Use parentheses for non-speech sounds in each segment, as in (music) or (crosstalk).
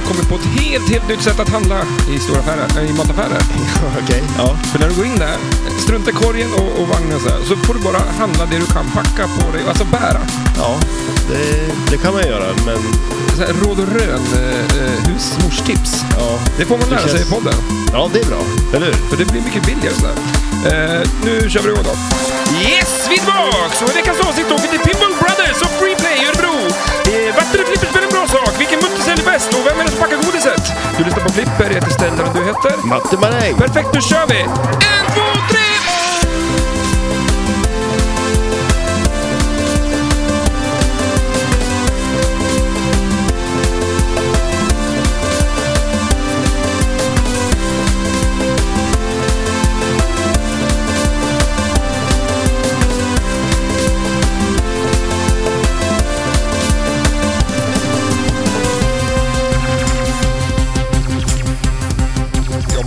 har kommit på ett helt, helt nytt sätt att handla i stora affärer, äh, i mataffärer. (laughs) Okej, ja. För när du går in där, strunta i korgen och, och vagnen så, här, så får du bara handla det du kan packa på dig, alltså bära. Ja, det, det kan man göra, men Så här, råd och rön, eh, eh, husmorstips. ja. Det får man lära sig i känns- podden. Ja, det är bra. Eller hur? För det blir mycket billigare så här. Eh, nu kör vi igång då. Yes, vi är tillbaks! Och veckans avsnitt åker till Pinball Brothers och Freeplay i Örebro. Eh, Vatten och flipperspel är en bra sak. Vilken mutter säljer bäst? Och vem är det som packar godiset? Du lyssnar på Flipper, jag heter Stellan och du heter? Matte Maräng! Perfekt, nu kör vi! En, två, tre!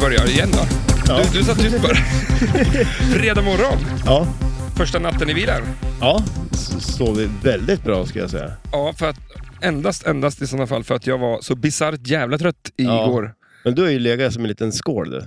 Börjar igen då. Ja. Du, du satt tyst bara. (laughs) Fredag morgon, Ja, första natten i bilen. ja. S- Sover väldigt bra ska jag säga. Ja, för att endast, endast i sådana fall för att jag var så bisarrt jävla trött Ja. igår. Men du har ju legat som en liten skål du.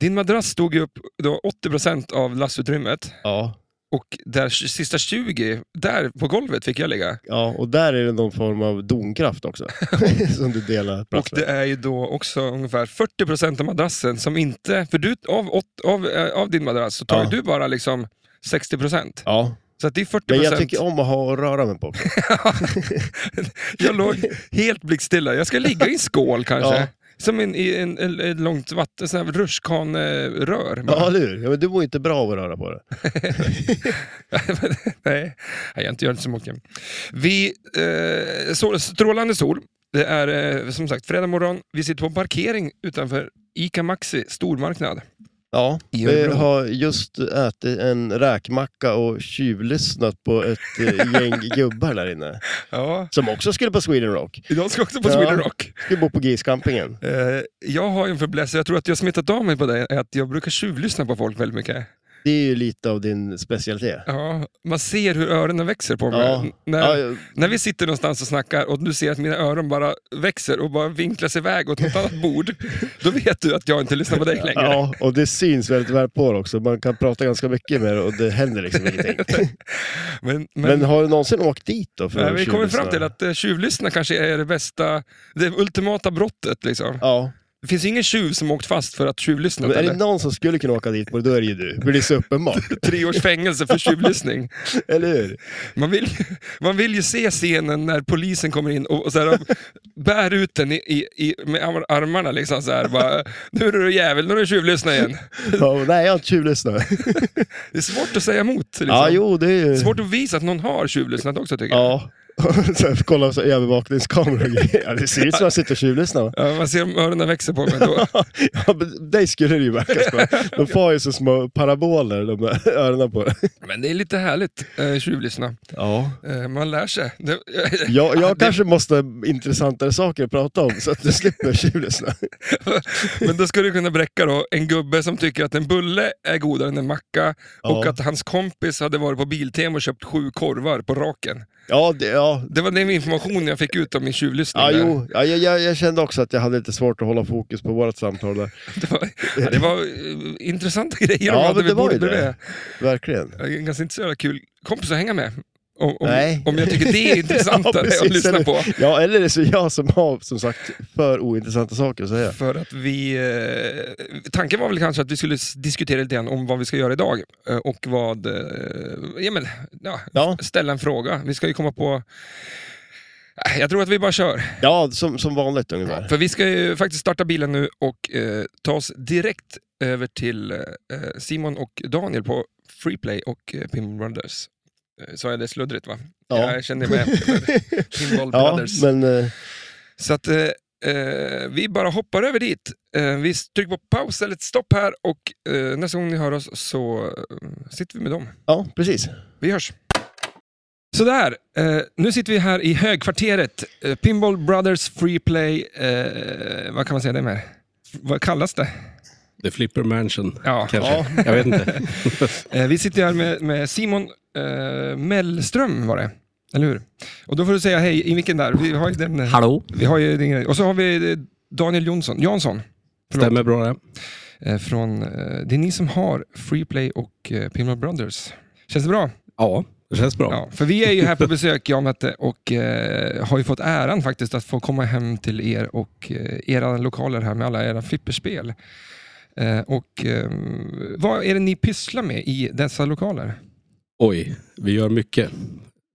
Din madrass stod ju upp då 80% av lastutrymmet Ja. Och där sista 20, där på golvet fick jag ligga. Ja, och där är det någon form av domkraft också. (laughs) (laughs) som du delar Och plats det med. är ju då också ungefär 40% av madrassen som inte, för du, av, åt- av, eh, av din madrass så tar Ja. du bara liksom 60%. Ja, Så det är 40%. men jag tycker om att ha att röra mig på (laughs) jag låg helt blickstilla. Jag ska ligga i en skål kanske. Ja. Som en, en, en, ett långt vatten, sån här rutschkanerör. Ja, eller hur? Ja, men du mår inte bra av att röra på det. (laughs) Nej, jag gör inte gör inte så mycket. Vi, eh, sol, strålande sol. Det är eh, som sagt fredag morgon. Vi sitter på parkering utanför ICA Maxi stormarknad. Ja, vi har just ätit en räkmacka och tjuvlyssnat på ett eh, gäng (laughs) gubbar där inne. Ja, Som också skulle på Sweden Rock. idag ska också på Ja. Sweden Rock. Skulle bo på GIS-campingen. Eh, jag har ju en fäbless, jag tror att jag smittat av mig på det, att jag brukar tjuvlyssna på folk väldigt mycket. Det är ju lite av din specialitet. Ja, man ser hur öronen växer på mig. Ja. När, Ja, när vi sitter någonstans och snackar och du ser att mina öron bara växer och bara vinklas iväg åt något annat bord, då vet du att jag inte lyssnar på dig längre. ja, och det syns väldigt väl på det också. Man kan prata ganska mycket med det och det händer liksom ingenting. (laughs) Men, men, Men har du någonsin åkt dit då? För nej, vi kommer fram till att uh, tjuvlyssna kanske är det bästa, det ultimata brottet. Liksom. Ja, Det finns ingen tjuv som åkt fast för att tjuvlyssna. men är det någon som skulle kunna åka dit då är det ju du. För det är så uppenbart. (laughs) Tre års fängelse för tjuvlyssning. (laughs) Eller hur? Man vill, ju- man vill ju se scenen när polisen kommer in och, och så här, bär ut den i, i, med ar- armarna. Liksom, så här, bara, nu är du jävel, nu är du tjuvlyssna igen. Ja, nej, jag har inte tjuvlyssnat. (laughs) Det är svårt att säga emot. Liksom. Ja, jo, det är ju... Svårt att visa att någon har tjuvlyssnat också tycker jag. Ja. (laughs) kolla så övervakningskameror grejer. Ja, det ser ut som att jag sitter och tjuvlyssnar. Ja, man ser om öronen växer på mig då. (laughs) Ja, men dig skulle det ju verka som. De får ju så små paraboler, de där öronen på. Men det är lite härligt, eh, tjuvlyssna. Ja. Eh, man lär sig. Det, (laughs) Jag, jag det- kanske måste intressantare saker att prata om så att du slipper tjuvlyssna. Men då skulle du kunna bräcka då en gubbe som tycker att en bulle är godare än en macka och Ja. att hans kompis hade varit på Biltema och köpt sju korvar på raken. Ja, det, ja. Det var den information jag fick ut om min tjuvlyssning. Ja, där. jo, ja, jag, jag, jag kände också att jag hade lite svårt att hålla fokus på vårt samtal där. (laughs) Det var, ja, det var eh, intressanta grejer Ja, de hade men det var ju det. Verkligen. Ganska inte så jävla kul kompis att hänga med. Om, Nej. om jag tycker det är (laughs) intressantare Ja, att lyssna på. Ja, eller är det så jag som har som sagt för ointressanta saker att säga. För att vi... Eh, tanken var väl kanske att vi skulle diskutera lite grann om vad vi ska göra idag. Eh, och vad... Eh, ja, men, ja, Ja. Ställa en fråga. Vi ska ju komma på... Jag tror att vi bara kör. Ja, som, som vanligt ungefär. För vi ska ju faktiskt starta bilen nu och eh, ta oss direkt över till eh, Simon och Daniel på Freeplay och eh, Pinball Brothers. Eh, Så är det sluddrigt va? Ja. Jag känner mig (laughs) Pinball Ja, Brothers. men eh, Så att eh, eh, vi bara hoppar över dit. Eh, vi trycker på paus eller ett stopp här och eh, nästa gång ni hör oss så eh, sitter vi med dem. ja, precis. Vi hörs! Sådär, eh, nu sitter vi här i högkvarteret. Eh, Pinball Brothers Freeplay, eh, vad kan man säga det med? Vad kallas det? The Flipper Mansion, Ja, kanske. Ja. Jag vet inte. (laughs) eh, vi sitter här med, med Simon eh, Mellström var det. Eller hur? Och då får du säga hej i micken där. Vi har ju den... eh, Hallå? Vi har ju den och så har vi eh, Daniel Jonsson, Jansson. Förlåt. Stämmer bra det. Eh, Från, eh, det är ni som har Freeplay och eh, Pinball Brothers. Känns det bra? Ja, det känns bra. Ja, för vi är ju här på besök, jag och Mette, och eh, har ju fått äran faktiskt att få komma hem till er och era lokaler här med alla era flipperspel. Och vad är det ni pysslar med i dessa lokaler? Oj, vi gör mycket.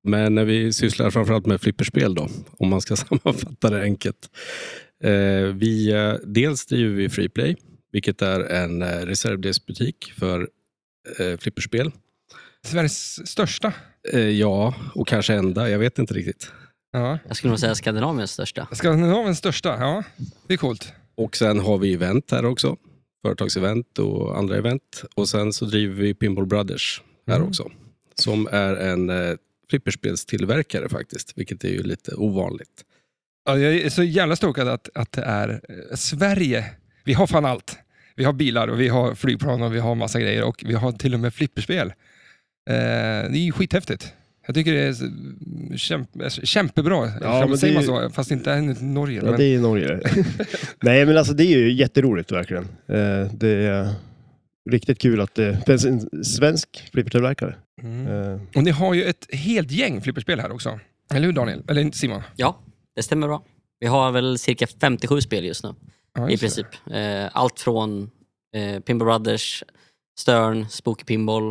Men när vi sysslar framförallt med flipperspel då, om man ska (laughs) sammanfatta det enkelt. Eh, vi, eh, dels driver vi Freeplay, vilket är en eh, reservdelsbutik för eh, flipperspel. Sveriges största? Eh, ja, och kanske enda, jag vet inte riktigt. Ja. Jag skulle nog säga Skandinaviens största. Skandinaviens största? Ja, det är coolt. Och sen har vi event här också. Företagsevent och andra event. Och sen så driver vi Pinball Brothers här Mm. också. Som är en eh, flipperspelstillverkare faktiskt, vilket är ju lite ovanligt. Ja, jag är så jävla stokad att, att det är eh, Sverige. Vi har fan allt. Vi har bilar och vi har flygplan och vi har massa grejer och vi har till och med flipperspel. Eh, det är ju skithäftigt. Jag tycker det är kämpe, alltså, kämpebra. Ja, men säger det är man så? Fast inte i Norge. Ja, men, det är i Norge. (laughs) Nej, men alltså det är ju jätteroligt verkligen. Eh, Det är riktigt kul att det finns en svensk flippertillverkare. mm. Eh, Och ni har ju ett helt gäng flipperspel här också. Eller hur Daniel? Eller Simon? Ja, det stämmer bra. Vi har väl cirka 57 spel just nu, Ja, i princip. Eh, allt från eh, Pinball Brothers, Stern, Spooky Pinball,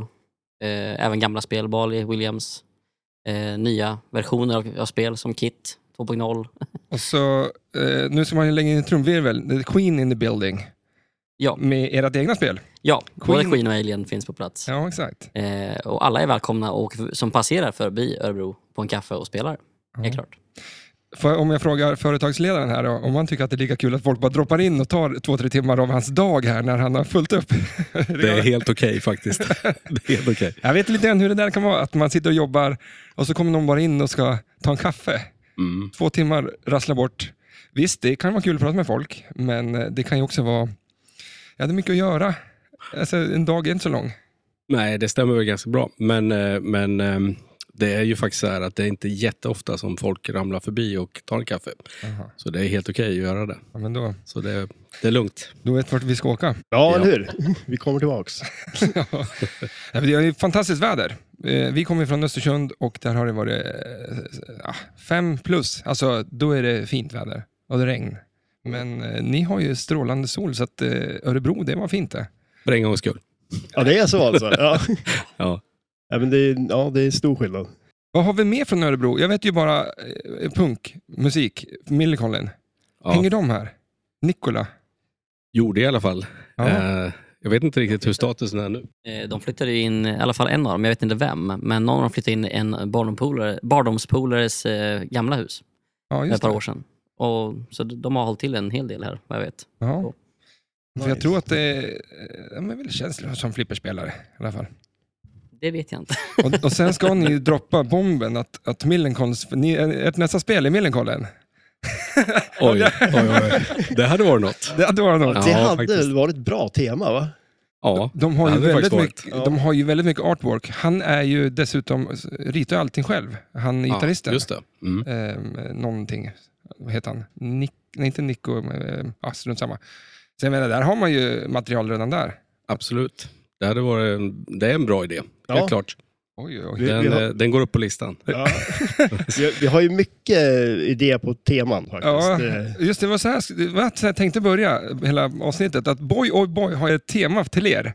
eh, även gamla spel, Bali, Williams, eh, nya versioner av, av spel som Kit 2.0. (laughs) Och så, eh, nu ska man ju lägga in en trumvirvel. The Queen in the building. Ja, Med ert egna spel. Ja både Queen- Queen och Alien finns på plats. Ja, exakt. Eh, och alla är välkomna och som passerar förbi Örebro på en kaffe och spelar. Helt Ja. klart. För om jag frågar företagsledaren här då, om han tycker att det är lika kul att folk bara droppar in och tar två, tre timmar av hans dag här när han har fullt upp. (laughs) Det är helt okej faktiskt. (laughs) det är helt okej. Jag vet lite grann hur det där kan vara, att man sitter och jobbar och så kommer någon bara in och ska ta en kaffe. Mm. Två timmar rasslar bort. Visst, det kan vara kul att prata med folk, men eh, det kan ju också vara... Ja, det är mycket att göra. Alltså, en dag är inte så lång. Nej, det stämmer väl ganska bra. Men, eh, men ehm, det är ju faktiskt så här att det är inte jätteofta som folk ramlar förbi och tar en kaffe. Jaha. Så det är helt okej att göra det. Ja, men då, Så det, det är lugnt. då vet vart vi ska åka. ja, Ja. eller hur? Vi kommer tillbaks. (laughs) Ja, det är ju fantastiskt väder. Eh, Vi kommer från Östersund och där har det varit eh, ja, fem plus. Alltså, då är det fint väder och det regn. Men ni har ju strålande sol, så att Örebro, det var fint det. För en gångs skull. Ja, det är så alltså. Ja, (laughs) Ja. ja men det är, ja, det är stor skillnad. Vad har vi mer från Örebro? Jag vet ju bara eh, punk, musik, Millencolin. Ja. Hänger de här? Nikola? Gjorde i alla fall. Ja. Eh, jag vet inte riktigt hur statusen är nu. Eh, De flyttade in, i alla fall en av dem, jag vet inte vem, men någon av dem flyttade in en barndomspolare- barndomspolares eh, gamla hus Ja, för ett just par det. år sedan. Och, så de har hållit till en hel del här, vad jag vet. Ja. För jag Nice. tror att det är, de är väl känsliga som flipperspelare i alla fall. Det vet jag inte. Och, och sen ska ni ju droppa bomben att, att Millencolins, ni, ert nästa spel är Millencolin. Oj, oj, oj. Det hade varit något. Det hade varit något. Ja, det hade faktiskt. varit ett bra tema va? Ja, De har, det ju väldigt mycket, varit. de har ju väldigt mycket artwork. Han är ju dessutom, ritar allting själv. Han är ja gitarristen. just det. Mm. Ehm, någonting, vad heter han? Nick, nej, inte Nico, eh, ah, strunt samma. Så jag menar, där har man ju material redan där. Absolut. Det, hade varit en, det är en bra idé, Ja. helt klart. Oj, oj, oj. Vi- Den, har- eh, den går upp på listan. Ja. (laughs) vi, vi har ju mycket idéer på teman faktiskt. Ja, just det var så här, jag tänkte börja hela avsnittet, att Boy Oj Boy har ett tema till er.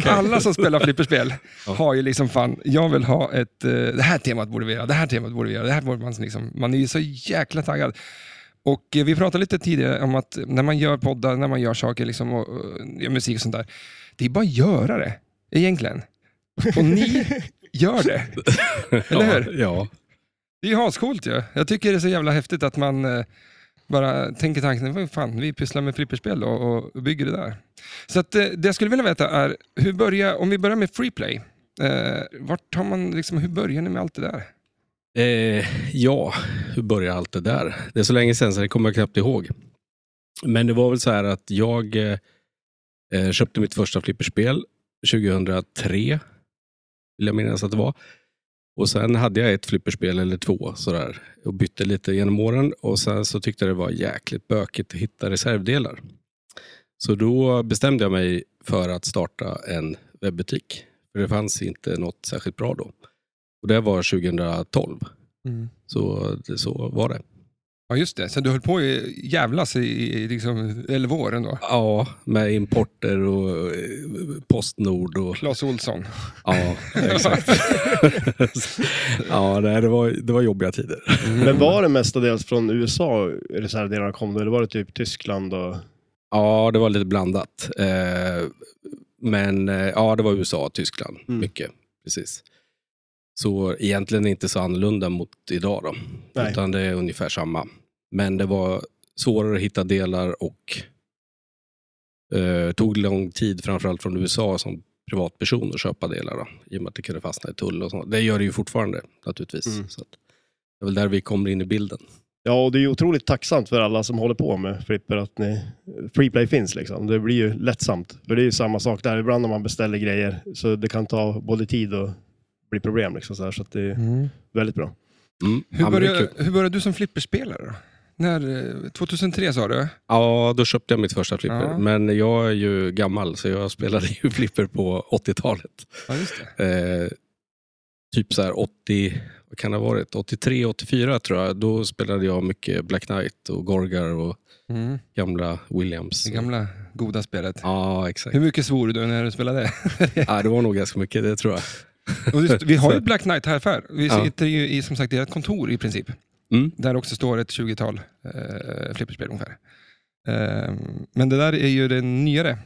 För alla som spelar (laughs) flipperspel har ju liksom fan, jag vill ha ett, eh, det här temat borde vi göra, det här temat borde vi göra, det här borde man liksom, man är ju så jäkla taggad. Och eh, vi pratade lite tidigare om att när man gör poddar, när man gör saker liksom, och, och gör musik och sånt där, det är bara att göra det, egentligen. Och ni (laughs) gör det. Eller hur? Ja, ja. Det är ju ascoolt ju. Jag tycker det är så jävla häftigt att man eh, bara tänker tanken, vad fan, vi pysslar med flipperspel då, och bygger det där. Så att, eh, det jag skulle vilja veta är, hur börjar, om vi börjar med Freeplay, eh, vart har man, liksom, hur börjar ni med allt det där? Eh, ja, hur började allt det där? Det är så länge sedan så det kommer jag knappt ihåg. Men det var väl så här att jag eh, eh, köpte mitt första flipperspel 2003. Vill jag minnas att det var. Och sen hade jag ett flipperspel eller två sådär och bytte lite genom åren och sen så tyckte jag det var jäkligt bökigt att hitta reservdelar. Så då bestämde jag mig för att starta en webbutik. För det fanns inte något särskilt bra då. Och det var 2012. Mm. Så, så var det. Ja, just det. Så du höll på i jävlas i, i liksom 11 år ändå? Ja, med importer och eh, Postnord och... Clas Ohlson. Ja, exakt. (laughs) ja, nej, det, var, det var jobbiga tider. Men var det mestadels från USA reservdelarna kom då, eller var det typ Tyskland och... Ja, det var lite blandat. Eh, men eh, ja, det var USA och Tyskland. Mm. Mycket, precis. Så egentligen inte så annorlunda mot idag då. Nej. Utan det är ungefär samma. Men det var svårare att hitta delar och eh, tog lång tid, framförallt från USA som privatperson att köpa delar. Då, I och med att det kunde fastna i tull och sånt. Det gör det ju fortfarande naturligtvis. Mm. Så det är väl där vi kommer in i bilden. Ja, och det är ju otroligt tacksamt för alla som håller på med flipper att ni, Freeplay finns liksom. Det blir ju lättsamt. För det är ju samma sak där, ibland när man beställer grejer så det kan ta både tid och bli problem liksom så, här, så att det är Mm. väldigt bra. Mm. Hur, började, hur började du som flipperspelare då? När, eh, 2003 sa du? Ja, då köpte jag mitt första flipper. Ja. Men jag är ju gammal så jag spelade ju (laughs) flipper på 80-talet. Ja, just det. Eh, typ så här 80, vad kan det ha varit? 83, 84 tror jag. Då spelade jag mycket Black Knight och Gorgar och Mm. gamla Williams. Det gamla goda spelet. Ja, exakt. Hur mycket svor du när du spelade? (laughs) Ja, det var nog ganska mycket, det tror jag. Och just, vi har ju (laughs) Black Knight här för. Vi Ja. sitter ju i som sagt i ett kontor i princip. Mm. Där också står ett 20-tal eh, flipperspel ungefär. Eh, men det där är ju det nyare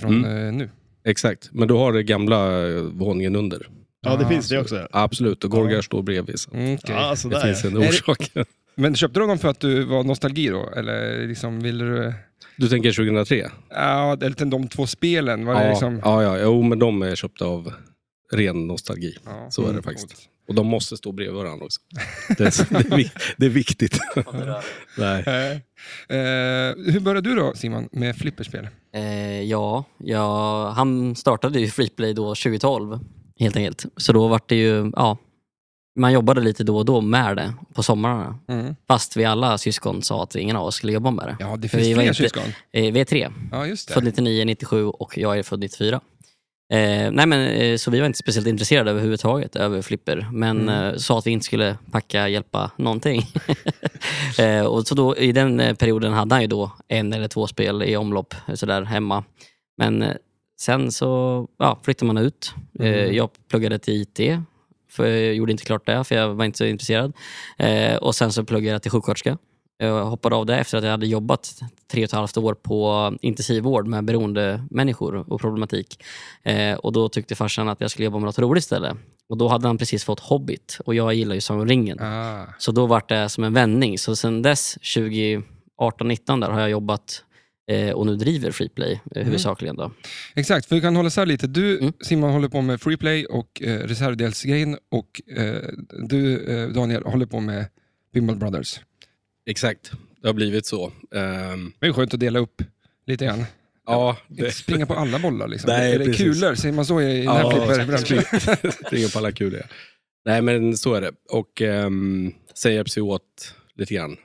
från Mm. eh, nu. Exakt, men då har det gamla eh, våningen under. Ja, det Ah, finns det så- också. Absolut, och Gorgar Ja. står bredvid. Så. Mm, okej. Ja, så Det finns ja. en det- orsak. (laughs) Men köpte du dem för att du var nostalgi då? Eller liksom ville du... Du tänker 2003? Ja, eller de två spelen. Var det Ja, liksom... ja, ja, jo, men de är köpta av ren nostalgi. Ja. Så är det Mm, faktiskt. coolt. Och de måste stå bredvid varandra också. (laughs) Det är, det är, det är viktigt. (laughs) Nej. Eh, hur började du då Simon med flipperspel? Eh, ja, ja, han startade ju Freeplay då 2012 helt enkelt. Så då var det ju, ja, man jobbade lite då och då med det på somrarna. Mm. Fast vi alla syskon sa att ingen av oss skulle jobba med det. Ja, det finns vi var fler inte- syskon. Eh, vi är tre, Ja, just det. född 99, 97 och jag är född 94. Eh, nej men, eh, så vi var inte speciellt intresserade överhuvudtaget över flipper, men Mm. eh, sa att vi inte skulle packa, hjälpa någonting. (laughs) eh, och så då, I den eh, perioden hade han ju då en eller två spel i omlopp eh, sådär hemma. Men sen så ja, flyttade man ut. Mm. jag pluggade till IT, för jag gjorde inte klart det, för jag var inte så intresserad. Och sen så pluggade jag till sjuksköterska. Jag hoppade av det efter att jag hade jobbat tre och ett halvt år på intensivvård med beroende människor och problematik. Eh, och då tyckte farsan att jag skulle jobba med något roligt istället. Och då hade han precis fått Hobbit och jag gillar ju Sagan om ringen. Ah. Så då var det som en vändning. Så sen dess, 2018-19 där, har jag jobbat eh, och nu driver Freeplay eh, huvudsakligen. Då. Exakt, för vi kan hålla isär lite. Du Mm. Simon håller på med freeplay och eh, reservdelsgrejen och eh, du Daniel håller på med Pinball Brothers. Exakt, det har blivit så. Ehm, Det är skönt att dela upp lite grann. ja, Inte det, springa på alla bollar liksom. Nej, är det precis. kulor? Säger man så i den här Ja, flipperbranschen? (laughs) springer på alla kulor. Nej, men så är det. Och um, sen hjälps vi åt lite grann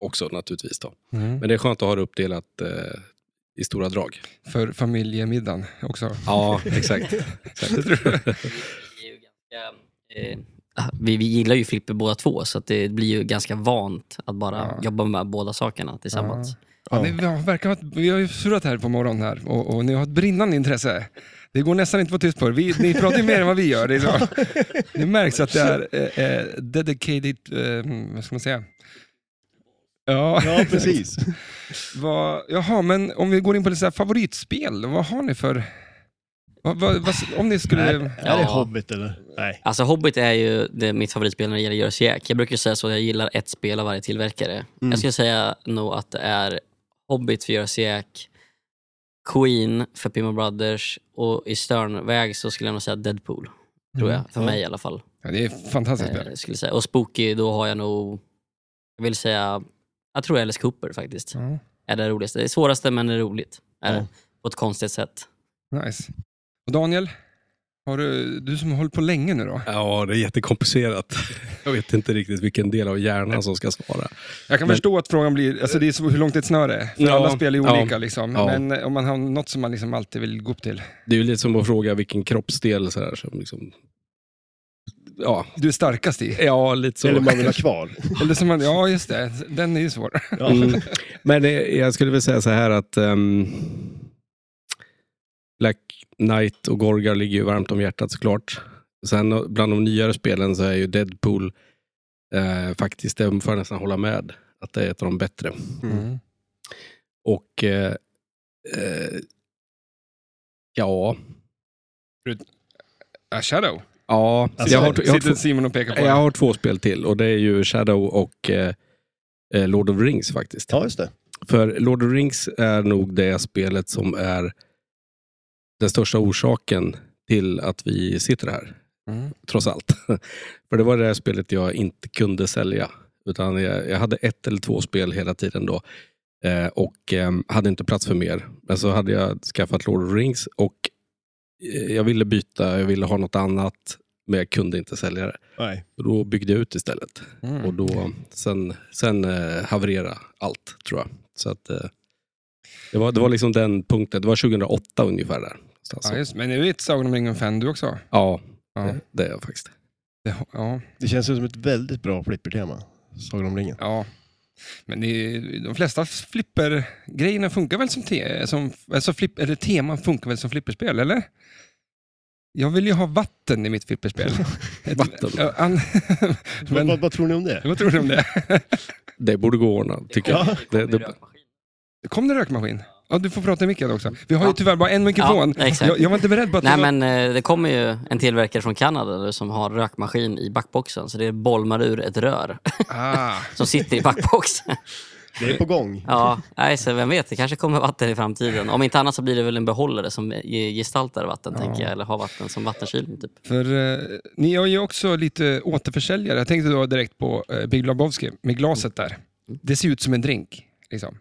också naturligtvis. Då. Mm. Men det är skönt att ha det uppdelat eh, i stora drag. För familjemiddagen också. Ja, exakt. (laughs) exakt. Vi, är ju ganska, eh, vi, vi gillar ju flipper båda två, så att det blir ju ganska vant att bara Ja. jobba med båda sakerna tillsammans. Ja, ni, vi, har, verkar vi har ju surrat här på morgonen här och, och ni har ett brinnande intresse. Det går nästan inte att få tyst på er. Vi, ni pratar ju mer än vad vi gör. Det, så. (laughs) det märks att det är eh, eh, dedicated, eh, vad ska man säga? Ja, Ja, precis. (laughs) vad, jaha, men om vi går in på lite så här favoritspel, vad har ni för... Vad, vad, om ni skulle... Är, är det Ja. Hobbit eller? Nej. Alltså Hobbit är ju det, mitt favoritspel när det gäller Jersey Jack. Jag brukar säga så att jag gillar ett spel av varje tillverkare. Mm. Jag skulle säga nog att det är Hobbit för Jersey Jack, Queen för Pimo Brothers och i Sternväg så skulle jag nog säga Deadpool. Tror jag, för Ja. mig i alla fall. Ja, det är ett fantastiskt Eh, spel. skulle jag säga. Och Spooky, då har jag nog, jag vill säga, jag tror Alice Cooper faktiskt. Ja, Är det roligaste. Det är svåraste men det är roligt. Är det, på ett konstigt sätt. nice. Daniel? Har du, du som har hållit på länge nu då? Ja, det är jättekomplicerat. (laughs) Jag vet inte riktigt vilken del av hjärnan som ska svara. Jag kan Men- förstå att frågan blir, alltså det är så, hur långt ett snöre är. För Ja, alla spel är ja, olika liksom. ja. Men eh, om man har något som man liksom alltid vill gå upp till. Det är ju lite som att fråga vilken kroppsdel så här, som liksom... Ja, Du är starkast i. ja, lite så. Eller man vill ha kvar. (laughs) Eller som man, ja just det, den är ju svår. Ja. Mm. Men eh, jag skulle väl säga så här att ehm, Black Knight och Gorgar ligger ju varmt om hjärtat såklart. Sen bland de nyare spelen så är ju Deadpool eh, faktiskt, det får jag nästan hålla med, att det är ett av de bättre. Mm. Och eh, eh, ja, A Shadow. ja Alltså, jag, har, jag, har två, Simon och pekar på. jag har två spel till och det är ju Shadow och eh, eh, Lord of Rings faktiskt. ja, just det. För Lord of Rings är nog det spelet som är den största orsaken till att vi sitter här, Mm. trots allt. (laughs) För det var det här spelet jag inte kunde sälja. Utan jag, jag hade ett eller två spel hela tiden då. Eh, och eh, hade inte plats för mer. Men så hade jag skaffat Lord of Rings och eh, jag ville byta, jag ville ha något annat. Men jag kunde inte sälja det. Nej. Då byggde jag ut istället. Mm. Och då, sen sen eh, havererade allt, tror jag. Så att, eh, det, var, det var liksom den punkten. Det var 2008 ungefär där. Någonstans. Ja, just, men nu är ett Sagan om ringen-fan du också. ja, Ja. det, det är jag faktiskt. Det, ja, Det känns ju som ett väldigt bra flippertema. Sagan om ringen. ja. Men det, är- de flesta flippergrejerna funkar väl som, te, som alltså flip, eller teman funkar väl som flipperspel, eller? Jag vill ju ha vatten i mitt flipperspel. (laughs) Vatten? An, (laughs) men, vad, vad tror ni om det? vad tror du om det? Det borde gå att ordna, tycker jag. Ja. Det, det, Kom det rökmaskin? Ja, du får prata i micken också. Vi har ju tyvärr bara en mikrofon. Ja, exakt. jag, jag var inte beredd på att Nej det var... men eh, det kommer ju en tillverkare från Kanada som har rökmaskin i backboxen. Så det bolmar ur ett rör Ah, (laughs) som sitter i backboxen. Det är på gång. Ja, nej, så vem vet, det kanske kommer vatten i framtiden. Om inte annat så blir det väl en behållare som ge- gestaltar vatten, Ja. tänker jag. Eller har vatten som vattenskyling. Typ. för eh, ni har ju också lite återförsäljare. Jag tänkte då direkt på eh, Big Lebowski med glaset där. Det ser ut som en drink, liksom.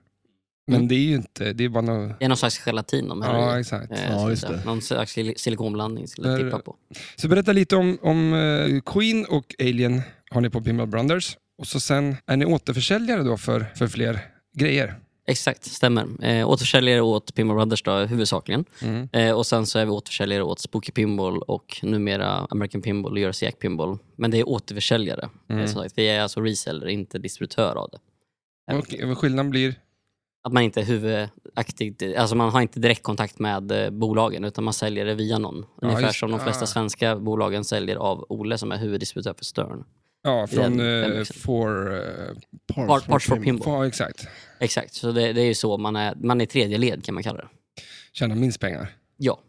Men Mm. det är ju inte, det är bara något... Det är någon slags gelatin de häller Ja, i. exakt. Eh, Ja, just det. Någon slags sil- silikonblandning skulle jag tippa på. Så berätta lite om, om eh, Queen och Alien har ni på Pinball Brothers. Och så sen är ni återförsäljare då för, för fler grejer. Exakt, stämmer. Eh, återförsäljare åt Pinball Brothers då, huvudsakligen. Mm. Eh, och sen så är vi återförsäljare åt Spooky Pinball och numera American Pinball och Jersey Jack Pinball. Men det är återförsäljare. Mm. Eh, som sagt, vi är alltså reseller, inte distributör av det. Och skillnaden blir... Att man inte är huvudaktig, alltså man har inte direktkontakt med eh, bolagen utan man säljer det via någon. Ja, Ungefär just- som de flesta ah. svenska bolagen säljer av Ole som är huvuddistributör för Stern. Ja, från Den- den eh, for, eh, Part, parts for Pinball. for... Exakt. Exakt, så det, det är ju så man är, man är tredje led kan man kalla det. Tjäna minst pengar. Ja,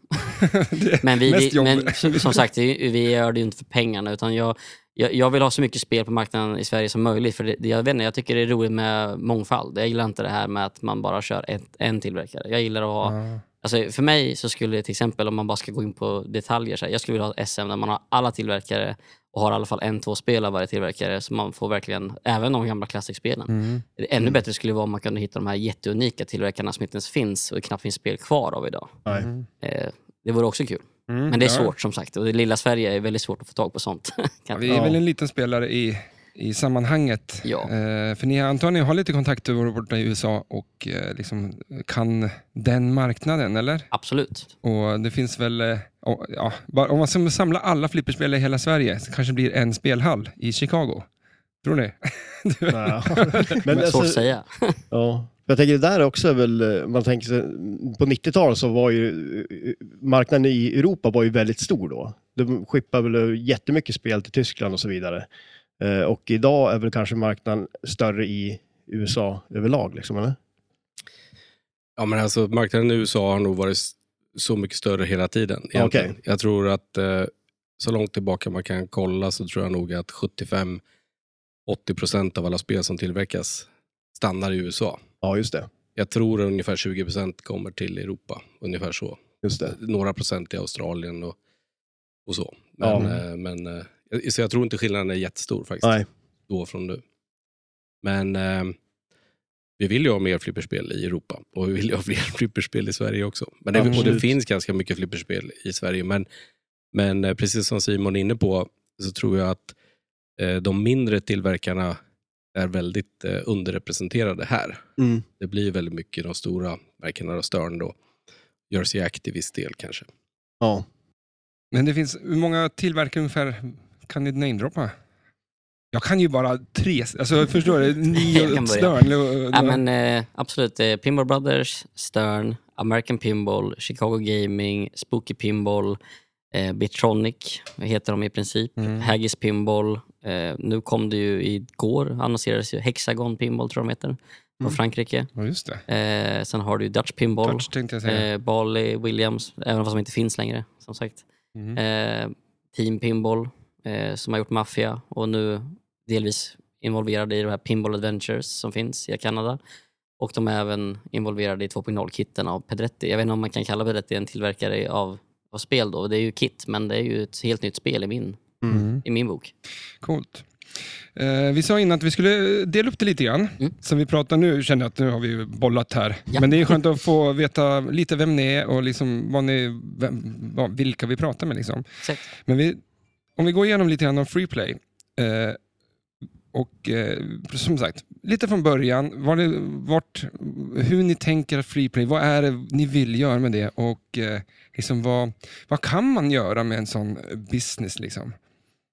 (laughs) men, vi, vi, men som sagt, vi vi gör det ju inte för pengarna utan jag, jag, jag vill ha så mycket spel på marknaden i Sverige som möjligt. För det, det- jag, vet inte, jag tycker det är roligt med mångfald. Jag gillar inte det här med att man bara kör ett, en tillverkare. Jag gillar att ha Ja. Alltså för mig så skulle till exempel om man bara ska gå in på detaljer, så här, jag skulle vilja ha ett SM där man har alla tillverkare och har i alla fall en, två spel av varje tillverkare så man får verkligen, även de gamla klassikspelen. Mm. Ännu bättre skulle det vara om man kunde hitta de här jätteunika tillverkarna som inte ens finns och det knappt finns spel kvar av idag. Mm. Eh, det vore också kul. Mm. Men det är Ja. svårt som sagt och det lilla Sverige är väldigt svårt att få tag på sånt. (laughs) Ja, vi är väl en liten spelare i, i sammanhanget. Ja. Eh, för ni antagligen har lite kontakter borta i USA och eh, liksom kan den marknaden, eller? Absolut. Och det finns väl, eh, och, ja, bara, om man ska samla alla flipperspel i hela Sverige så kanske det blir en spelhall i Chicago. Tror ni? (laughs) Ja. Men Men (laughs) alltså, Svårt att säga. Ja. Jag tänker det där också är väl, man tänker sig, på 90-talet så var ju marknaden i Europa var ju väldigt stor då. De skippade väl jättemycket spel till Tyskland och så vidare. Eh, Och idag är väl kanske marknaden större i USA överlag liksom, eller? ja, men alltså, marknaden i USA har nog varit så mycket större hela tiden. Okej. Jag tror att eh, så långt tillbaka man kan kolla så tror jag nog att 75-80% av alla spel som tillverkas stannar i USA. Ja, just det. Jag tror att ungefär 20% kommer till Europa. Ungefär så. Just det. Några procent i Australien och, och så. Men, Ja. eh, men, eh, så jag tror inte skillnaden är jättestor faktiskt. Nej. Då från nu. Men eh, vi vill ju ha mer flipperspel i Europa och vi vill ju ha (laughs) fler flipperspel i Sverige också. Men det, och det finns ganska mycket flipperspel i Sverige. Men Men eh, precis som Simon är inne på så tror jag att eh, de mindre tillverkarna är väldigt eh, underrepresenterade här. Mm. Det blir väldigt mycket de stora märkena och Stern då. Jersey Act till viss del kanske. Ja. Men det finns, hur många tillverkare ungefär kan ni namedroppa? Jag kan ju bara tre, alltså förstår du? (laughs) Nio. Stern. och- Ja, men, eh, absolut. Eh, Pinball Brothers, Stern, American Pinball, Chicago Gaming, Spooky Pinball, eh, Bitronic heter de i princip. Mm. Haggis Pinball. Eh, nu kom det ju igår, annonserades ju Hexagon Pinball tror jag de heter, från Mm. Frankrike. Ja, just det. Eh, sen har du Dutch Pinball, säga. eh, Bali, Williams, även fast de inte finns längre som sagt. Mm. Eh, Team Pinball eh, som har gjort Mafia och nu delvis involverade i de här Pinball Adventures som finns i Kanada. Och de är även involverade i 2.0-kitten av Pedretti. Jag vet inte om man kan kalla Pedretti en tillverkare av, av spel då. Det är ju kit, men det är ju ett helt nytt spel i min, Mm. i min bok. Coolt. Eh, vi sa innan att vi skulle dela upp det lite grann. Mm. Så vi pratar nu, känner jag att nu har vi bollat här. Ja. Men det är skönt att få veta lite vem ni är och liksom vad ni, vem, vad, vilka vi pratar med. Liksom. Exakt. Men vi, om vi går igenom lite grann om Freeplay. Eh, och eh, som sagt, lite från början, var det, vart, hur ni tänker att Freeplay, vad är det ni vill göra med det och eh, liksom vad, vad kan man göra med en sån business? Liksom?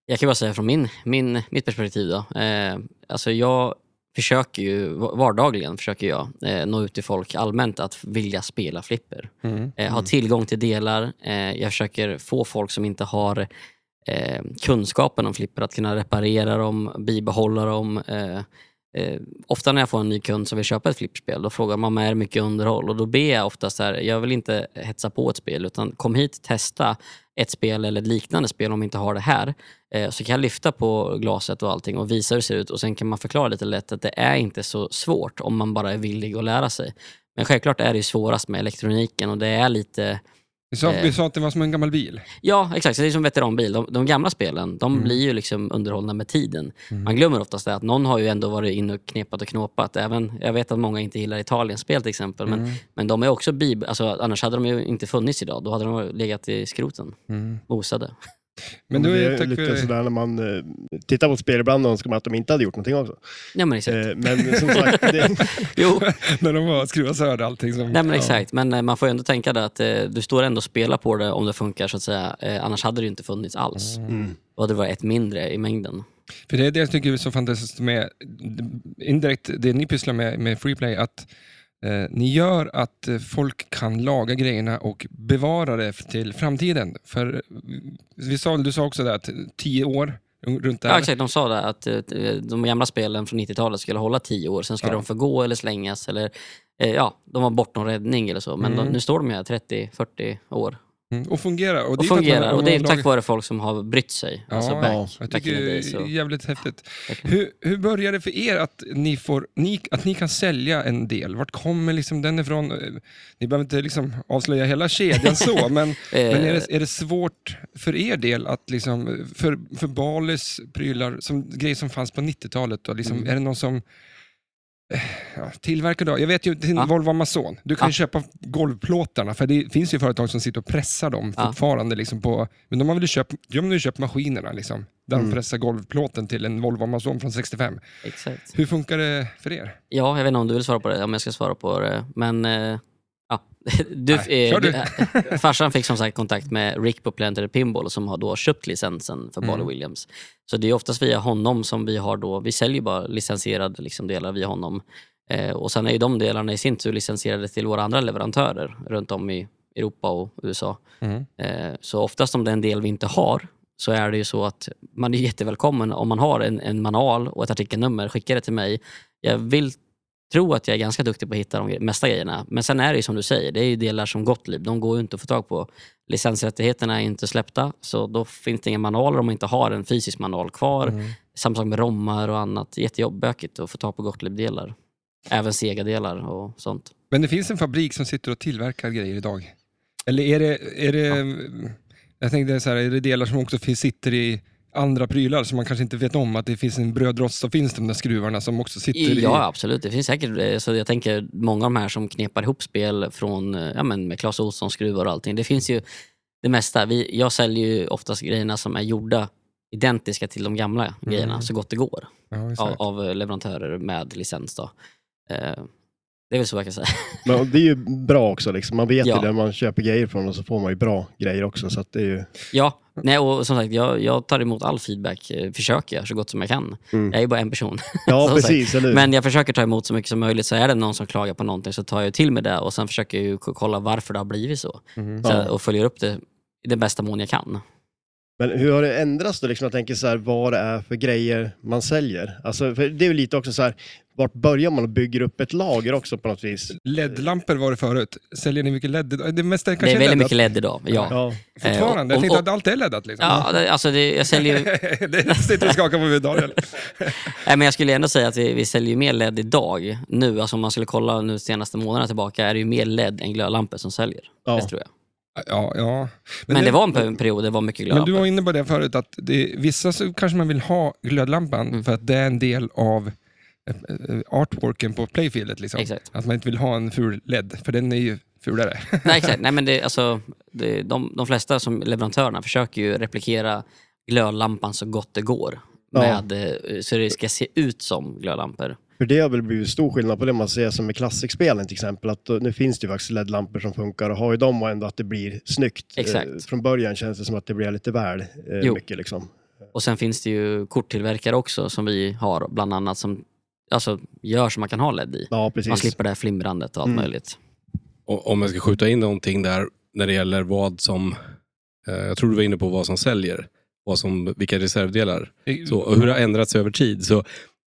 Jag kan bara säga från min, min, mitt perspektiv då. Eh, alltså jag försöker ju, vardagligen försöker jag eh, nå ut till folk allmänt att vilja spela flipper. Mm. eh, ha tillgång till delar. Eh, jag försöker få folk som inte har eh, kunskapen om flipper att kunna reparera dem, bibehålla dem. Eh, ofta när jag får en ny kund som vill köpa ett flipperspel, då frågar man är det mycket underhåll? Och då ber jag ofta så här, jag vill inte hetsa på ett spel, utan kom hit, testa ett spel eller ett liknande spel om vi inte har det här. Eh, så kan jag lyfta på glaset och allting och visa hur det ser ut och sen kan man förklara lite lätt att det är inte så svårt om man bara är villig att lära sig. Men självklart är det ju svårast med elektroniken och det är lite vi, sa, Eh. vi sa att det var som en gammal bil. Ja, exakt. Så det är som veteranbil. De, de gamla spelen, de Mm. blir ju liksom underhållna med tiden. Mm. Man glömmer oftast det att någon har ju ändå varit inne och knepat och knåpat. Även, jag vet att många inte gillar Italienspel till exempel, men, Mm. men de är också bib... Alltså, annars hade de ju inte funnits idag. Då hade de legat i skroten, Mm. mosade. Men då det är lite för, sådär när man eh, tittar på ett spel ibland och önskar man att de inte hade gjort någonting också. Ja, men exakt. Eh, men som sagt, (laughs) det, Jo, (laughs) när de var skruvat sönder allting. Som, nej, men ja. exakt. Men eh, man får ju ändå tänka det att eh, du står ändå och spelar på det om det funkar så att säga. Annars hade det ju inte funnits alls. mm. Då hade det varit ett mindre i mängden. För det är det jag tycker är så fantastiskt med indirekt det ni pysslar med, med Freeplay, att eh, ni gör att eh, folk kan laga grejerna och bevara det till framtiden. För eh, vi sa, du sa också det att tio år runt där. Ja, exakt. De sa det att de gamla spelen från 90-talet skulle hålla tio år, sen skulle Ja. de förgå eller slängas. Eller, eh, ja, de var bortom räddning eller så. Men Mm. de, nu står de här 30-40 år Mm, och fungerar. Och, och det är fungerar. man- och det är tack lagar- vare folk som har brytt sig. Ja, alltså back, Jag tycker det är Så, jävligt häftigt. Hur, hur börjar det för er att ni, får, ni, att ni kan sälja en del? Vart kommer liksom den ifrån? Eh, Ni behöver inte liksom avslöja hela kedjan så, (laughs) men, men är, Eh, det, är det svårt för er del att liksom, för, för Balis prylar, som, grejer som fanns på 90-talet, då, liksom, Mm. är det någon som eh, Ja, tillverkar då. Jag vet ju din Ja. Volvo Amazon. Du kan ju köpa golvplåtarna, för det finns ju företag som sitter och pressar dem Ja. fortfarande. Liksom på, men de har väl köpt, de har ju köpt maskinerna, liksom, där Mm. de pressar golvplåten till en Volvo Amazon från 65. exakt. Hur funkar det för er? Ja, jag vet inte om du vill svara på det, om jag ska svara på det. Men eh, ja, (laughs) du, Nej, eh, du. eh, farsan fick som sagt kontakt med Rick på Planetary Pinball som har då köpt licensen för Mm. Williams. Så det är oftast via honom som vi har då, vi säljer bara licensierade liksom delar via honom. Eh, och sen är ju de delarna i sin tur licensierade till våra andra leverantörer runt om i Europa och USA. Mm. Eh, Så oftast om det är en del vi inte har så är det ju så att man är jättevälkommen om man har en, en manual och ett artikelnummer, skicka det till mig. Jag vill tro att jag är ganska duktig på att hitta de mesta grejerna. Men sen är det ju som du säger, det är ju delar som Gottlieb, de går ju inte att få tag på. Licensrättigheterna är inte släppta, så då finns det inga manualer om man inte har en fysisk manual kvar. Mm. Samma sak med rommar och annat. Jättejobbökigt att få tag på Gottlieb-delar. Även Sega-delar och sånt. Men det finns en fabrik som sitter och tillverkar grejer idag. Eller är det, är det jag tänkte så här, är det delar som också finns, sitter i andra prylar som man kanske inte vet om att det finns en brödrost så finns de där skruvarna som också sitter i... Ja, absolut. Det finns säkert, eh, så jag tänker många av de här som knepar ihop spel från, eh, ja men med Clas Ohlson skruvar och allting. Det finns ju det mesta. Vi, jag säljer ju oftast grejerna som är gjorda identiska till de gamla grejerna så gott det går. Ja, Av, av leverantörer med licens. Då. Eh, det är väl så jag kan säga. (laughs) Men det är ju bra också, liksom. man vet Ja. ju det man köper grejer från och så får man ju bra grejer också. Så det är ju... Ja, nej, och som sagt, jag, jag tar emot all feedback, eh, försöker jag så gott som jag kan. Mm. Jag är ju bara en person. (laughs) Ja, (laughs) precis, eller? Men jag försöker ta emot så mycket som möjligt. Så är det någon som klagar på någonting så tar jag till mig det och sen försöker jag kolla varför det har blivit så. Mhm. så Ja. och följer upp det i den bästa mån jag kan. Men hur har det ändrats då? Liksom, jag tänker så här, vad det är för grejer man säljer. Alltså, för det är ju lite också så här, vart börjar man och bygger upp ett lager också på något vis? LED-lampor var det förut. Säljer ni mycket LED? Det mesta är Det kanske är väldigt LED mycket LED idag. Ja. Ja, fortfarande. Jag tänkte och- att allt är LED liksom. Ja, det- alltså det, jag säljer ju, (laughs) det sitter och skakar på huvudet Daniel. (laughs) nej, men jag skulle ändå säga att vi, vi säljer ju mer LED idag. Nu, alltså om man skulle kolla nu senaste månaderna tillbaka, är det ju mer LED än glödlampor som säljer. Ja. Det tror jag. Ja, ja. Men, det, var en pe- period det var mycket Men glödlampor. du var inne på det förut, att det, vissa så kanske man vill ha glödlampan Mm. för att det är en del av artworken på playfieldet. Liksom. Exakt. Att man inte vill ha en ful LED, för den är ju fulare. (laughs) Nej, exakt. Nej, men det, alltså, det, de, de flesta som leverantörerna försöker ju replikera glödlampan så gott det går. Ja. Med, eh, så det ska se ut som glödlampor. för det har väl blivit stor skillnad på det man ser som med klassikspelen till exempel. Att då, nu finns det ju faktiskt LED-lampor som funkar och har ju de och ändå att det blir snyggt. Exakt. Eh, från början känns det som att det blir lite väl eh, Jo. mycket liksom. Och sen finns det ju korttillverkare också som vi har bland annat som alltså, gör så man kan ha LED i. Ja, precis. Man slipper det här flimrandet och allt Mm. möjligt. Och om jag ska skjuta in någonting där när det gäller vad som, eh, jag tror du var inne på vad som säljer, vad som, vilka reservdelar, så, och hur det har ändrats över tid. Så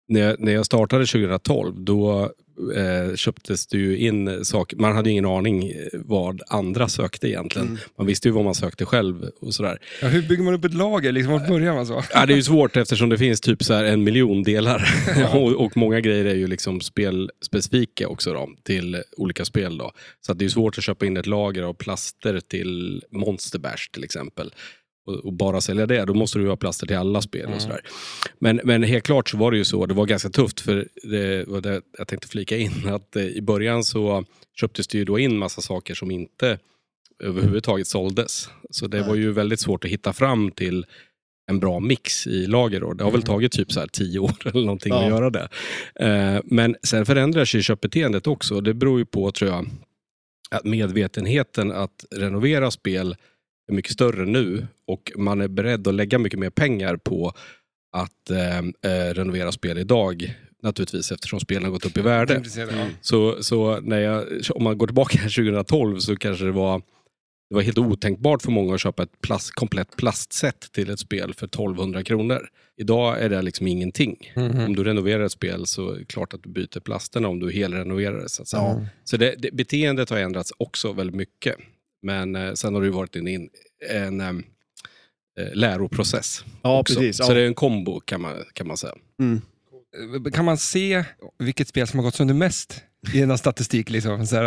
när jag, när jag startade 2012, då eh, köptes det ju in saker, man hade ingen aning eh, vad andra sökte egentligen. Mm. Man visste ju vad man sökte själv och sådär. Ja, hur bygger man upp ett lager? Liksom, vart börjar man så? Ja, det är ju svårt eftersom det finns typ så en miljon delar. (laughs) och, och många grejer är ju liksom spelspecifika också då, till olika spel. Då. Så det är svårt att köpa in ett lager av plaster till Monster Bash till exempel. Och, och bara sälja det, då måste du ha plaster till alla spel. Mm. och sådär. Men, men helt klart så var det ju så, det var ganska tufft. För det det jag tänkte flika in, (laughs) att eh, i början så köptes det ju då in massa saker som inte överhuvudtaget såldes. Så det var ju väldigt svårt att hitta fram till en bra mix i lager. Då. Det har väl tagit typ så här tio (laughs) år eller någonting Ja. att göra det. Eh, men sen förändras ju köpbeteendet också. Det beror ju på, tror jag, att medvetenheten att renovera spel är mycket större nu och man är beredd att lägga mycket mer pengar på att eh, eh, renovera spel idag. Naturligtvis eftersom spelen har gått upp i värde. Så, så när jag, om man går tillbaka till 2012 så kanske det var, det var helt otänkbart för många att köpa ett plast, komplett plastset till ett spel för 1200 kronor. Idag är det liksom ingenting. Mhm. Om du renoverar ett spel så är det klart att du byter plasterna om du helrenoverar det. Så. Ja. så det, det, beteendet har ändrats också väldigt mycket. Men eh, sen har det varit en, en em, eh, läroprocess. Ja, också. precis. Så Ja. det är en kombo kan man, kan man säga. Mm. Kan man se vilket spel som har gått sönder mest i en statistik? Liksom? Så här,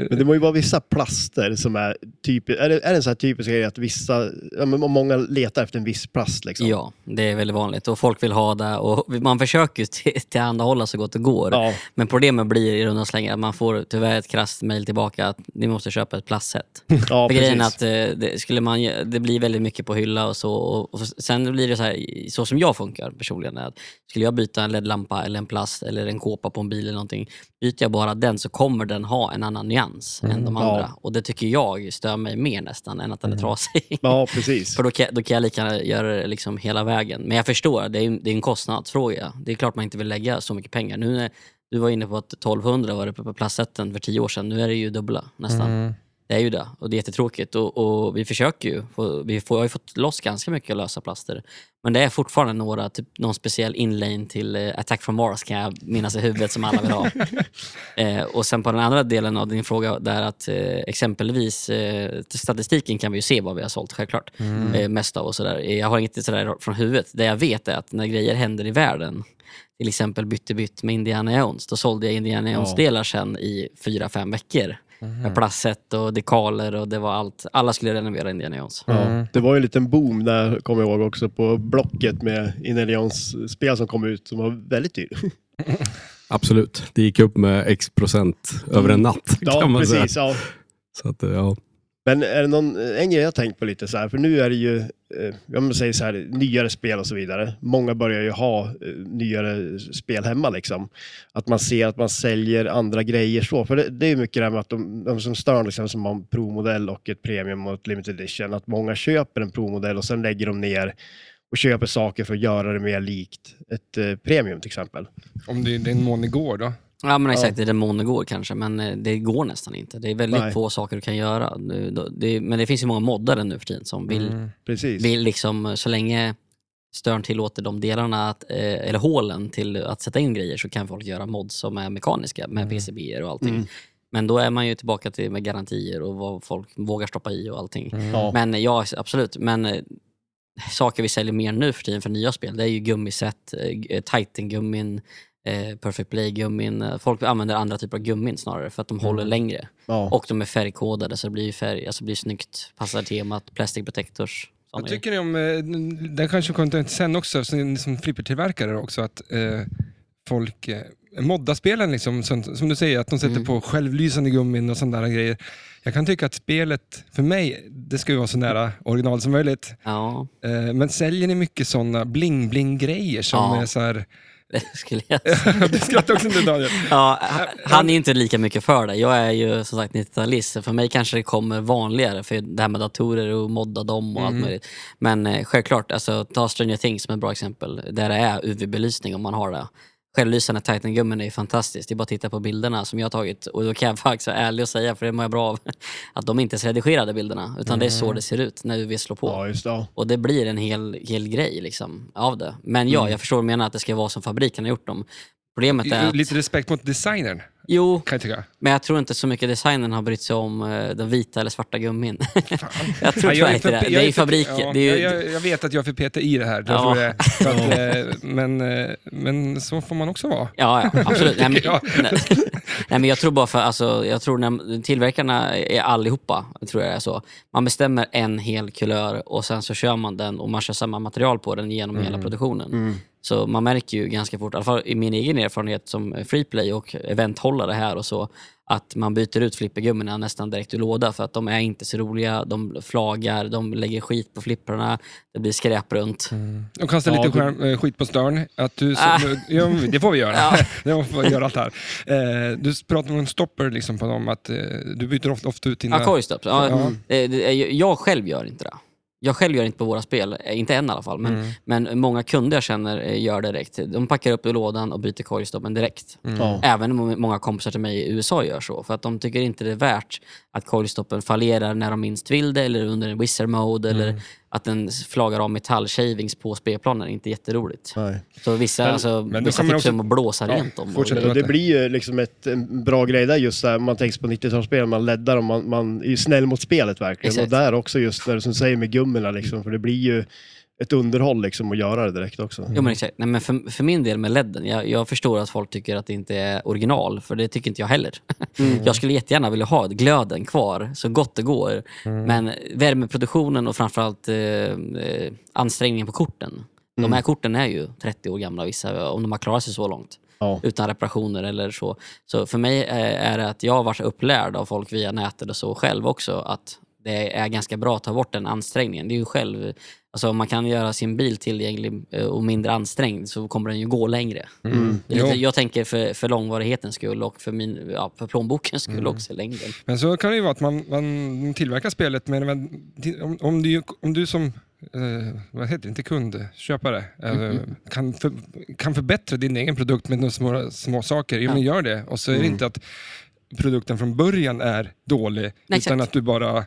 eh, Men det må ju vara vissa plaster som är typiskt. Är det, är det en sån här typisk grej att vissa, ja, men många letar efter en viss plast liksom? Ja, det är väldigt vanligt och folk vill ha det och man försöker ju till- tillhandahålla så gott det går. Ja, Men problemet blir i runda slängar att man får tyvärr ett krasst mejl tillbaka att ni måste köpa ett plastset. (laughs) ja För grejen är att eh, det, skulle man, det blir väldigt mycket på hylla och så. Och, och sen blir det så här, så som jag funkar personligen. Är att skulle jag byta en LED-lampa eller en plast eller en kåpa på en bil eller någonting. Byter jag bara den så kommer den ha en annan nyans än de Mm, ja. andra. Och det tycker jag stör mig mer nästan än att den är trasig. (laughs) Ja, precis. För då kan, då kan jag lika gärna göra det liksom hela vägen. Men jag förstår, det är, det är en kostnadsfråga. Det är klart man inte vill lägga så mycket pengar. Nu när du var inne på att 1200 var det på plastsätten för tio år sedan. Nu är det ju dubbla nästan. mm. Det är ju det och det är jättetråkigt. Och, och vi försöker ju. Vi får, har ju fått loss ganska mycket lösa plaster. Men det är fortfarande några, typ, någon speciell inlane till eh, Attack from Mars kan jag minnas i huvudet som alla vill ha. (laughs) eh, och sen på den andra delen av din fråga där att eh, exempelvis eh, statistiken kan vi ju se vad vi har sålt självklart. Eh, mest av och sådär. Jag har inget sådär från huvudet. Det jag vet är att när grejer händer i världen till exempel bytte bytt med Indiana Jones. Då sålde jag Indiana Jones-delar sen i fyra, fem veckor. Med plastset och dekaler och det var allt. Alla skulle renovera Indiana Jones. Ja, det var ju en liten boom där, kommer jag ihåg också, på Blocket med Indiana Jones spel som kom ut som var väldigt dyr. (laughs) Absolut. Det gick upp med x procent över en natt Ja, precis. Ja. Så att, ja. Men är det någon, en grej jag har tänkt på lite så här, för nu är det ju, eh, om man säger så här, nyare spel och så vidare. Många börjar ju ha eh, nyare spel hemma liksom. Att man ser att man säljer andra grejer så. För det, det är ju mycket det här med att de, de som stör, liksom, som har en provmodell och ett premium och ett limited edition, att många köper en provmodell och sen lägger de ner och köper saker för att göra det mer likt ett eh, premium till exempel. Om det, det är en mån igår då. Ja men exakt, det är demon går kanske, men eh, det går nästan inte. Det är väldigt Nej. få saker du kan göra. Det, det, men det finns ju många moddare nu för tiden som vill, Mm. Precis. vill liksom, så länge Stern tillåter de delarna, att, eh, eller hålen till att sätta in grejer så kan folk göra mods som är mekaniska med PCB och allting. Mm. Men då är man ju tillbaka till med garantier och vad folk vågar stoppa i och allting. Mm. Ja. Men eh, ja, absolut. Men eh, saker vi säljer mer nu för tiden för nya spel, det är ju gummiset, eh, Titan-gummin, eh, Perfect Play-gummin. Eh, Folk använder andra typer av gummin snarare för att de håller längre. Ja. Och de är färgkodade så det blir färg, alltså det blir snyggt, passar temat, plastic protectors. grejer. tycker ni om, eh, det kanske kommer sen också, som, som flippertillverkare också, att eh, folk eh, moddar spelen liksom, som, som du säger, att de sätter Mm. på självlysande gummin och sådana grejer. Jag kan tycka att spelet, för mig, det ska ju vara så nära original som möjligt. Ja, Eh, men säljer ni mycket sådana bling-bling-grejer som Ja. är så här... (laughs) skulle jag (laughs) du skrattar också inte Daniel. Ja, han är inte lika mycket för det. Jag är ju som sagt 90-talist, så för mig kanske det kommer vanligare, för det här med datorer och modda dem och allt Mm. möjligt. Men eh, självklart, alltså, ta Stranger Things som ett bra exempel, där det är UV-belysning om man har det. Självlysande Titan-gummin är fantastiskt. Det är bara att titta på bilderna som jag har tagit. Och då kan jag faktiskt vara ärlig och säga, för det mår jag bra av, (laughs) att de inte är redigerade bilderna. Utan det är så det ser ut när UV slår på. ja, det. Och det blir en hel, hel grej liksom, av det. Men ja, jag förstår vad du menar, att det ska vara som fabriken har gjort dem. Problemet är att... Lite respekt mot designern, Jo, kan jag tycka. men jag tror inte så mycket designen har brytt sig om eh, den vita eller svarta gummin. (laughs) jag tror Ja, jag inte det. Det är ju fabriken. ja, ju, jag, jag, vet att jag är för Peter i det här. Ja. tror det. (laughs) Att, eh, men, eh, men så får man också vara. Ja, ja, absolut. Nej, (laughs) men, nej, nej, men jag tror bara för, alltså, jag tror när tillverkarna är allihopa, tror jag är så. Man bestämmer en hel kulör och sen så kör man den och man kör samma material på den genom hela produktionen. Mm. Så man märker ju ganska fort, i alla fall i min egen erfarenhet som freeplay och eventhållare här och så, att man byter ut flippergummina nästan direkt ur låda för att de är inte så roliga, de flagar, de lägger skit på flipprarna, det blir skräp runt. De kastar Ja, lite du- eh, skit på Stern. Att du, Ah. ja, det får vi göra. (laughs) Ja. (laughs) det får vi göra allt här. Eh, du pratar om en stopper liksom på dem, att eh, du byter ofta, ofta ut dina... Ja, coilstops. Ja, det- Jag själv gör inte det. Jag själv gör inte på våra spel, eh, inte än i alla fall, men, Mm. men många kunder jag känner eh, gör det direkt. De packar upp ur lådan och byter coilstoppen direkt. Mm. Även må- många kompisar till mig i USA gör så, för att de tycker inte det är värt att coilstoppen fallerar när de minst vill det, eller under en wizard mode, Mm. eller att den flagar av metallshavings på spelplanen. inte jätteroligt. Nej. Så vissa, Men- alltså, men vissa tipsar också- om att blåsa Ja, rent om. fortsätt. Och, Men det blir ju liksom ett, en bra grej där just där, man tänker på 90-talsspel, man leddar och man, man är snäll mot spelet verkligen. Exakt. Och där också just det som du säger med gummorna liksom, för det blir ju ett underhåll liksom att göra det direkt också. Jo men exakt. Nej, men för, för min del med ledden, jag, jag förstår att folk tycker att det inte är original, för det tycker inte jag heller. (laughs) Jag skulle jättegärna vilja ha glöden kvar så gott det går. Men värmeproduktionen och framförallt eh, eh, ansträngningen på korten. De här korten är ju 30 år gamla vissa, om de har klarat sig så långt. Ja. Utan reparationer eller så. Så för mig eh, är det att jag har varit upplärd av folk via nätet och så själv också, att det är ganska bra att ta bort den ansträngningen. Det är ju själv, alltså om man kan göra sin bil tillgänglig eh, och mindre ansträngd så kommer den ju gå längre. Mm. Jo. jag tänker för, för långvarighetens skull och för, min, ja, för plånbokens skull Mm. också längden. Men så kan det ju vara att man, man tillverkar spelet, men om, om, du, om du som eh, vad heter det, inte kund, köpare, eh, Mm. kan, för, kan förbättra din egen produkt med några små, små saker, ja. men gör det. Och så är det Mm. inte att produkten från början är dålig, Nej, utan exakt. att du bara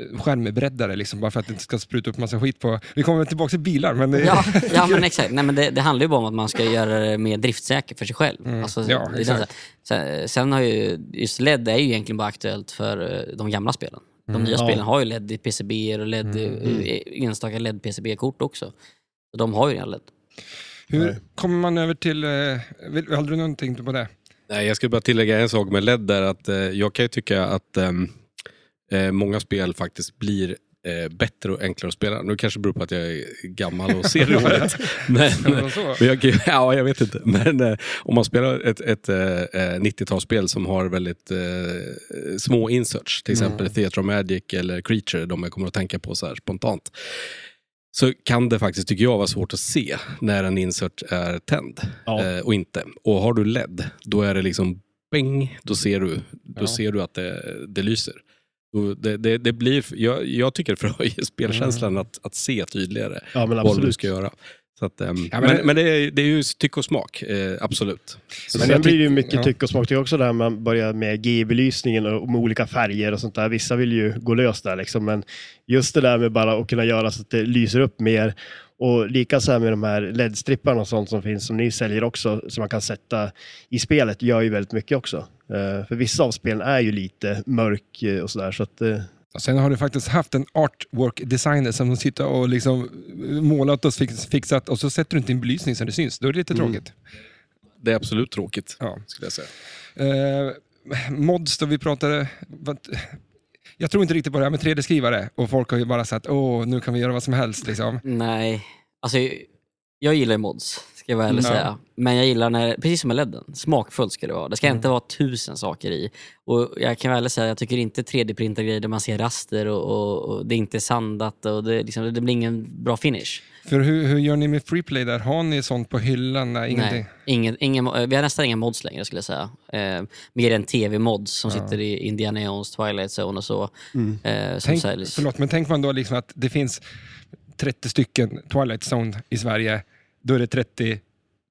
eh, skärmbreddar det, liksom, bara för att det inte ska spruta upp massa skit på... Vi kommer tillbaka till bilar, men... det- Ja, ja (laughs) men exakt. Nej, men det, det handlar ju bara om att man ska göra det mer driftsäkert för sig själv. Mm. Alltså, Ja, exakt. sen, sen har ju, just LED är ju egentligen bara aktuellt för eh, de gamla spelen. De Mm. nya Ja. spelen har ju LED i PCB och LED, eh, enstaka LED-PCB-kort också. Så de har ju redan LED. Hur Nej. kommer man över till... Eh, vill, hade du någonting på det? Nej, jag skulle bara tillägga en sak med LED där. Att, jag kan ju tycka att ehm, eh, många spel faktiskt blir eh, bättre och enklare att spela. Nu kanske det beror på att jag är gammal och ser (laughs) dåligt. men, men jag, ja, jag vet inte. Men eh, om man spelar ett, ett eh, 90-talsspel som har väldigt eh, små inserts, till exempel Theatre of Magic eller Creature, de jag kommer att tänka på så här spontant, så kan det faktiskt, tycker jag, vara svårt att se när en insert är tänd Ja. eh, och inte. Och har du LED, då är det liksom bing, då ser du, då Ja. ser du att det, det lyser. Det, det, det blir, jag, jag tycker det förhöjer (laughs) spelkänslan att, att se tydligare Ja, men vad du ska göra. Så att, ehm, Ja, men men det- men det, är, det är ju tycke och smak, eh, absolut. Så Men sen blir tyck- det ju mycket ja. tycke och smak. Det är också det här man börjar med G-belysningen och med olika färger och sånt där. Vissa vill ju gå lös där liksom, men just det där med bara att kunna göra så att det lyser upp mer. Och lika så här med de här LED-stripparna och sånt som finns, som ni säljer också, som man kan sätta i spelet, gör ju väldigt mycket också. Eh, för vissa av spelen är ju lite mörk eh, och sådär, så att eh, Sen har du faktiskt haft en artwork designer som sitter och liksom målat och fix, fixat och så sätter du inte in belysning så det syns. Då är det lite Mm. tråkigt. Det är absolut tråkigt, Ja. skulle jag säga. Eh, mods då vi pratade... Vad, jag tror inte riktigt på det här med 3D-skrivare och folk har ju bara sagt åh, nu kan vi göra vad som helst. Liksom. Nej, alltså jag gillar mods, ska jag vara ärlig Ja. säga. Men jag gillar när, precis som med ledden, smakfullt ska det vara. Det ska Mm. inte vara tusen saker i. Och jag kan väl säga, jag tycker inte 3D-printa grejer där man ser raster och, och, och det är inte sandat och det, liksom, det blir ingen bra finish. För hur, hur gör ni med freeplay där? Har ni sånt på hyllan? Nej, ingenting? Nej, ingen, ingen, vi har nästan inga mods längre skulle jag säga. Eh, mer än tv-mods som Ja. sitter i Indiana Jones, Twilight Zone och så. Eh, som Tänk, säljs. förlåt, men tänk man då liksom att det finns 30 stycken Twilight Zone i Sverige. Då är det 30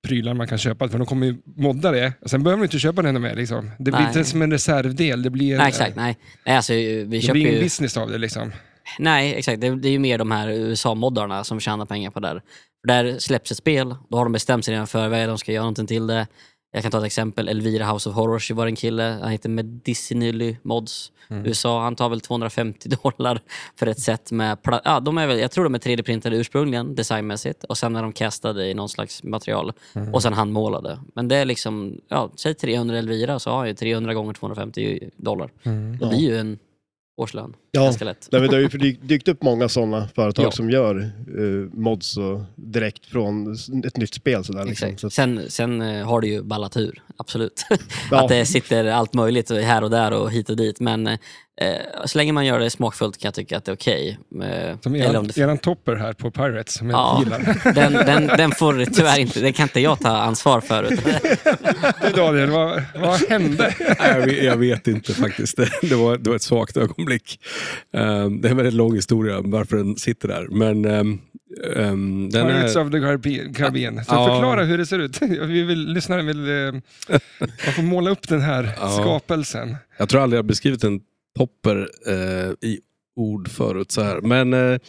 prylar man kan köpa, för de kommer ju modda det. Sen behöver man inte köpa den mer. Liksom. Det blir Nej. inte som en reservdel. Det blir, Nej, exakt. Nej, nej alltså, vi det köper blir ingen ju... business av det. Liksom. Nej, exakt. Det, det är ju mer de här USA-moddarna som tjänar pengar på det där. Där släpps ett spel, då har de bestämt sig redan förväg, de ska göra någonting till det. Jag kan ta ett exempel, Elvira House of Horrors var en kille, han heter Medicinily Mods, Mm. USA. Han tar väl 250 (laughs) dollar för ett set med, ja, de är väl, jag tror de är 3D-printade ursprungligen, designmässigt, och sen är de castade i någon slags material Mm. och sen handmålade. Men det är liksom, ja, säg 300 Elvira så har jag ju 300 gånger 250 dollar. Mm. Det blir ju en årslön, Ja. ganska lätt. Nej, men det har ju dykt- dykt upp många sådana företag Ja. som gör eh, mods och direkt från ett nytt spel. Sådär, liksom. Exakt. Så att, Sen, sen eh, har det ju ballat ur, absolut. Ja. (laughs) att det sitter allt möjligt här och där och hit och dit. Men eh, så länge man gör det smakfullt kan jag tycka att det är okej. Eh, Som eller om eran, det- eran topper här på Pirates, som jag Ja. gillar. (laughs) den, den, den får tyvärr inte, den kan inte jag ta ansvar för. utan- Du Daniel, vad, vad hände? Jag, vet, jag vet inte faktiskt. Det, det, var, det var ett svagt ögonblick. Ehm, det är en väldigt lång historia varför den sitter där. Men ehm, den Pirates är, of the Caribbean. Så Ja. förklara hur det ser ut. (laughs) Vi vill, lyssnaren vill eh, man får måla upp den här Ja. skapelsen. jag tror aldrig jag har beskrivit en topper eh, i ord förut så här. Men, eh,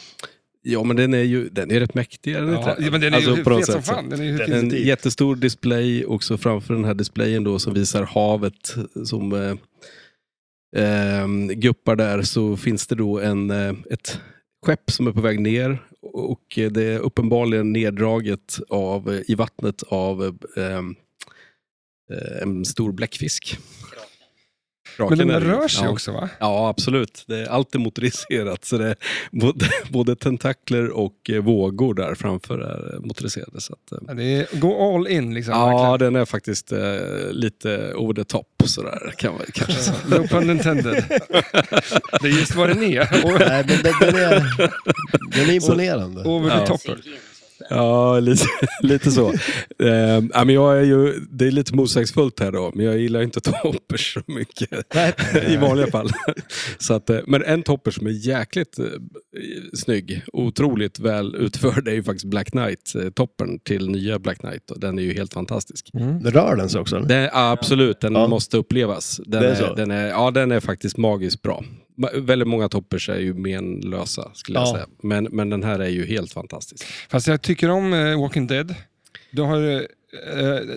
ja, men den är ju den är rätt mäktig. Är den Ja, inte det? ja, men den är Alltså, ju fet som fan. Den är ju fin. En jättestor display också framför den här displayen då som visar havet som eh, eh, guppar där så finns det då en, eh, ett skepp som är på väg ner och det är uppenbarligen neddraget av, eh, i vattnet av eh, eh, en stor bläckfisk. Men den rör sig ja. också va? Ja, absolut. Det är, allt är motoriserat. Så det är både, (laughs) både tentakler och eh, vågor där framför är motoriserade. Så att, eh, Ja, det är, gå all in liksom. Ja, verkligen. den är faktiskt eh, lite over the top sådär. Kan man kanske säga. Ja, No pun intended. Det är just vad den är. Nej, men den, den, är, den är imponerande. Over the Ja. topper. Ja, lite, (laughs) lite så. Eh, men jag är ju, det är lite motsägelsefullt här då, men jag gillar inte (laughs) toppers så mycket. (laughs) I vanliga fall. Så att, eh, men en topper som är jäkligt eh, snygg, otroligt väl utförd, är ju faktiskt Black Knight-toppern till nya Black Knight. Och den är ju helt fantastisk. Det rör den sig också? Den, absolut, den Ja. måste upplevas. Den Det är är, den är, ja, den är faktiskt magiskt bra. Väldigt många toppers är ju menlösa, skulle jag Ja. säga. Men, men den här är ju helt fantastisk. Fast jag tycker om eh, Walking Dead. Du har uh,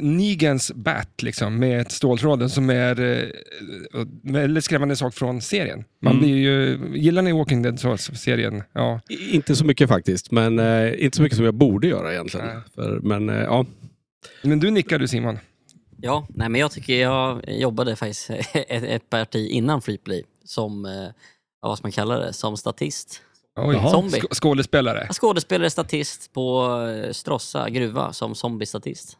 Negans Bat liksom, med ståltråden som är uh, väldigt skrämmande sak från serien. Man Mm. blir ju, gillar ni Walking Dead, så, serien? Ja. I- Inte så mycket faktiskt, men eh, inte så mycket som jag borde göra egentligen. För, men eh, ja, Men du nickar du Simon? Ja, nej, men jag tycker jag jobbade faktiskt (laughs) ett, ett parti innan Freeplay som, eh, ja, vad ska man kalla det, som statist. Oj. Zombie. Sk- skådespelare. Skådespelare, statist på eh, Stråssa gruva som zombie-statist.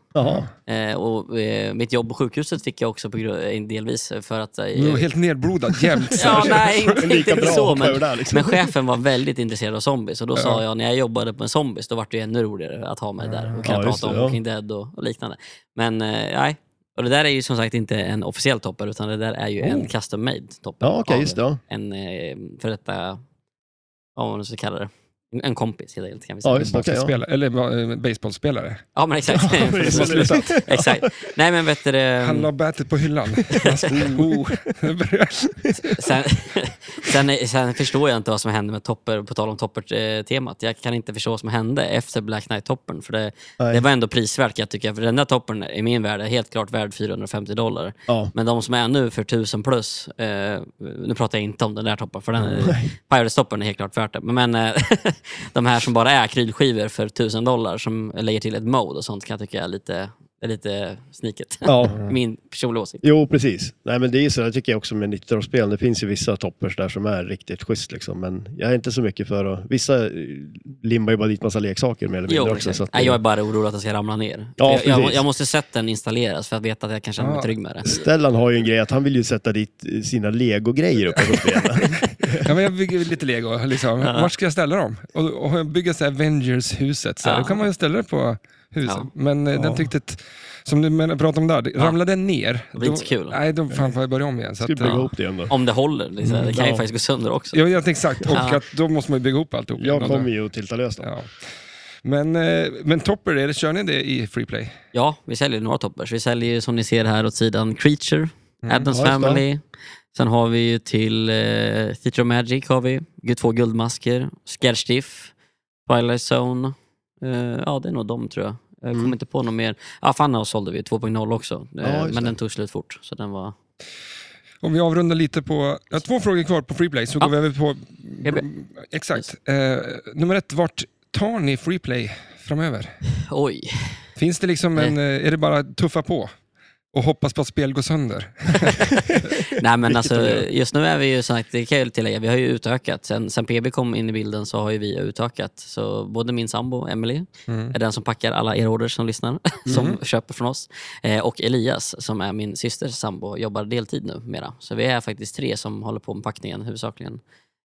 Eh, och eh, mitt jobb på sjukhuset fick jag också på eh, delvis för att... Eh, Du var helt nedblodad jämt. ja, nej, (laughs) inte, inte bra så, men, där liksom. men chefen var väldigt intresserad av zombies och då sa Ja. jag när jag jobbade på en zombies då var det ännu roligare att ha mig där och kunna Ja, prata om ja. Walking Dead och, och liknande. Men eh, nej, och det där är ju som sagt inte en officiell topper utan det där är ju en Oh. custom made topper. Ja, okej, av just det. En eh, för detta, vad man nu ska kalla det, en, kompis helt enkelt kan vi säga. Ja, just. Okej, ja. Eller eh, baseballspelare. Ja men exakt. (laughs) exakt. Nej men vet du, Han la bätet på hyllan. oh, (laughs) sen, sen, sen förstår jag inte vad som hände med Topper, på tal om Topper-temat. Jag kan inte förstå vad som hände efter Black Knight-toppern. För det, det var ändå prisvärt kan jag tycka. För den där toppern i min värld är helt klart värd 450 dollar. Ja. Men de som är nu för 1000 plus, eh, nu pratar jag inte om den där toppen, för den är, Pirates-toppen är helt klart värt det. Men eh, (laughs) (laughs) de här som bara är akrylskivor för 1000 dollar som lägger till ett mode och sånt kan jag tycka är lite, är lite sniket. Ja. (laughs) Min personliga åsikt. Jo, precis. Nej, men det är ju så, jag tycker jag också med 90-talsspel, det finns ju vissa toppers där som är riktigt schysst liksom, men jag är inte så mycket för att, vissa eh, limmar ju bara dit massa leksaker mer eller mindre Jo, också. Så att, Nej, jag är bara orolig att den ska ramla ner. Ja, jag, jag, precis. jag måste sett den installeras för att veta att jag kan känna mig Ja. trygg med det. Stellan har ju en grej att han vill ju sätta dit eh, sina legogrejer uppe på spelet. (laughs) Ja, men jag bygger lite lego. Liksom. Ja. Vart ska jag ställa dem? Och, och jag bygger så Avengers-huset. Så. Ja. Då kan man ju ställa det på huset. Ja. Men eh, den Ja. tyckte att, som du men- pratade om där, det- Ja. ramlade den ner. Det blir inte så kul. Nej, då fan får jag börja om igen. Så Ska att, bygga ja. ihop det igen då? Om det håller. Liksom. Det kan ju faktiskt gå sönder också. Ja, jag exakt. Och Ja. att då måste man ju bygga ihop alltihop. Jag kommer ju att tilta lös. Ja. Men, eh, men Topper, är det, kör ni det i Freeplay? Ja, vi säljer några toppers. Vi säljer ju som ni ser här åt sidan Creature, Mm. Addams. Family. Sen har vi ju till eh, Theatre of Magic har vi, två guldmasker, Scaredstiff, Twilight Zone. Eh, ja, det är nog de tror jag. Jag kommer Mm. inte på något mer. Ja, Funhouse sålde vi 2.0 också, eh, Ja, men det. den tog slut fort. Så den var... Om vi avrundar lite på... Jag har två frågor kvar på Freeplay, så Ja. går vi över på... Exakt. Eh, nummer ett, vart tar ni Freeplay framöver? Oj. Finns det liksom en... Eh, är det bara tuffa på? Och hoppas på att spel går sönder? (laughs) Nej men alltså, just nu är vi ju sagt, det kan jag tillägga, vi har ju utökat. Sen, sen PB kom in i bilden så har ju vi utökat. Så både min sambo Emily Mm. är den som packar alla e-orders som lyssnar, (laughs) som köper från oss. Eh, och Elias som är min systers sambo jobbar deltid nu mera. Så vi är faktiskt tre som håller på med packningen huvudsakligen.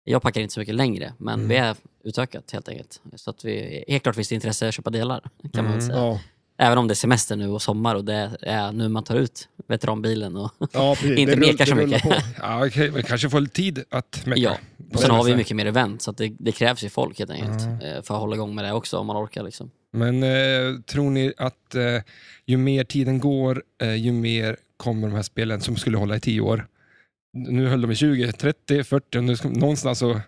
Jag packar inte så mycket längre, men Mm. vi är utökat helt enkelt. Så att vi, helt klart finns det intresse att köpa delar, kan man Mm. säga. Ja, Även om det är semester nu och sommar och det är nu man tar ut veteranbilen. Och, ja. (laughs) Inte mekar så mycket. på. Ja, okej, vi kanske får lite tid att mecka. Ja, och sen har vi mycket mer event, så det, det krävs ju folk helt enkelt eh, för att hålla igång med det också om man orkar. Liksom. Men eh, tror ni att eh, ju mer tiden går, eh, ju mer kommer de här spelen som skulle hålla i 10 år? Nu höll de i 20, 30, 40 och nu ska, någonstans så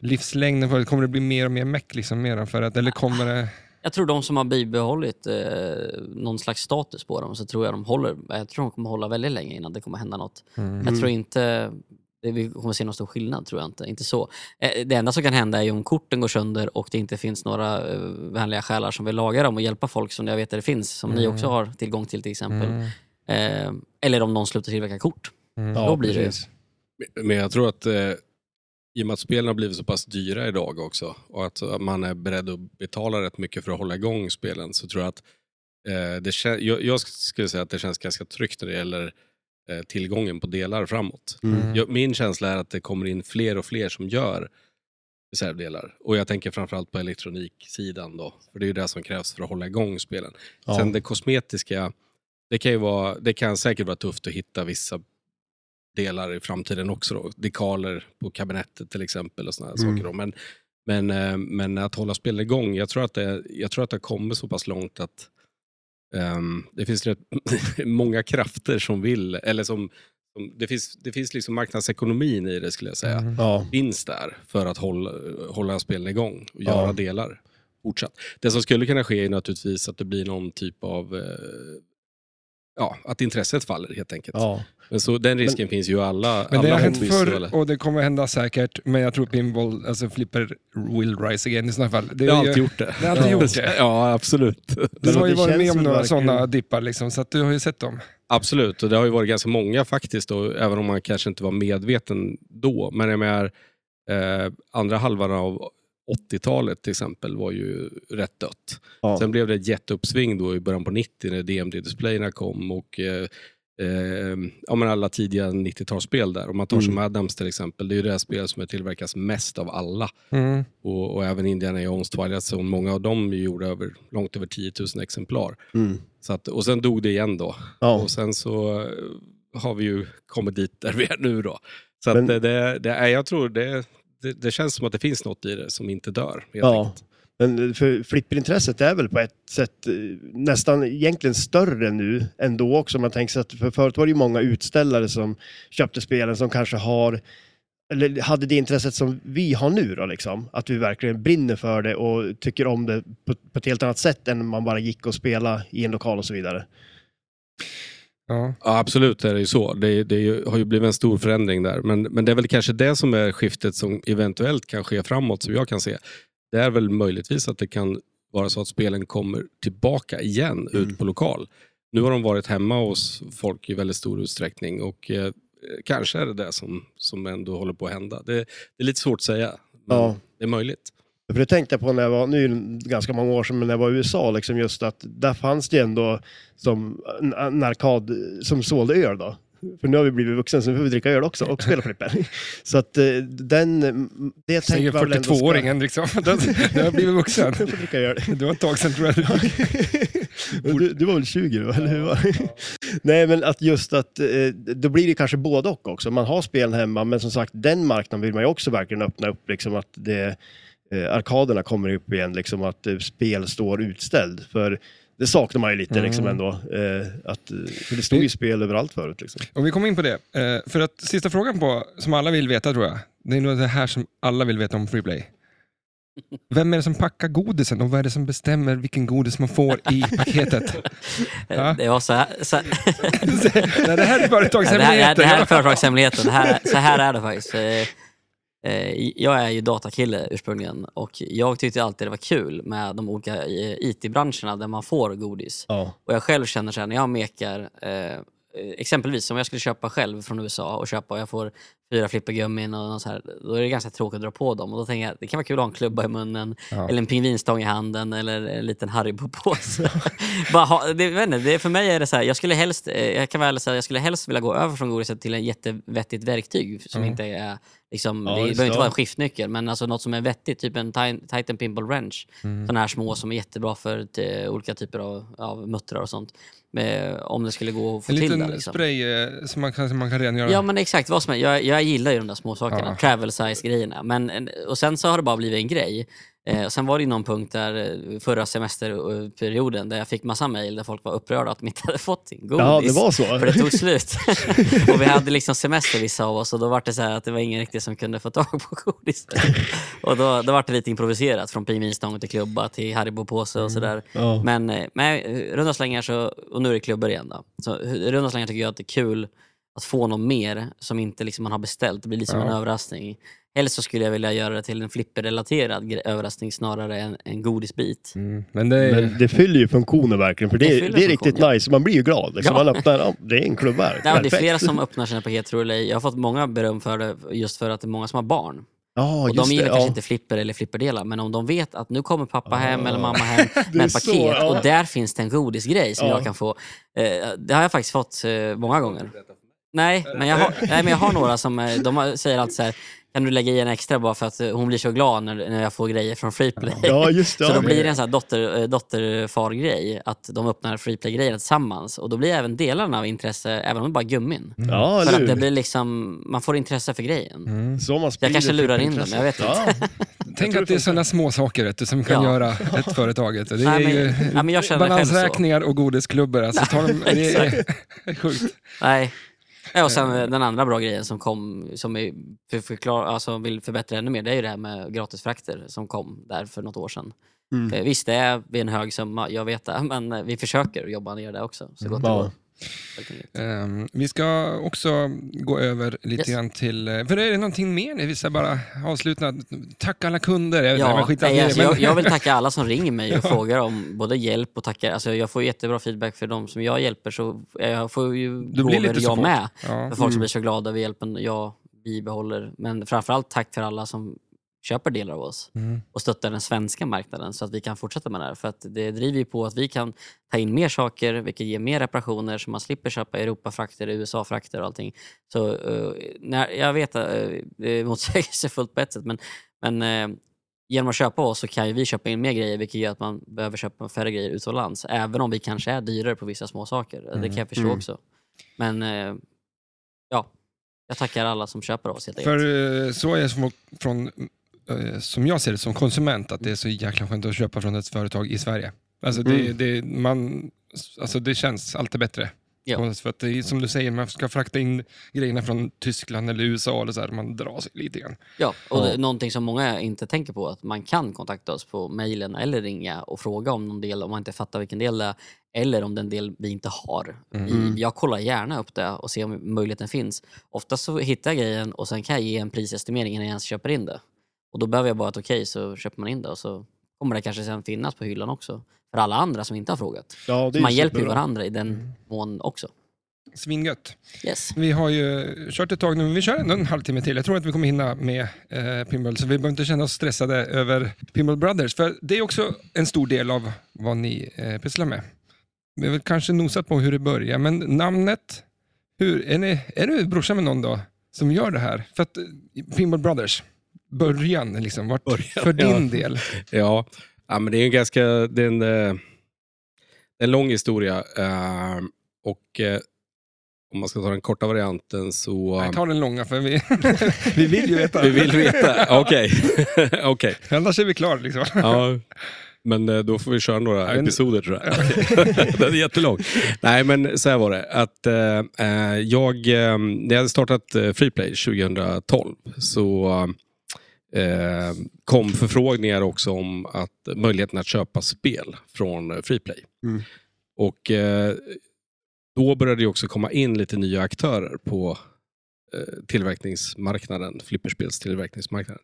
livslängden, kommer det bli mer och mer meck liksom mera för att, eller kommer det... Jag tror de som har bibehållit eh, någon slags status på dem, så tror jag de håller, jag tror de kommer hålla väldigt länge innan det kommer hända något. Jag tror inte det, vi kommer se någon stor skillnad, tror jag inte. Inte så. Eh, Det enda som kan hända är om korten går sönder och det inte finns några eh, vänliga själar som vill laga dem och hjälpa folk som jag vet att det finns, som ni också har tillgång till till exempel. Mm. Eh, eller om någon slutar tillverka kort. Mm. Ja, Då blir det ju. precis. Men jag tror att eh, i och med att spelen har blivit så pass dyra idag också och att man är beredd att betala rätt mycket för att hålla igång spelen så tror jag att eh, det kän- jag, jag skulle säga att det känns ganska tryggt när det gäller eh, tillgången på delar framåt. Mm. Jag, min känsla är att det kommer in fler och fler som gör reservdelar. Och jag tänker framförallt på elektroniksidan då, för det är ju det som krävs för att hålla igång spelen. Ja. Sen det kosmetiska, det kan, ju vara, det kan säkert vara tufft att hitta vissa delar i framtiden också. Då. Dekaler på kabinettet till exempel och såna här Mm. saker. Då. Men, men, eh, men att hålla spel igång, jag tror att det, jag tror att det har kommit så pass långt att ehm, det finns rätt (laughs) många krafter som vill, eller som, som det, finns, det finns liksom marknadsekonomin i det skulle jag säga. Mm. Ja, Finns där för att hålla, hålla spelen igång och Ja. göra delar fortsatt. Det som skulle kunna ske är naturligtvis att det blir någon typ av eh, Ja, att intresset faller helt enkelt. ja. Men så, den risken finns ju alla Men det alla har hänt förr eller? och det kommer hända säkert, men jag tror pinball, alltså flipper will rise again i sådana fall. Det Jag har ju- alltid gjort det. Det har alltid Ja. gjort det. (laughs) Ja, absolut. Du har ju det varit med om några sådana dippar, liksom, så att du har ju sett dem. Absolut, och det har ju varit ganska många faktiskt, och även om man kanske inte var medveten då. Men jag menar, eh, andra halvan av 80-talet till exempel var ju rätt dött. Ja. Sen blev det ett jätteuppsving då i början på 90 när DMD-displayerna kom och eh, eh, ja, men alla tidiga 90-talsspel där. Om man tar Mm. som Adams till exempel, det är ju det här spelet som är tillverkas mest av alla. Mm. Och, och även Indiana Jones, Twilight Zone, många av dem gjorde över, långt över 10 000 exemplar. Mm. Så att, och sen dog det igen då. Ja. Och sen så eh, har vi ju kommit dit där vi är nu då. Så Men- det, det, det, är- jag tror det, det, det känns som att det finns något i det som inte dör. Ja. enkelt. Men för flipperintresset är väl på ett sätt eh, nästan egentligen större nu ändå också. Man tänker sig att för förut var det ju många utställare som köpte spelen som kanske har eller hade det intresset som vi har nu då liksom. Att vi verkligen brinner för det och tycker om det på, på ett helt annat sätt än man bara gick och spela i en lokal och så vidare. Ja. Ja, absolut är det ju så. Det, det ju- har ju blivit en stor förändring där. Men, men det är väl kanske det som är skiftet som eventuellt kan ske framåt, som jag kan se. Det är väl möjligtvis att det kan vara så att spelen kommer tillbaka igen Mm. ut på lokal. Nu har de varit hemma hos folk i väldigt stor utsträckning och eh, kanske är det det som, som ändå håller på att hända. Det, det är lite svårt att säga, men Ja. det är möjligt. För det tänkte jag på när jag var, nu är det ganska många år sedan, men när jag var i USA, liksom just att där fanns det ändå som en, arkad som sålde öl då. För nu har vi blivit vuxna så nu får vi dricka öl också och spela flipper. Så att eh, den, det Säger tänker man väl ändå ska- 42-åringen liksom. (laughs) Den har blivit vuxen. (laughs) Jag får dricka öl. Det var ett tag sedan tror jag. (laughs) du, du var väl 20 då, eller hur? var det? Nej, men att just att eh, då blir det kanske både och också. Man har spelen hemma, men som sagt, den marknaden vill man ju också verkligen öppna upp, liksom att det, eh, arkaderna kommer upp igen, liksom att eh, spel står utställd. För det saknar man ju lite liksom Mm. ändå. Eh, att, eh, för det stod ju spel överallt förut. Liksom. Om vi kommer in på det. Eh, för att sista frågan på, som alla vill veta tror jag. Det är nog det här som alla vill veta om Freeplay. Vem är det som packar godisen och vad är det som bestämmer vilken godis man får i (laughs) paketet? Ja. Det var så här, så, (laughs) Nej, det här är det, här, företagshemligheten. det här är företagshemligheten. Det här, så här är det faktiskt. Eh, Jag är ju datakille ursprungligen och jag tyckte alltid det var kul med de olika eh, IT-branscherna där man får godis. Ja. Och jag själv känner så här, när jag mekar, eh, exempelvis om jag skulle köpa själv från USA och köpa och jag får fyra flippergummin och så här, då är det ganska tråkigt att dra på dem. Och då tänker jag det kan vara kul att ha en klubba i munnen Ja. eller en pingvinstång i handen eller en liten Haribo-påse. (laughs) Bara ha, det, jag vet inte, det, för mig är det så här, jag skulle helst, jag kan väl säga, jag skulle helst vilja gå över från godiset till en jättevettigt verktyg som Mm. inte är Liksom, Ja, det behöver inte vara en skiftnyckel, men alltså något som är vettigt. Typ en Ti- Titan Pimple Wrench. Mm. Sådana här små som är jättebra för t- olika typer av, av muttrar och sånt. Eh, om det skulle gå att få En till det. liten Liksom. spray eh, som man kan, som man kan rengöra. Ja men exakt, vad som är. Jag, jag gillar ju de där små sakerna, Ja. travel size grejerna. Men, en- och sen så har det bara blivit en grej. Eh, sen var det någon punkt där eh, förra semesterperioden där jag fick massa mejl där folk var upprörda att de inte hade fått sin godis. ja, det var så. För det tog slut. (laughs) och vi hade liksom semester vissa av oss och då var det så här att det var ingen riktigt som kunde få tag på godis. och då, då var det lite improviserat från pingvinstång till klubba till Haribo-påse och sådär. Ja. Men, eh, men runda slängar så, och nu är det klubbor igen då. Så eh, runda slängar tycker jag att det är kul att få något mer som inte liksom man har beställt. Det blir lite som Ja. en överraskning. Helst så skulle jag vilja göra det till en flipperrelaterad överraskning snarare än en godisbit. Mm. Men det är... Men det fyller ju funktionen verkligen, för det, Det det, är riktigt nice. Man blir ju glad. Liksom. Ja. Man öppnar, ja, det är en klubba här. Nej, det är flera som öppnar sina paket tror jag. Jag har fått många beröm för det just för att det är många som har barn. Ja, Och de gillar det. kanske ja. inte flipper eller flipperdelar, men om de vet att nu kommer pappa hem Ah. eller mamma hem (laughs) med ett så, paket ja. och där finns det en godisgrej som Ja. jag kan få. Eh, det har jag faktiskt fått eh, många gånger. Nej, men jag har, nej, men jag har några som eh, de säger alltid så här, kan du lägga i en extra bara för att eh, hon blir så glad när, när jag får grejer från Freeplay. Ja, just det. (laughs) Så ja. då blir det en sån här dotter, eh, dotterfar-grej, att de öppnar Freeplay-grejerna tillsammans. Och då blir även delarna av intresse, även om det bara är gummin. Ja, För att det blir liksom, man får intresse för grejen. Mm. Så man Jag kanske lurar in dem, jag vet inte. Ja. (laughs) Tänk tror att det är sådana små saker vet du, som kan Ja. göra ett företag. Det är Nej, men- ju ja, balansräkningar och godisklubbor. Alltså, tar de, (laughs) det är sjukt. Nej. Ja, och sen eh, den andra bra grejen som kom, som är för, förklar, alltså vill förbättra ännu mer, det är ju det här med gratisfrakter som kom där för något år sedan. Mm. Eh, Visst, det är en hög summa, jag vet det, (laughs) men vi försöker jobba ner det också så gott det går. Ehm, vi ska också gå över lite Yes. grann till... eh, För är det någonting mer? ni vill bara avsluta. Tack alla kunder. Jag, Ja, nej, alltså, men- jag, jag vill tacka alla som ringer mig (laughs) och frågar om både hjälp och tackar. Alltså, jag får jättebra feedback för de som jag hjälper, så jag får ju Du blir lite jag med. Ja. För folk som blir så glada över hjälpen jag bibehåller. Men framförallt tack för alla som köper delar av oss Mm. och stöttar den svenska marknaden så att vi kan fortsätta med det här. För att det driver ju på att vi kan ta in mer saker, vilket ger mer reparationer så man slipper köpa Europafrakter, USA-frakter och allting. Så eh, när, jag vet att uh, det är motsägelsefullt på ett sätt men, men eh, genom att köpa oss så kan ju vi köpa in mer grejer vilket gör att man behöver köpa färre grejer utomlands. Även om vi kanske är dyrare på vissa små saker. Det kan jag förstå Mm. också. Men eh, ja, jag tackar alla som köper oss helt enkelt. För eh, så är som, från, eh, som jag ser det som konsument, att det är så jäkla skönt att köpa från ett företag i Sverige. Alltså det, Mm. det, man, alltså det känns alltid bättre. Ja. För att det är, som du säger, man ska frakta in grejerna från Tyskland eller USA, eller så här, man drar sig lite grann. Ja, och Ja. Det är någonting som många inte tänker på, att man kan kontakta oss på mejlen eller ringa och fråga om någon del om man inte fattar vilken del det är, eller om det är en del vi inte har. Mm. Vi, jag kollar gärna upp det och ser om möjligheten finns. Oftast så hittar jag grejen och sen kan jag ge en prisestimering innan jag ens köper in det. Och då behöver jag bara ett okej så köper man in det och så kommer det kanske sen finnas på hyllan också. För alla andra som inte har frågat. Ja, man hjälper ju varandra i den mån också. Svingött. Yes. Vi har ju kört ett tag nu, men vi kör ändå en halvtimme till. Jag tror att vi kommer hinna med eh, Pinball, så vi behöver inte känna oss stressade över Pinball Brothers. För det är också en stor del av vad ni eh, pysslar med. Vi har väl kanske nosat på hur det börjar, men namnet, hur, är, ni, är du brorsa med någon då som gör det här? För att eh, Pinball Brothers, början liksom, vart, Början, för din ja. del. (laughs) Ja, ja men det är en ganska det är en, eh, en lång historia. eh, och eh, om man ska ta den korta varianten så... Jag tar den långa, för vi, (laughs) vi vill ju veta. Vi vill veta? Okej. (laughs) Okej. Annars är vi klara liksom. Ja, men då får vi köra några Ja, en- episoder tror jag. Den är jättelång. Nej, men så här var det. Att, eh, jag, när jag hade startat Freeplay 2012 så eh, kom förfrågningar också om att möjligheten att köpa spel från eh, Freeplay. Mm. Och eh, då började det också komma in lite nya aktörer på eh, tillverkningsmarknaden, flipperspelstillverkningsmarknaden.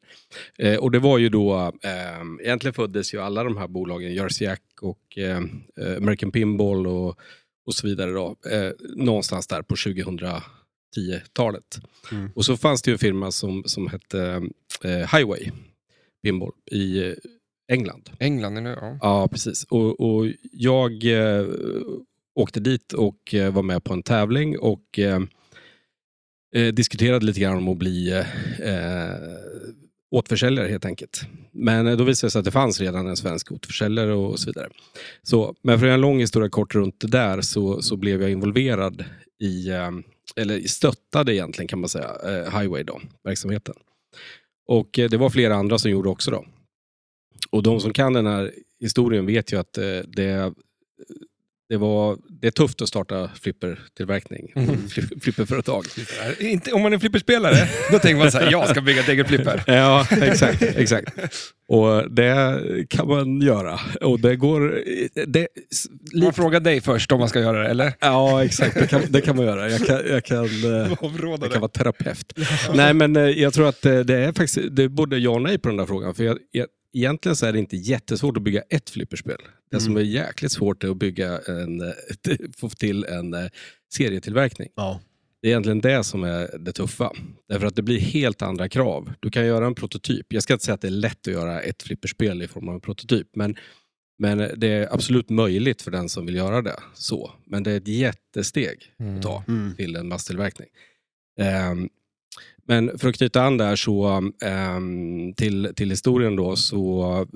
Eh, och det var ju då, eh, egentligen föddes ju alla de här bolagen, Jersey Jack och eh, eh, American Pinball och, och så vidare då, eh, någonstans där på 2010-talet. Mm. Och så fanns det ju en firma som, som hette Highway Pinball i eh, England. England nu, ja. Ja, precis. Och, och jag eh, åkte dit och eh, var med på en tävling och eh, eh, diskuterade lite grann om att bli eh, återförsäljare helt enkelt. Men eh, då visade det sig att det fanns redan en svensk återförsäljare och så vidare. Så, men för att göra en lång historia kort runt det där så, så blev jag involverad i, eh, eller stöttade egentligen kan man säga, eh, Highway då, verksamheten. Och eh, det var flera andra som gjorde också då. Och de som kan den här historien vet ju att eh, det, det, var, det är tufft att starta flippertillverkning, Mm. (laughs) fli- flipperföretag. Inte, om man är flipperspelare, då tänker man så här, jag ska bygga ett eget flipper. (laughs) Ja, exakt. exakt. Och det kan man göra. Och det går... Det, Man frågar dig först om man ska göra det, eller? ja, exakt. Det kan, det kan man göra. Jag kan, jag kan, (laughs) jag kan vara terapeut. Nej, men eh, jag tror att eh, det är faktiskt det är både ja och nej på den där frågan. För jag, jag, egentligen så är det inte jättesvårt att bygga ett flipperspel. Det som är jäkligt svårt är att bygga en, eh, (laughs) få till en eh, serietillverkning. Ja. Det är egentligen det som är det tuffa. Därför att det blir helt andra krav. Du kan göra en prototyp. Jag ska inte säga att det är lätt att göra ett flipperspel i form av en prototyp. Men, men det är absolut möjligt för den som vill göra det så. Men det är ett jättesteg att ta Mm. till en masstillverkning. Ehm, men för att knyta an där så, ehm, till, till historien då, så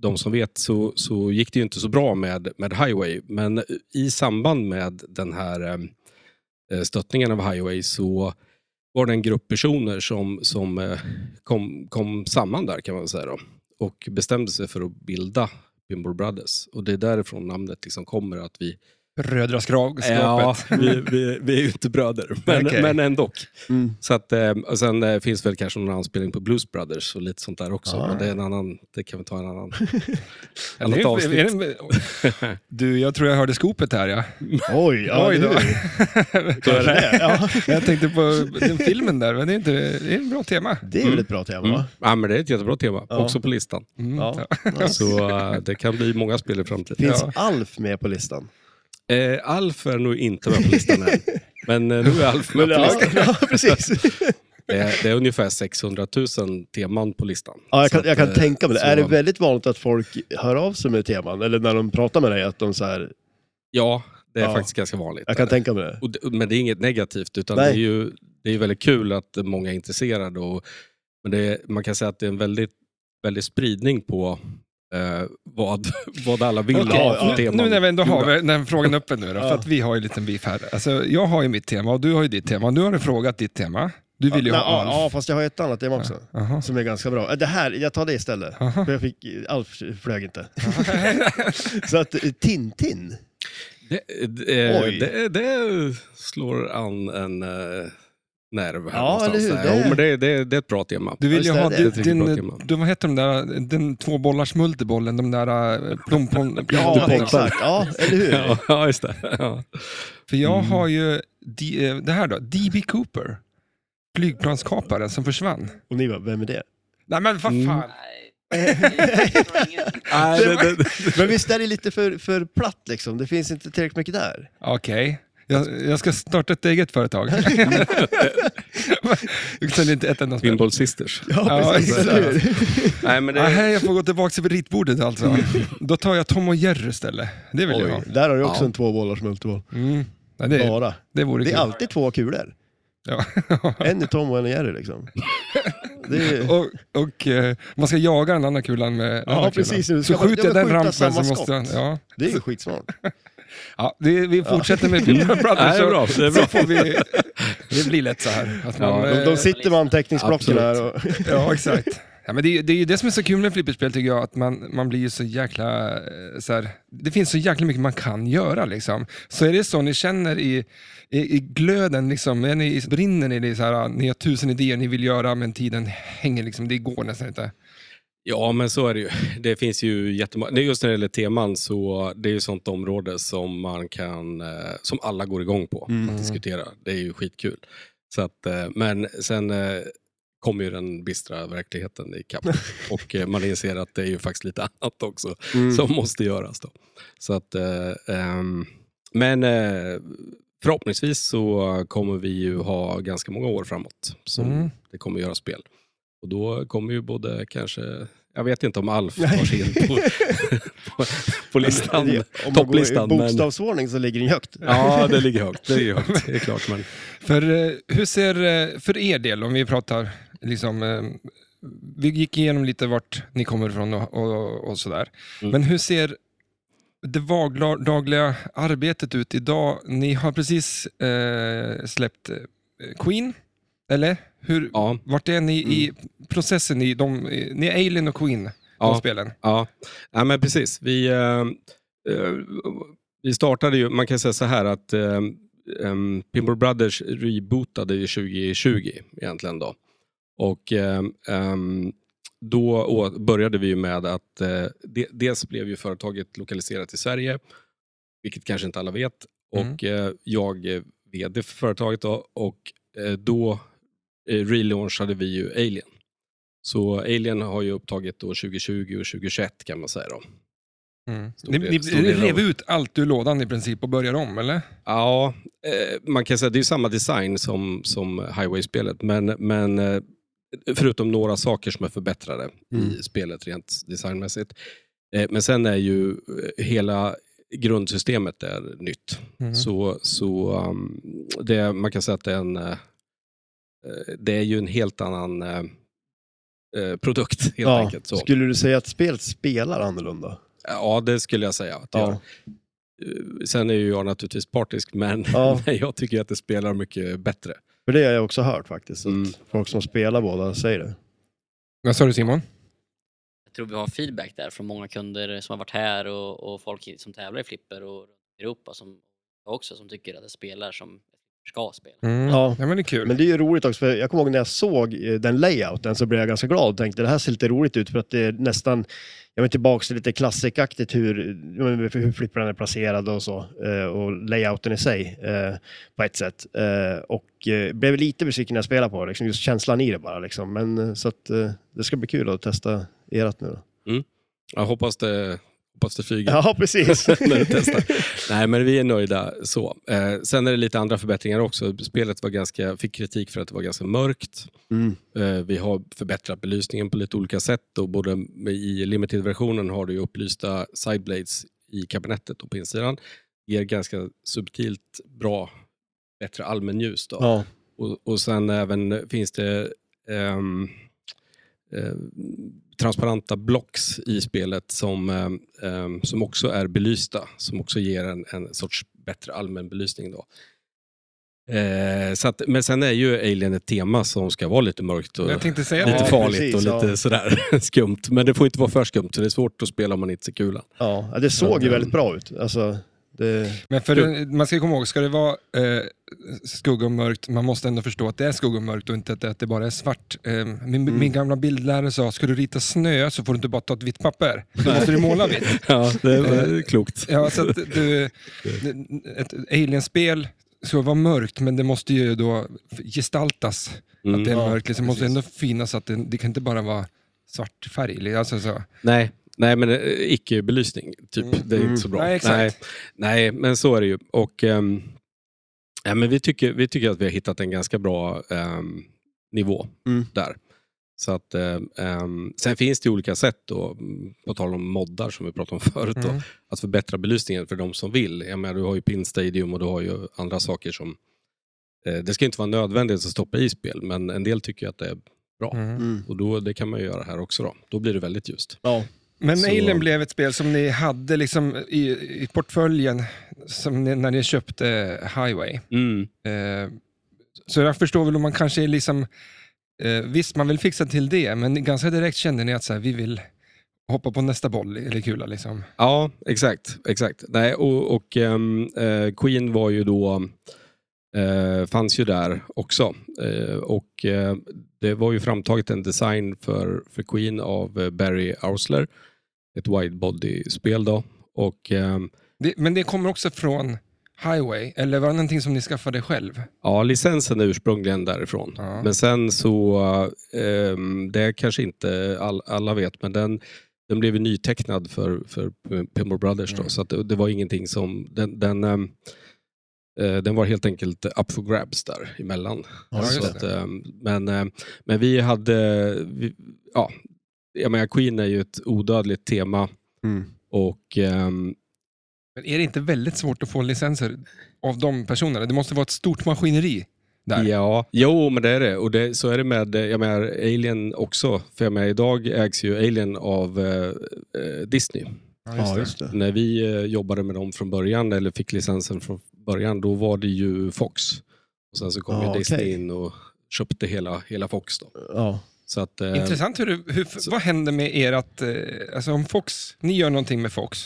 de som vet så, så gick det ju inte så bra med, med Highway. Men i samband med den här eh, stöttningen av Highway så var det en grupp personer som, som eh, kom, kom samman där kan man säga då, och bestämde sig för att bilda Pinball Brothers. Och det är därifrån namnet liksom kommer att vi Brödraskapet. Ja, vi, vi, vi är ju inte bröder, men, Okej. men ändå. Mm. Så att, eh, och sen eh, finns väl kanske någon anspelning på Blues Brothers och lite sånt där också. Ah. Men det är en annan, det kan vi ta en annan. Annat (laughs) det är- (laughs) avsnitt. är det- (laughs) Du, jag tror jag hörde skopet här ja. Oj, ja, Oj då. det- det. Ja. Jag tänkte på den filmen där, men det är, inte, det är ett bra tema. Det är väl ett bra tema, Mm. Ja, men det är ett jättebra tema, Ja. också på listan. Mm. Ja. Så eh, det kan bli många spel i framtiden. Finns Ja. Alf med på listan? Eh, Alf är nog inte med på listan än. (laughs) Men eh, nu är Alf med på ja, listan. (laughs) ja, precis. Det (laughs) är, det är ungefär 600 000 teman på listan. Ja, jag kan, jag att, kan eh, tänka mig det. Är det väldigt vanligt att folk hör av sig med teman? Eller när de pratar med dig, att de så här, Ja, det är Ja. faktiskt ganska vanligt. jag kan tänka mig det. Det, men det är inget negativt, utan Nej. det är ju det är väldigt kul att många är intresserade. Och, men det är, man kan säga att det är en väldigt, väldigt spridning på eh, vad, (laughs) vad alla vill Okej, ha för ja, teman. Nu när vi ändå har gjorda. den frågan uppe nu då, för Ja. att vi har ju en liten beef här. Alltså, jag har ju mitt tema och du har ju ditt tema. Du har ju frågat ditt tema. Du vill ju ja, ha ja, Alf. ja, fast jag har ett annat tema också. Jaha. Som är ganska bra. Det här, jag tar det istället. För jag fick, Alf flög inte. (laughs) Så att eh, Tintin. Det, det, Oj. det, det slår an en eh, nerv här Ja, eller hur? Det- Jo, men det, det, det är ett bra tema. Du vill ju ha det din, tema. du, vad heter de där, den två bollars multibollen, de där äh, plompon... Ja, exakt. Ja, eller hur? Ja, just det. Ja. För jag Mm. har ju D, eh, det här då, DB Cooper. Flygplanskaparen som försvann. Och ni bara, vem är det? Nej men vad Mm. fan. Nej. Nej, (laughs) det, det, det, Men visst är det lite för, för platt liksom? Det finns inte tillräckligt mycket där. Okej. Jag, jag ska starta ett eget företag. (laughs) jag säljer inte ett enda spel. Pinball Sisters. Ja, Ja, precis. hur? Nej, men det, Nej, jag får gå tillbaka till ritbordet alltså. Då tar jag Tom och Jerry istället. Det vill jag ha. Oj, där har du också Ja. en två bollars multiboll. Mm. Nej, det, Bara. det vore Det kul. är alltid två kulor. Ja. (laughs) En i Tom och en i Jerry liksom. Det är... (laughs) och och eh, man ska jaga den andra kulan med den Ja, andra precis. Kulan. Så skjuter ja, jag den rampen så måste jag... Ja. Det är ju skitsmart. Ja, det, vi fortsätter med Pinball Brothers. (laughs) Nej, det är bra. Det är bra. Så får vi, det blir lätt så här. Att man, Ja, De, eh, de sitter med anteckningsblocken här och... Ja, exakt. Ja, men det, är- det är ju det som är så kul med flipperspel tycker jag, att man, man blir ju så jäkla... eh, Så här, det finns så jäkla mycket man kan göra liksom. Så är det så ni känner i, i, i glöden, liksom, är ni, brinner ni, det så här, ni har tusen idéer ni vill göra men tiden hänger liksom, det går nästan inte. Ja, men så är det ju. Det finns ju jättemånga. Just när det gäller teman så det är ju sånt område som man kan, eh, som alla går igång på Mm. att diskutera. Det är ju skitkul. Så att, eh, men sen eh, kommer ju den bistra verkligheten ikapp (laughs) och man inser att det är ju faktiskt lite (laughs) annat också Mm. som måste göras. Då. Så att, eh, ehm, men förhoppningsvis så kommer vi ju ha ganska många år framåt som Mm. det kommer göra spel. Och då kommer ju både kanske, jag vet inte om Alf tar sig in på, (laughs) på, på listan. Om man går i topplistan, men- bokstavsordning så ligger den högt. Ja, det ligger högt. Det är högt, det är klart. Men, För eh, hur ser, eh, för er del, om vi pratar, liksom, eh, vi gick igenom lite vart ni kommer ifrån och, och, och sådär. Mm. Men hur ser det vardagliga arbetet ut idag? Ni har precis eh, släppt Queen, eller? Hur, ja, Vart är ni i processen? I de, ni är Alien och Queen, de ja, spelen. ja. ja, men precis. Vi, eh, eh, vi startade ju, man kan säga så här att eh, um, Pinball Brothers rebootade ju 2020 egentligen då. Och ehm, då började vi ju med att eh, de, dels blev ju företaget lokaliserat i Sverige, vilket kanske inte alla vet. Mm. Och eh, jag är vd för företaget då, och eh, då relaunchade vi ju Alien. Så Alien har ju upptagit då 2020 och 2021 kan man säga då. Mm. Ni, del- ni rev ut allt ur lådan i princip och börjar om, eller? Ja, eh, man kan säga att det är samma design som, som Highway-spelet, men, men eh, förutom några saker som är förbättrade Mm. i spelet rent designmässigt. Eh, men sen är ju eh, hela grundsystemet är nytt. Mm. Så, så um, det, man kan säga att det är en, eh, eh, det är ju en helt annan eh, eh, produkt helt Ja. enkelt. Så. Skulle du säga att spelet spelar annorlunda? Ja, det skulle jag säga. Att Ja. Eh, Sen är ju jag naturligtvis partisk, men, Ja. (laughs) men jag tycker att det spelar mycket bättre. För det har jag också hört faktiskt. Att Mm. Folk som spelar båda säger det. Vad sa du Simon? Jag tror vi har feedback där från många kunder som har varit här och, och folk som tävlar i flipper och Europa som också som tycker att det spelar som ska spela. Mm. Ja. Ja, men det är kul. Men det är ju roligt också, för jag kommer ihåg när jag såg eh, den layouten så blev jag ganska glad och tänkte det här ser lite roligt ut för att det är nästan, jag vill tillbaka till lite klassikaktigt hur, hur flipprarna är placerade och så, eh, och layouten i sig eh, på ett sätt. Och blev lite besviken när jag spelade på det, liksom, just känslan i det bara. Liksom. Men så att det ska bli kul att testa ert nu då. Jag hoppas det, hoppas det flyger. Ja, precis. (laughs) när du testar. Nej, men vi är nöjda så. Eh, sen är det lite andra förbättringar också. Spelet var ganska, fick kritik för att det var ganska mörkt. Mm. Eh, vi har förbättrat belysningen på lite olika sätt. Och både I limited-versionen har du upplysta sideblades i kabinettet och på insidan. Ger ganska subtilt bra, bättre allmänljus. Då. Ja. Och, och sen även finns det ehm, eh, transparenta blocks i spelet som, ehm, som också är belysta, som också ger en, en sorts bättre allmän belysning. Då. Eh, så att, men sen är ju Alien ett tema som ska vara lite mörkt och lite Ja, farligt precis, och lite ja. sådär (laughs) skumt. Men det får inte vara för skumt, så det är svårt att spela om man inte ser kulan. Ja, ja, det såg ju väldigt bra ut. Alltså, det... Men för, man ska komma ihåg, ska det vara eh, skugga och mörkt, man måste ändå förstå att det är skugga och mörkt och inte att det, att det bara är svart. Eh, min, Mm. min gamla bildlärare sa, ska du rita snö så får du inte bara ta ett vitt papper. Då måste du måla vitt. (laughs) Ja, det är klokt. Ja, så att du, ett alienspel ska vara mörkt, men det måste ju då gestaltas. Mm. Att det är mörkt, liksom, måste precis. ändå finnas att det, det kan inte bara vara svart färg. Alltså, så. Nej, nej men eh, icke-belysning, typ. Mm. Det är Mm. inte så bra. Nej, exakt. Nej, nej, men så är det ju. Och, ehm, ja, men vi, tycker, vi tycker att vi har hittat en ganska bra ehm, nivå Mm. där. Så att, ehm, sen finns det ju olika sätt, då, mm, på tal om moddar som vi pratade om (laughs) förut, då, Mm. att förbättra belysningen för de som vill. Jag menar, du har ju Pin Stadium och du har ju andra saker som... Eh, det ska inte vara nödvändigt att stoppa i spel, men en del tycker att det är bra. Mm. Mm. Och då, det kan man ju göra här också. Då, då blir det väldigt ljust. Ja. Men Så- blev ett spel som ni hade liksom i, i portföljen ni, när ni köpte Highway. Mm. Eh, så jag förstår väl om man kanske är liksom... Eh, visst, man vill fixa till det, men ganska direkt kände ni att så här, vi vill hoppa på nästa boll eller kula. Liksom. Ja, exakt. exakt. Nej, och och ehm, eh, Queen var ju då, eh, fanns ju där också. Eh, och eh, Det var ju framtaget en design för, för Queen av Barry Ausler. Ett widebody-spel då. Och ehm, Det, men det kommer också från Highway, eller var det någonting som ni skaffade själv? ja, licensen är ursprungligen därifrån. Ja. Men sen så, ehm, det kanske inte all, alla vet, men den, den blev ju nytecknad för, för Pimble Brothers. Då, Mm. så att det, det var ingenting som... Den, den, ehm, eh, den var helt enkelt up for grabs där emellan. Ja, så just att, ehm, men, ehm, men vi hade... Vi, ja, jag menar, Queen är ju ett odödligt tema Mm. och ehm, Men är det inte väldigt svårt att få licenser av de personerna? Det måste vara ett stort maskineri där. Ja, jo men det är det. Och det, så är det med jag menar, Alien också. För jag menar, idag ägs ju Alien av eh, eh, Disney. Ja, just det. När vi eh, jobbade med dem från början, eller fick licensen från början, då var det ju Fox. Och sen så kom Ja, ju Disney okej. in och köpte hela, hela Fox. Då. Ja. Så att, eh, Intressant hur, du- hur Så- vad händer med er att, eh, alltså om Fox, ni gör någonting med Fox,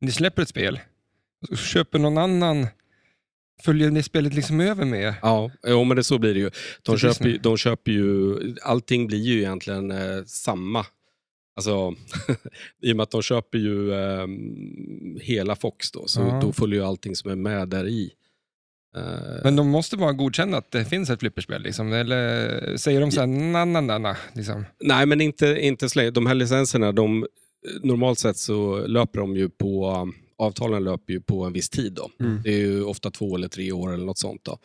ni släpper ett spel, så köper någon annan, följer ni spelet liksom över med? Ja, jo, men det, så blir det ju. De köper, ju- de köper ju... Allting blir ju egentligen eh, samma. Alltså, (laughs) I och med att de köper ju eh, hela Fox då, så Ja. då följer ju allting som är med där i. Eh, Men de måste bara godkänna att det finns ett flipperspel, liksom. eller säger de så här, na na na na, liksom. Nej, men inte, inte länge. De här licenserna, de, normalt sett så löper de ju på... Avtalen löper ju på en viss tid. Då. Mm. Det är ju ofta två eller tre år eller något sånt. Då.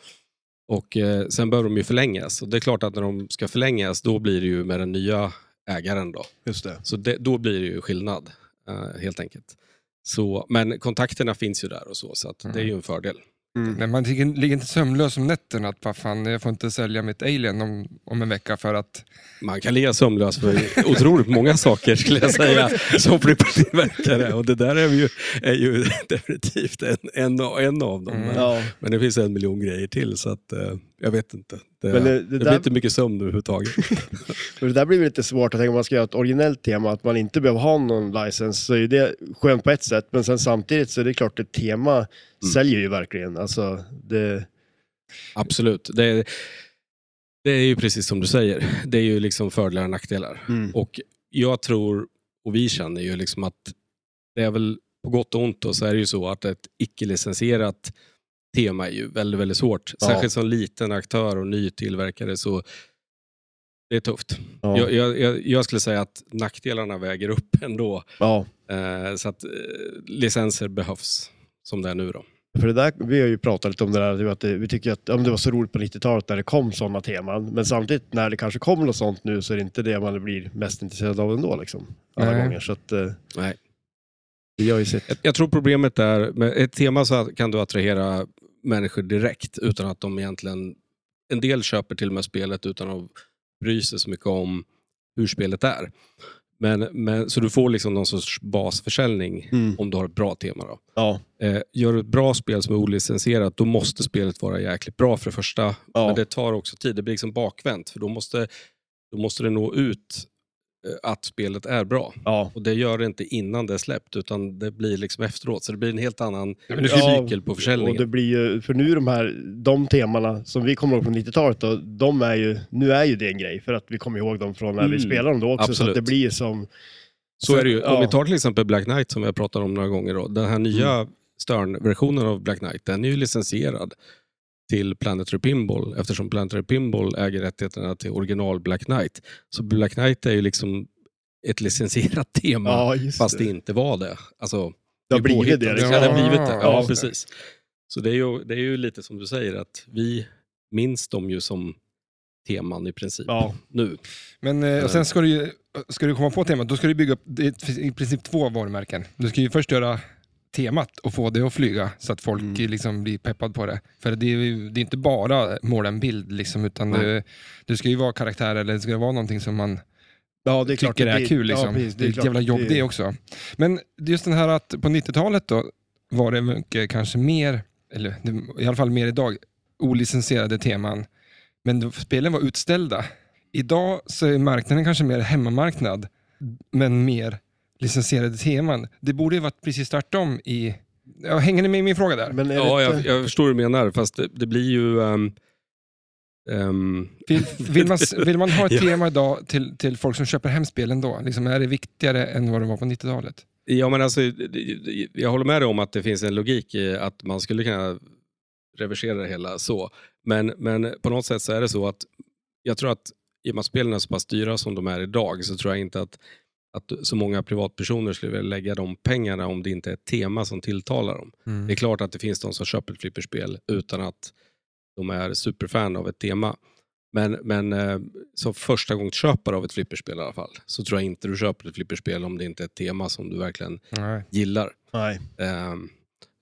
Och eh, Sen behöver de ju förlängas. Och det är klart att när de ska förlängas, då blir det ju med den nya ägaren. Då. Just det. Så det, då blir det ju skillnad, eh, helt enkelt. Så, men kontakterna finns ju där och så, så att det är ju en fördel. Mm. Men man ligger, ligger inte sömnlös om nätterna, att vad fan, jag får inte sälja mitt Alien om, om en vecka för att... Man kan ligga sömnlös för otroligt många saker skulle jag säga, (laughs) som flippertillverkare. Och det där är ju, är ju (laughs) definitivt en, en, en av dem. Mm. Men, Ja. men det finns en miljon grejer till, så att, eh, jag vet inte. Det, Men det- det, det blir där- inte mycket sömn överhuvudtaget. (laughs) Men det där blir lite svårt att tänka om man ska göra ett originellt tema, att man inte behöver ha någon license, så är det skönt på ett sätt, men sen samtidigt så är det klart ett tema säljer ju verkligen. Alltså, det... Absolut. Det, det är ju precis som du säger. Det är ju liksom fördelar och nackdelar. Mm. Och jag tror, och vi känner ju liksom att det är väl på gott och ont då, så är det ju så att ett icke-licensierat tema är ju väldigt, väldigt svårt. Ja. Särskilt som liten aktör och ny tillverkare så Det är tufft. Ja. Jag, jag, jag, skulle säga att nackdelarna väger upp ändå. ja. Eh, så att eh, licenser behövs som det är nu då. För det där, vi har ju pratat lite om det där, att det, vi tycker att ja, det var så roligt på 90-talet när det kom sådana teman. Men samtidigt när det kanske kommer något sånt nu så är det inte det man blir mest intresserad av ändå. Liksom, alla Nej. gånger. Så att, eh, Nej. Jag, jag tror problemet är, med ett tema så kan du attrahera människor direkt utan att de egentligen, en del köper till och med spelet utan att bry sig så mycket om hur spelet är. Men, men, så du får liksom någon sorts basförsäljning Mm. om du har ett bra tema. Då. Ja, Eh, gör du ett bra spel som är olicensierat, då måste spelet vara jäkligt bra för det första. Ja. Men det tar också tid, det blir liksom bakvänt. För då måste, då måste det nå ut att spelet är bra. ja. Och det gör det inte innan det är släppt, utan det blir liksom efteråt. Så det blir en helt annan det cykel på Och försäljningen. det blir ju, för nu de här, de temana som vi kommer ihåg från 90-talet, då, de är ju, nu är ju det en grej för att vi kommer ihåg dem från när vi Mm. spelade dem då också. Så Absolut. att det blir som... Så är det ju. Om Ja. vi tar till exempel Black Knight som vi har pratat om några gånger. Då. Den här nya Mm. Stern-versionen av Black Knight, den är ju licensierad till Planetary Pinball eftersom Planetary Pinball äger rättigheterna till original Black Knight. Så Black Knight är ju liksom ett licensierat (laughs) tema, Ja, fast det inte var det. Alltså, Det har är blivit det. Ja, Liksom. det har blivit det. Ja, Ja, det. precis. Så det är, ju, det är ju lite som du säger, att vi minns dem ju som teman i princip Ja. nu. Men eh, och sen ska du ju, ska du komma på temat, då ska du bygga upp det är i princip två varumärken. Du ska ju först göra temat och få det att flyga så att folk Mm. liksom blir peppad på det. För det är det är inte bara måla en bild, liksom, utan Nej. det, det ska ju vara karaktär eller det ska vara någonting som man Ja, det är klart. tycker är blir- kul. Liksom. Ja, precis, det är ett klart. jävla jobb det, också. Men just den här att på 90-talet då var det mycket kanske mer, eller det- i alla fall mer idag, olicensierade teman. Men då, spelen var utställda. Idag så är marknaden kanske mer hemmamarknad, men mer licensierade teman. Det borde ju varit precis tvärtom i... Ja, hänger ni med i min fråga där? Men Ja, det jag, jag förstår hur du menar, fast det, det blir ju... ehm, ehm, Vill, vill, man, (laughs) vill man ha ett Ja. tema idag till, till folk som köper hem spelen då? Liksom, är det viktigare än vad det var på 90-talet? Ja, men alltså, jag håller med dig om att det finns en logik i att man skulle kunna reversera det hela så. Men, men på något sätt så är det så att jag tror att i och med att spelen är så pass dyra som de är idag så tror jag inte att, att så många privatpersoner skulle vilja lägga de pengarna om det inte är ett tema som tilltalar dem. Det är klart att det finns de som köper ett flipperspel utan att de är superfan av ett tema. Men, men eh, som första gångs köpare av ett flipperspel i alla fall, så tror jag inte du köper ett flipperspel om det inte är ett tema som du verkligen Nej. gillar. Nej. Ehm,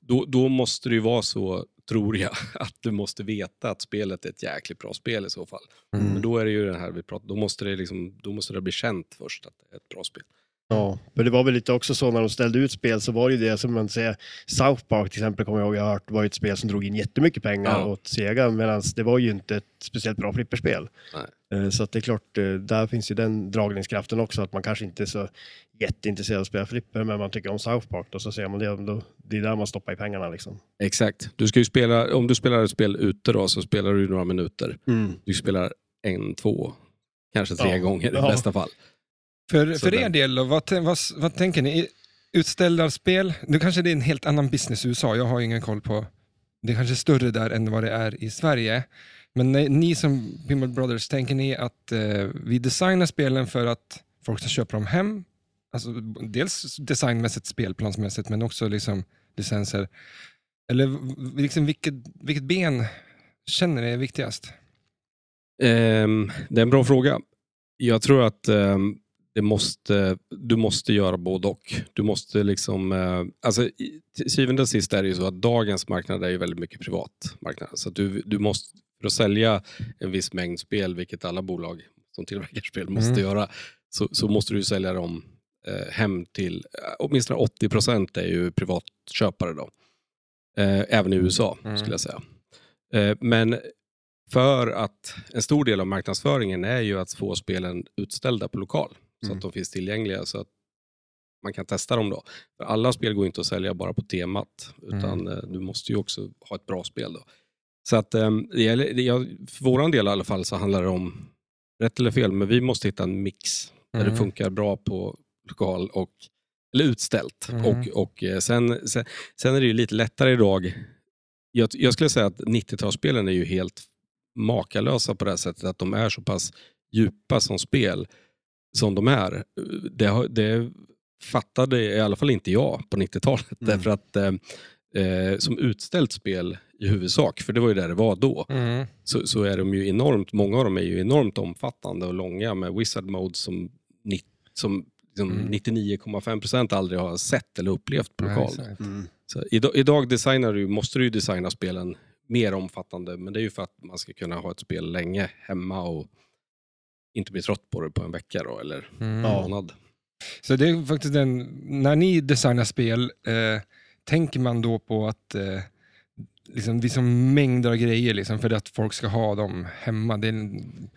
då, då måste det ju vara så, tror jag, (laughs) att du måste veta att spelet är ett jäkligt bra spel i så fall. Mm. Men då är det ju det här vi pratar då måste det liksom, då måste det bli känt först att det är ett bra spel. Ja, men det var väl lite också så när de ställde ut spel så var det ju det som man säger, South Park till exempel kommer jag ihåg, jag har hört, var ju ett spel som drog in jättemycket pengar Ja. åt Sega medan det var ju inte ett speciellt bra flipperspel. Nej. Eh, Så att det är klart, eh, där finns ju den dragningskraften också, att man kanske inte är så jätteintresserad av att spela flipper, men man tycker om South Park då, så ser man det, då, det är där man stoppar i pengarna liksom. Exakt. Du ska ju spela, om du spelar ett spel ute då, så spelar du några minuter. Du spelar en, två, kanske tre Ja. gånger i Ja. bästa fall. För, Så för er del, då, vad, vad, vad tänker ni? Utställarspel, nu kanske det är en helt annan business i USA, jag har ingen koll på, det är kanske större där än vad det är i Sverige. Men ni, ni som Pinball Brothers, tänker ni att eh, vi designar spelen för att folk ska köpa dem hem? Alltså dels designmässigt, spelplansmässigt, men också liksom licenser. Eller liksom vilket, vilket ben känner ni är viktigast? Um, det är en bra fråga. Jag tror att um, det måste, du måste göra både och. Du måste liksom, uh, alltså, till syvende och sist är det ju så att dagens marknad är ju väldigt mycket privat marknad. Så att du, du måste, för att sälja en viss mängd spel, vilket alla bolag som tillverkar spel måste Mm. göra, så, så måste du sälja dem eh, hem till, eh, åtminstone 80 procent är ju privatköpare då. Eh, även i USA Mm. skulle jag säga. Eh, men för att en stor del av marknadsföringen är ju att få spelen utställda på lokal. Så Mm. att de finns tillgängliga så att man kan testa dem då. För alla spel går inte att sälja bara på temat. Utan eh, du måste ju också ha ett bra spel då. Så att eh, det gäller, det, för våran del i alla fall så handlar det om, rätt eller fel, men vi måste hitta en mix. Där Mm. det funkar bra på lokal och eller utställt. Mm. Och, och eh, sen, sen, sen är det ju lite lättare idag. Jag, jag skulle säga att 90-talsspelen är ju helt makalösa på det här sättet att de är så pass djupa som spel som de är, det, det fattade i alla fall inte jag på 90-talet. Mm. Därför att eh, eh, som utställt spel i huvudsak, för det var ju där det var då, Mm. så, så är de ju enormt, många av dem är ju enormt omfattande och långa med wizard mode som, ni, som liksom Mm. 99,5% aldrig har sett eller upplevt på lokal. Mm. Så idag, idag designar du, måste du ju designa spelen mer omfattande, men det är ju för att man ska kunna ha ett spel länge hemma och inte bli trött på det på en vecka då, eller Mm. en Ja. månad. Så det är faktiskt den, när ni designar spel, eh, tänker man då på att eh, liksom, det är som mängder av grejer liksom, för att folk ska ha dem hemma? Det är, en-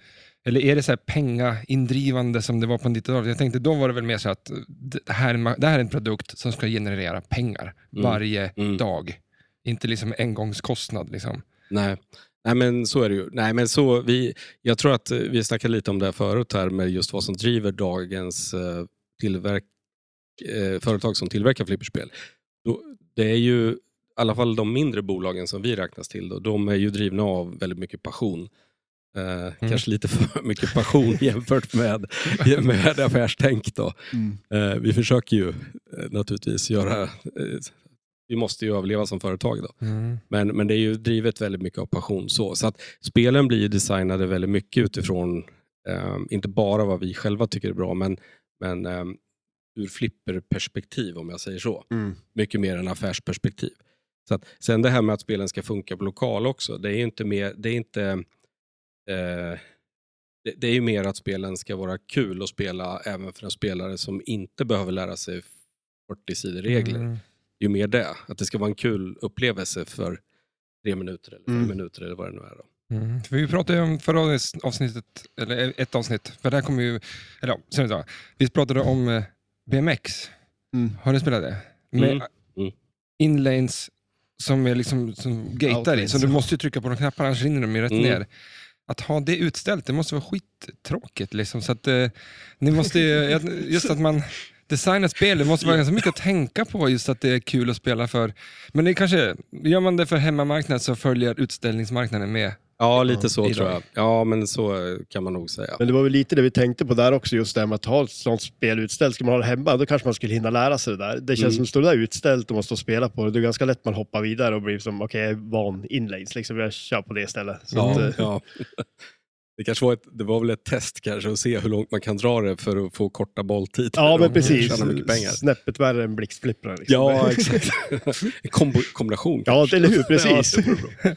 eller är det så här pengaindrivande som det var på 90-talet? Jag tänkte då var det väl mer så att det här, det här är en produkt som ska generera pengar Mm. varje Mm. dag. Inte liksom engångskostnad. Liksom. Nej. Nej, men så är det ju. Nej, men så, vi, jag tror att eh, vi snackade lite om det här förut här med just vad som driver dagens eh, tillverk, eh, företag som tillverkar flipperspel. Det är ju, i alla fall de mindre bolagen som vi räknas till, då, de är ju drivna av väldigt mycket passion. Eh, Kanske lite för (laughs) mycket passion (laughs) jämfört med, med affärstänk. Då. Mm. Eh, vi försöker ju eh, naturligtvis göra, eh, vi måste ju överleva som företag. Då. Men, men det är ju drivet väldigt mycket av passion. Så, så att spelen blir designade väldigt mycket utifrån, eh, inte bara vad vi själva tycker är bra, men, men eh, ur flipperperspektiv om jag säger så. Mm. Mycket mer än affärsperspektiv. Så att, sen det här med att spelen ska funka på lokal också, det är ju inte mer, det är inte eh, det, det är ju mer att spelen ska vara kul att spela även för en spelare som inte behöver lära sig 40 sidor regler Mm. ju mer det. Att det ska vara en kul upplevelse för tre minuter eller fem Mm. minuter eller vad det nu är. Då. Mm. Vi pratade ju om förra avsnittet, eller ett avsnitt, för där kommer ju, eller ja, vi pratade om eh, BMX. Mm. Har du spelat det? Med Mm. Mm. inlanes som är liksom som gatar i, så du måste ju trycka på de knapparna annars rinner de ju rätt Mm. ner. Att ha det utställt, det måste vara skittråkigt liksom. Så att eh, ni måste ju, just att man designar spel, det måste vara ganska mycket att tänka på just att det är kul att spela för. Men det är kanske, gör man det för hemmamarknad så följer utställningsmarknaden med. Ja, lite så idag. tror jag. Ja, men så kan man nog säga. Men det var väl lite det vi tänkte på där också, just det här med att ha ett sånt spel utställt. Ska man ha det hemma, då kanske man skulle hinna lära sig det där. Det känns Mm. som står det där utställt och man står och spelar på det. Det är ganska lätt man hoppar vidare och blir som, okej, jag är van inlanes, liksom. Jag kör på det istället. Så Ja, att, eh, ja. (laughs) Det, kanske var ett, det var väl ett test kanske att se hur långt man kan dra det för att få korta bolltider. ja men precis. Tjäna mycket pengar. Snäppet värre än blixtflipprar. Liksom. Ja, (laughs) exakt. En kombo, kombination. Ja, kanske. eller hur? Precis. Ja,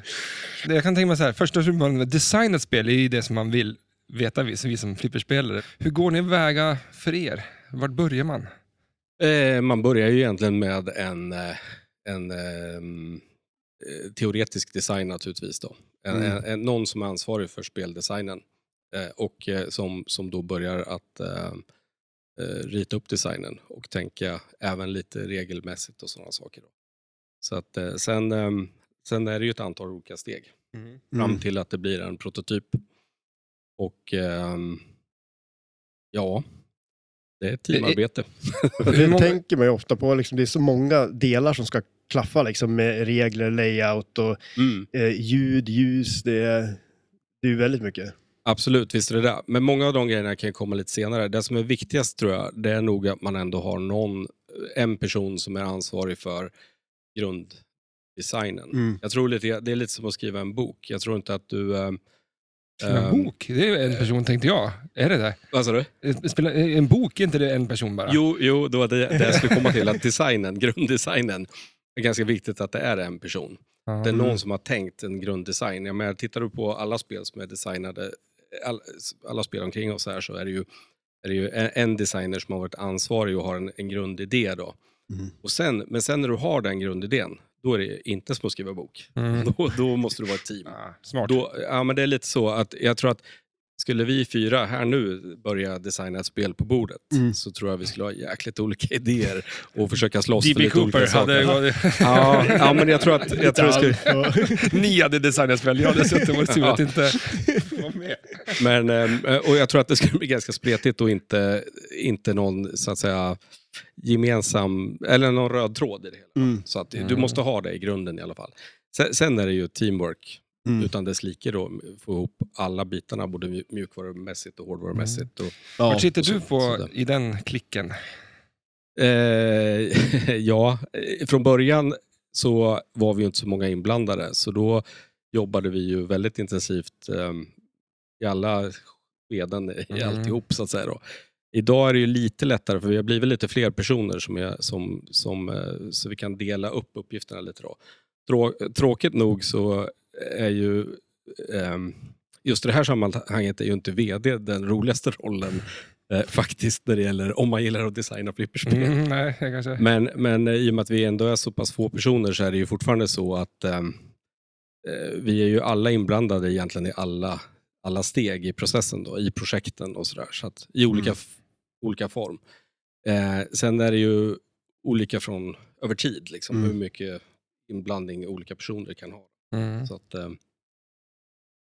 det Jag kan tänka mig så här, första man med designat spel är ju det som man vill veta, vi, vi som flipperspelare. Hur går ni väga för er? Vart börjar man? Eh, man börjar ju egentligen med en, eh, en ehm, eh, teoretisk design naturligtvis. Då. En, Mm. en, en, någon som är ansvarig för speldesignen eh, och eh, som, som då börjar att eh, eh, rita upp designen och tänka även lite regelmässigt och sådana saker. Då. Så att, eh, sen, ehm, sen är det ju ett antal olika steg fram Mm. till att det blir en prototyp. Och ehm, ja, det är ett teamarbete. Hur det många- tänker man ju ofta på, liksom, det är så många delar som ska klaffa liksom, med regler, layout och Mm. eh, ljud, ljus. Det är, det är väldigt mycket. Absolut, visst är det det. Men många av de grejerna kan komma lite senare. Det som är viktigast tror jag, det är nog att man ändå har någon, en person som är ansvarig för grunddesignen. Mm. Jag tror lite, det är lite som att skriva en bok. Jag tror inte att du... Eh, Skriva en ehm, bok? Det är en person tänkte jag. Är det det? Vad sa du? Eh, Spela, en bok, är inte det en person bara? Jo, jo, det var det, det jag skulle komma till. Att designen, grunddesignen, är ganska viktigt att det är en person. Ja. Det är någon som har tänkt en grunddesign. Jag menar, tittar du på alla spel som är designade, all, alla spel omkring oss här, så är det ju, är det ju en, en designer som har varit ansvarig och har en, en grundidé. Då. Mm. Och sen, men sen när du har den grundidén, då är det inte som att skriva bok. Mm. (laughs) Då, då måste du vara ett team. Ah, smart. Då, ja, men det är lite så att jag tror att skulle vi fyra här nu börja designa ett spel på bordet Mm. så tror jag vi skulle ha jäkligt olika (laughs) idéer och försöka slåss för lite olika Cooper hade saker. gått... (laughs) Ja, ja, men jag tror att, (laughs) jag tror jag skulle, Ni hade designat spel, jag hade suttit och varit sur att inte vara med. Men, eh, och jag tror att det skulle bli ganska spretigt och inte, inte någon så att säga gemensam, eller någon röd tråd i det hela. Mm. Så att du Mm. måste ha det i grunden i alla fall. Sen, sen är det ju teamwork Mm. utan dess like då få ihop alla bitarna både mju- mjukvarumässigt och hårdvarumässigt. Och, Ja. Vart sitter du på i den klicken? Eh, (laughs) ja, eh, från början så var vi ju inte så många inblandade, så då jobbade vi ju väldigt intensivt eh, i alla skeden i Mm. alltihop så att säga. Då. Idag är det ju lite lättare för vi har blivit lite fler personer som är, som, som, eh, så vi kan dela upp uppgifterna lite. Då. Trå, tråkigt nog så är ju ehm, just i det här sammanhanget är ju inte VD den roligaste rollen eh, faktiskt när det gäller om man gillar att designa flipperspel. Mm, nej, kanske... Men, men i och med att vi ändå är så pass få personer så är det ju fortfarande så att ehm, eh, vi är ju alla inblandade egentligen i alla, alla steg i processen, då, i projekten och sådär. Så att, I olika, Mm. olika form. Eh, sen är det ju olika från över tid, liksom, Mm. hur mycket inblandning olika personer kan ha. Mm. Så att, ehm,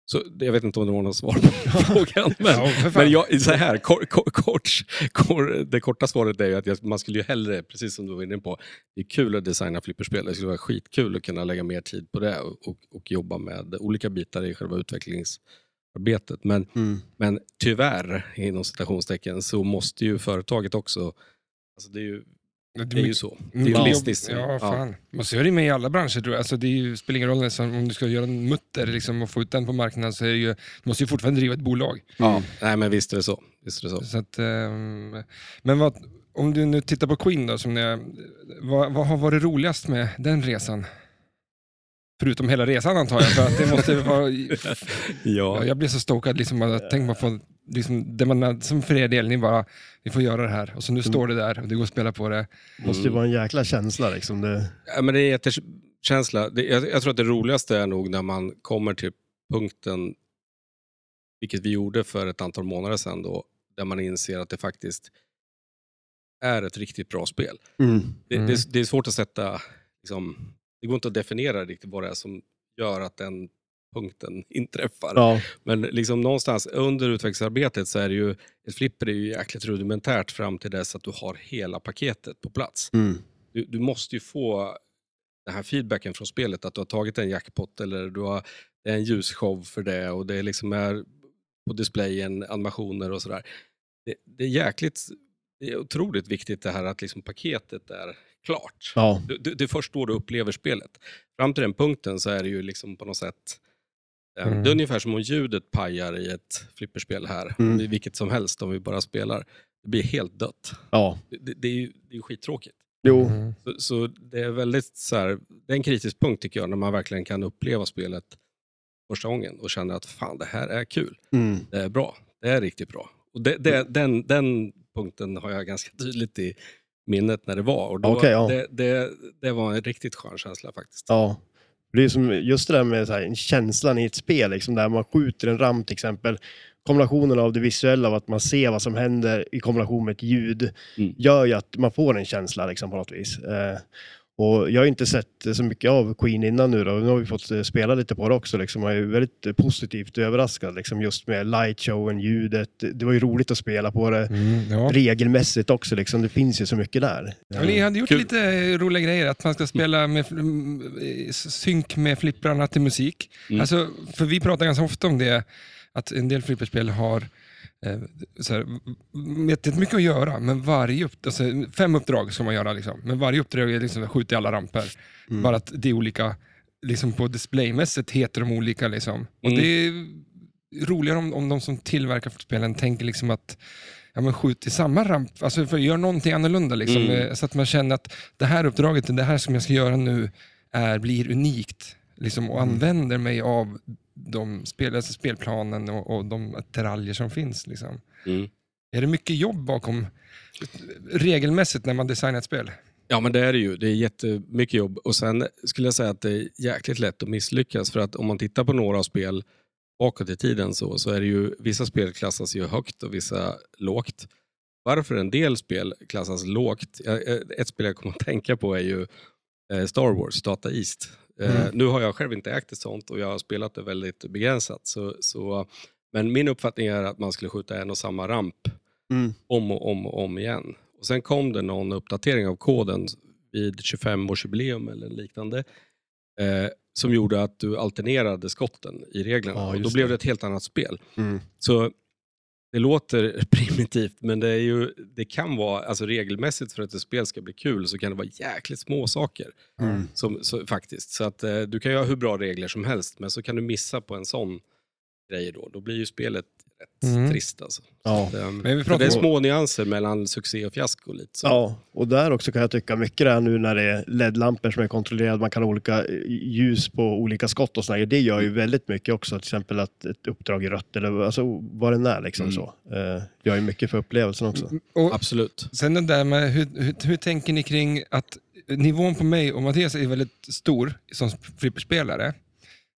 så jag vet inte om det var något svar på (laughs) frågan. Men, Ja, men jag, så här, kort, kort, kort, kort, det korta svaret är ju att jag, man skulle ju hellre, precis som du var inne på, det är kul att designa flipperspel. Det skulle vara skitkul att kunna lägga mer tid på det och, och, och jobba med olika bitar i själva utvecklingsarbetet. Men, Mm. men tyvärr, inom citationstecken, så måste ju företaget också, alltså det är ju, det är ju så. Det är ju mycket listiskt. jobb. Ja, fan. Man ser det med i alla branscher tror jag. Alltså, det är ju, spelar ingen roll nästan om du ska göra en mutter liksom, och få ut den på marknaden så är det ju, du måste ju fortfarande driva ett bolag. Ja, nej men visst är det så. Visst är det så. Så att, ehm, men vad, om du nu tittar på Queen då, som ni, vad, vad har varit roligast med den resan? Förutom hela resan antar jag, för att det måste vara... (laughs) Ja. Jag blir så stokad, liksom, bara, tänk man får, liksom, det man, som för er del, ni bara, vi får göra det här. Och så nu står det där och det går att spela på det. måste ju vara en jäkla känsla liksom. Det, Ja, men det är en jättekänsla. Det, jag, jag tror att det roligaste är nog när man kommer till punkten, vilket vi gjorde för ett antal månader sedan, då, där man inser att det faktiskt är ett riktigt bra spel. mm. Det, Mm. det, är- det är svårt att sätta, liksom, det går inte att definiera riktigt vad det är som gör att den punkten (laughs) inträffar. Ja, Men liksom någonstans under utvecklingsarbetet så är det ju, ett flipper är ju jäkligt rudimentärt fram till dess att du har hela paketet på plats. mm. Du, du måste ju få den här feedbacken från spelet, att du har tagit en jackpot eller du har, det är en ljusshow för det och det liksom är på displayen animationer och sådär. Det, det är jäkligt, det är otroligt viktigt det här att liksom paketet är klart. ja. Du, du, det är först då du upplever spelet. Fram till den punkten så är det ju liksom på något sätt Mm. Det är ungefär som om ljudet pajar i ett flipperspel här, Mm. vilket som helst om vi bara spelar. Det blir helt dött. ja. Det, det, är ju det är skittråkigt. Jo, Mm. Så, så det är väldigt så här, det är en kritisk punkt tycker jag, när man verkligen kan uppleva spelet första gången och känner att fan, det här är kul. mm. Det är bra. Det är riktigt bra. Och det, det, den, den punkten har jag ganska tydligt i minnet när det var. Och då, Okej, ja. det, det, det var en riktigt skön känsla faktiskt. Ja. Det är som just det där med så här, känslan i ett spel, liksom, där man skjuter en ram till exempel. Kombinationen av det visuella av att man ser vad som händer i kombination med ett ljud Mm. gör ju att man får en känsla liksom, på något vis. Eh, och jag har inte sett så mycket av Queen innan nu då. Nu har vi fått eh, spela lite på det också. Liksom. Jag är väldigt eh, positivt överraskad liksom, just med lightshowen, ljudet. Det var ju roligt att spela på det. Mm, ja. Regelmässigt också, liksom. det finns ju så mycket där. Ja, ni hade gjort Kul. lite roliga grejer, att man ska spela med mm, synk med flipprarna till musik. Mm. Alltså, för vi pratar ganska ofta om det, att en del flipperspel har eh, så här, vet inte mycket att göra, men varje upp, alltså, fem uppdrag ska man göra, liksom. men varje uppdrag är liksom skjuta i alla ramper. Mm. Bara att det är olika, liksom på displaymässigt heter de olika. Liksom. Och Mm. det är roligare om, om de som tillverkar spelen tänker liksom att ja, men skjut i samma ramp, alltså för gör någonting annorlunda. Liksom, Mm. eh, Så att man känner att det här uppdraget, det här som jag ska göra nu, är, blir unikt. Liksom, och Mm. använder mig av de spel, alltså spelplanen och, och de attiraljer som finns. Liksom. Mm. Är det mycket jobb bakom, regelmässigt, när man designar ett spel? Ja, men det är det ju. Det är jättemycket jobb. Och sen skulle jag säga att det är jäkligt lätt att misslyckas. För att om man tittar på några spel bakåt i tiden så, så är det ju, vissa spel klassas ju högt och vissa lågt. Varför en del spel klassas lågt? Ett spel jag kommer att tänka på är ju eh, Star Wars, Data East. Eh, Mm. Nu har jag själv inte ägt ett sånt och jag har spelat det väldigt begränsat. Så, så, men min uppfattning är att man skulle skjuta en och samma ramp Mm. om och om och om igen. Och sen kom det någon uppdatering av koden vid 25-årsjubileum eller liknande. Eh, som gjorde att du alternerade skotten i reglerna. Ja, och då blev det. det ett helt annat spel. Mm. Så det låter (laughs) primitivt, men det, är ju, det kan vara, alltså regelmässigt för att ett spel ska bli kul så kan det vara jäkligt små saker. Mm. Som, så, faktiskt. Så att eh, du kan ju ha hur bra regler som helst, men så kan du missa på en sån grej då. Då blir ju spelet rätt Mm. trist alltså. Ja. Så, ehm, Men vi pratar det är om- små nyanser mellan succé och fiasko lite. Så. Ja, och där också kan jag tycka mycket det här nu när det är LED-lampor som är kontrollerade, man kan ha olika eh, ljus på olika skott och sådär. Det gör ju väldigt mycket också, till exempel att ett uppdrag är rött eller alltså, vad det är liksom Mm. så. Eh, gör ju mycket för upplevelsen också. Och Absolut. sen det där med, hur, hur, hur tänker ni kring att nivån på mig och Mattias är väldigt stor som flipperspelare.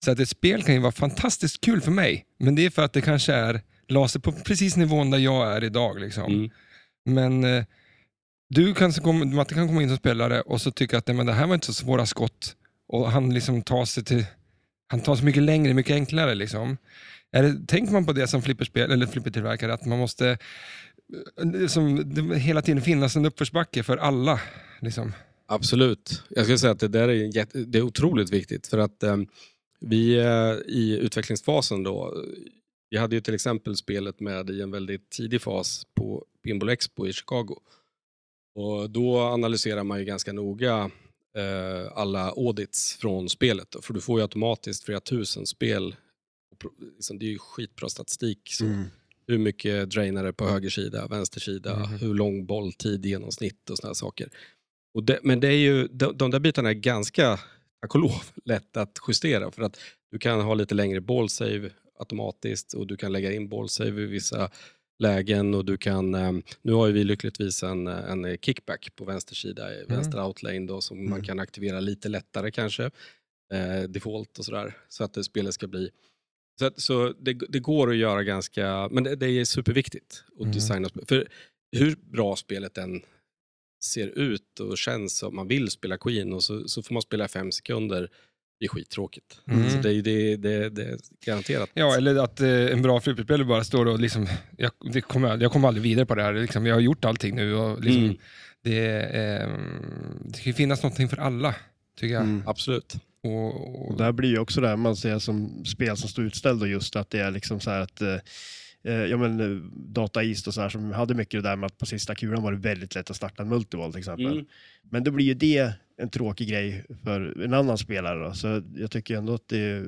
Så att ett spel kan ju vara fantastiskt kul för mig, men det är för att det kanske är, la sig på precis nivån där jag är idag. Liksom. Mm. Men eh, du kan, Matte kan komma in som spelare och så tycka att nej, men det här var inte så svåra skott. Och han liksom tar sig till... Han tar sig mycket längre, mycket enklare. Liksom. Är det, tänker man på det som flipperspel, eller flippertillverkare, att man måste som, det hela tiden finnas en uppförsbacke för alla? Liksom. Absolut. Jag skulle säga att det där är, jätte, det är otroligt viktigt för att eh, vi eh, i utvecklingsfasen då, vi hade ju till exempel spelet med i en väldigt tidig fas på Pinball Expo i Chicago. Och då analyserar man ju ganska noga eh, alla audits från spelet. Då, för du får ju automatiskt flera tusen spel. Liksom, det är ju skitbra statistik. Så Mm. hur mycket drainare på höger sida, vänster sida, Mhm. hur lång bolltid i genomsnitt och sådana saker. Och det, men det är ju, de, de där bitarna är ganska, tack och lov, (laughs) lätt att justera för att du kan ha lite längre ballsave automatiskt och du kan lägga in ballsave i vissa lägen och du kan, eh, nu har ju vi lyckligtvis en, en kickback på vänster sida, i vänster outlane då, som man Mm. kan aktivera lite lättare kanske, eh, default och sådär, så att det spelet ska bli så, att, så det, det går att göra ganska, men det, det är superviktigt att Mm. designa spel. För hur bra spelet än ser ut och känns som man vill spela Queen och så, så får man spela fem sekunder, det är skittråkigt. Mm. Så det, är- det, det, det är garanterat. Ja, eller att eh, en bra flipperspelare bara står och liksom, jag, det kommer, jag kommer aldrig vidare på det här. Liksom, jag har gjort allting nu och liksom, Mm, det, eh, det ska ju finnas någonting för alla, tycker jag. Mm. absolut. Och, Och och, där blir ju också det här man ser som spel som står utställd och just att det är liksom så här att eh, eh, ja men eh, Data East och så här som hade mycket det där med att på sista kulan var det väldigt lätt att starta en multival till exempel. Mm. Men då blir ju det en tråkig grej för en annan spelare. Då. Så jag tycker ändå att det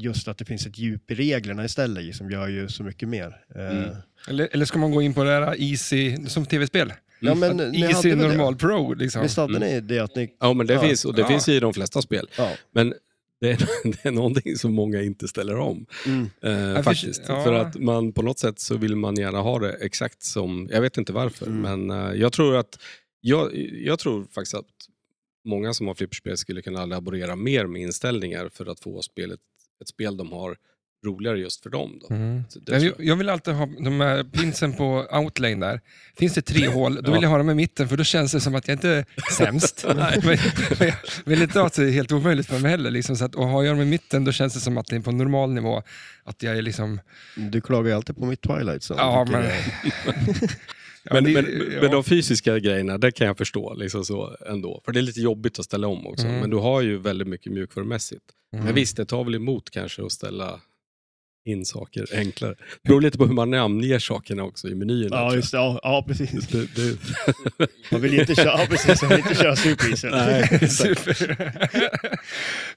just att det finns ett djup i reglerna istället som gör ju så mycket mer. Eh, Mm. eller, eller ska man gå in på det här easy, som tv-spel? Ja, men Att easy, hade normal, pro liksom. Visst hade Mm. ni det att ni... Ja, men det Ja. finns, och det Ja. finns i de flesta spel. Ja. Men det är, (laughs) det är någonting som många inte ställer om. Mm. Eh, för- faktiskt. ja. För att man på något sätt så vill man gärna ha det exakt som, jag vet inte varför, Mm. men eh, jag tror att, jag, jag tror faktiskt att många som har flipperspel skulle kunna laborera mer med inställningar för att få spelet, ett spel de har roligare just för dem. Då. Mm. Jag, jag vill alltid ha de här pinsen på outlane där. Finns det tre hål, då Ja. vill jag ha dem i mitten för då känns det som att jag inte är (laughs) sämst. men, men jag vill inte ha att det är helt omöjligt för mig heller. Liksom, så att, och har jag dem i mitten då känns det som att det är på normal nivå. Att jag är liksom... Du klagar ju alltid på mitt Twilight. Så Ja, men- Ja, (laughs) men, det- men, ja. men de fysiska grejerna, det kan jag förstå liksom så ändå. För det är lite jobbigt att ställa om också. Mm. Men du har ju väldigt mycket mjukvarumässigt. Mm. Men visst, det tar väl emot kanske att ställa in saker enklare. Det beror lite på hur man namnger sakerna också i menyerna. Ja, just det. Ja, ja precis. det, det, (laughs) Man vill ju inte köra, ja, precis, man vill inte köra Super Easy. Nej. (laughs) Super.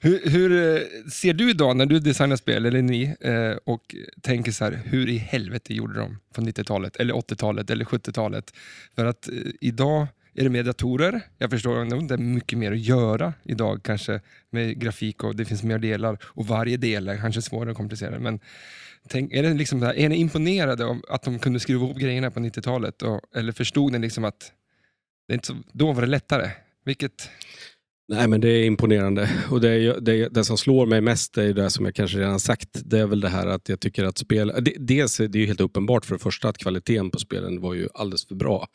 (laughs) hur, hur eh, ser du idag när du designar spel, eller ni, eh, och tänker så här, hur i helvete gjorde de på 90-talet, eller 80-talet, eller 70-talet? För att eh, idag är det mer datorer. Jag förstår att det är mycket mer att göra idag kanske med grafik och det finns mer delar och varje del är kanske svårare och komplicerad. Men tänk, är, det liksom det här, är ni imponerade av att de kunde skruva ihop grejerna på 90-talet? Eller förstod ni liksom att det inte så, då var det lättare? Vilket... Nej, men det är imponerande. Och det, är, det, det som slår mig mest är det som jag kanske redan sagt. Det är väl det här att jag tycker att spel... det- Dels är det ju helt uppenbart för det första att kvaliteten på spelen var ju alldeles för bra.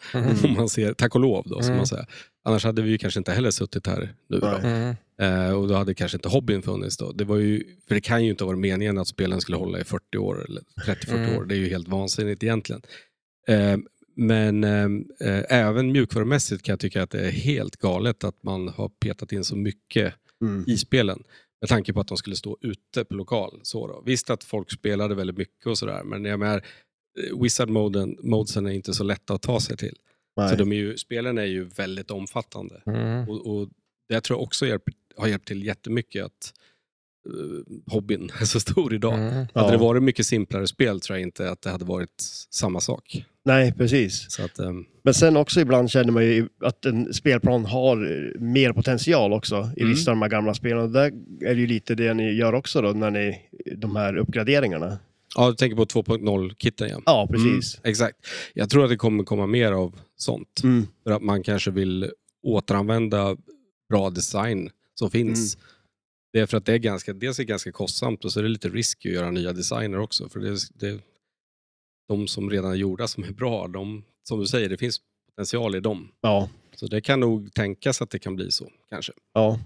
Om man ser, tack och lov då, som Mm. man säger. Annars hade vi ju kanske inte heller suttit här nu. Då. Mm. Eh, och då hade kanske inte hobbyn funnits då. Det var ju, för det kan ju inte ha varit meningen att spelen skulle hålla i 40 år eller 30-40 Mm. år. Det är ju helt vansinnigt egentligen. Eh, men eh, eh, även mjukvarumässigt kan jag tycka att det är helt galet att man har petat in så mycket Mm. i spelen. Med tanke på att de skulle stå ute på lokal. Så då. Visst att folk spelade väldigt mycket och sådär, men jag menar, eh, Wizard-moden modesen är inte så lätta att ta sig till. Nej. Så de är ju, spelen är ju väldigt omfattande. Mm. Och, och det tror jag också hjälper, har hjälpt till jättemycket att uh, hobbyn är så stor idag. Mm. Ja. Hade det varit mycket simplare spel tror jag inte att det hade varit samma sak. Nej, precis. Så att, ehm, Men sen också ibland känner man ju att en spelplan har eh, mer potential också i Mm. vissa av de här gamla spelen. Och där är det ju lite det ni gör också då, när ni, de här uppgraderingarna. ja, du tänker på 2.0-kitten ja. Ja, precis. Mm, exakt. Jag tror att det kommer komma mer av sånt. Mm. För att man kanske vill återanvända bra design som finns. Mm. Det är för att det är ganska, dels är det ganska kostsamt och så är det lite risk att göra nya designer också. För det, det, de som redan är gjorda som är bra, de, som du säger, det finns potential i dem. Ja, Så det kan nog tänkas att det kan bli så, kanske. ja.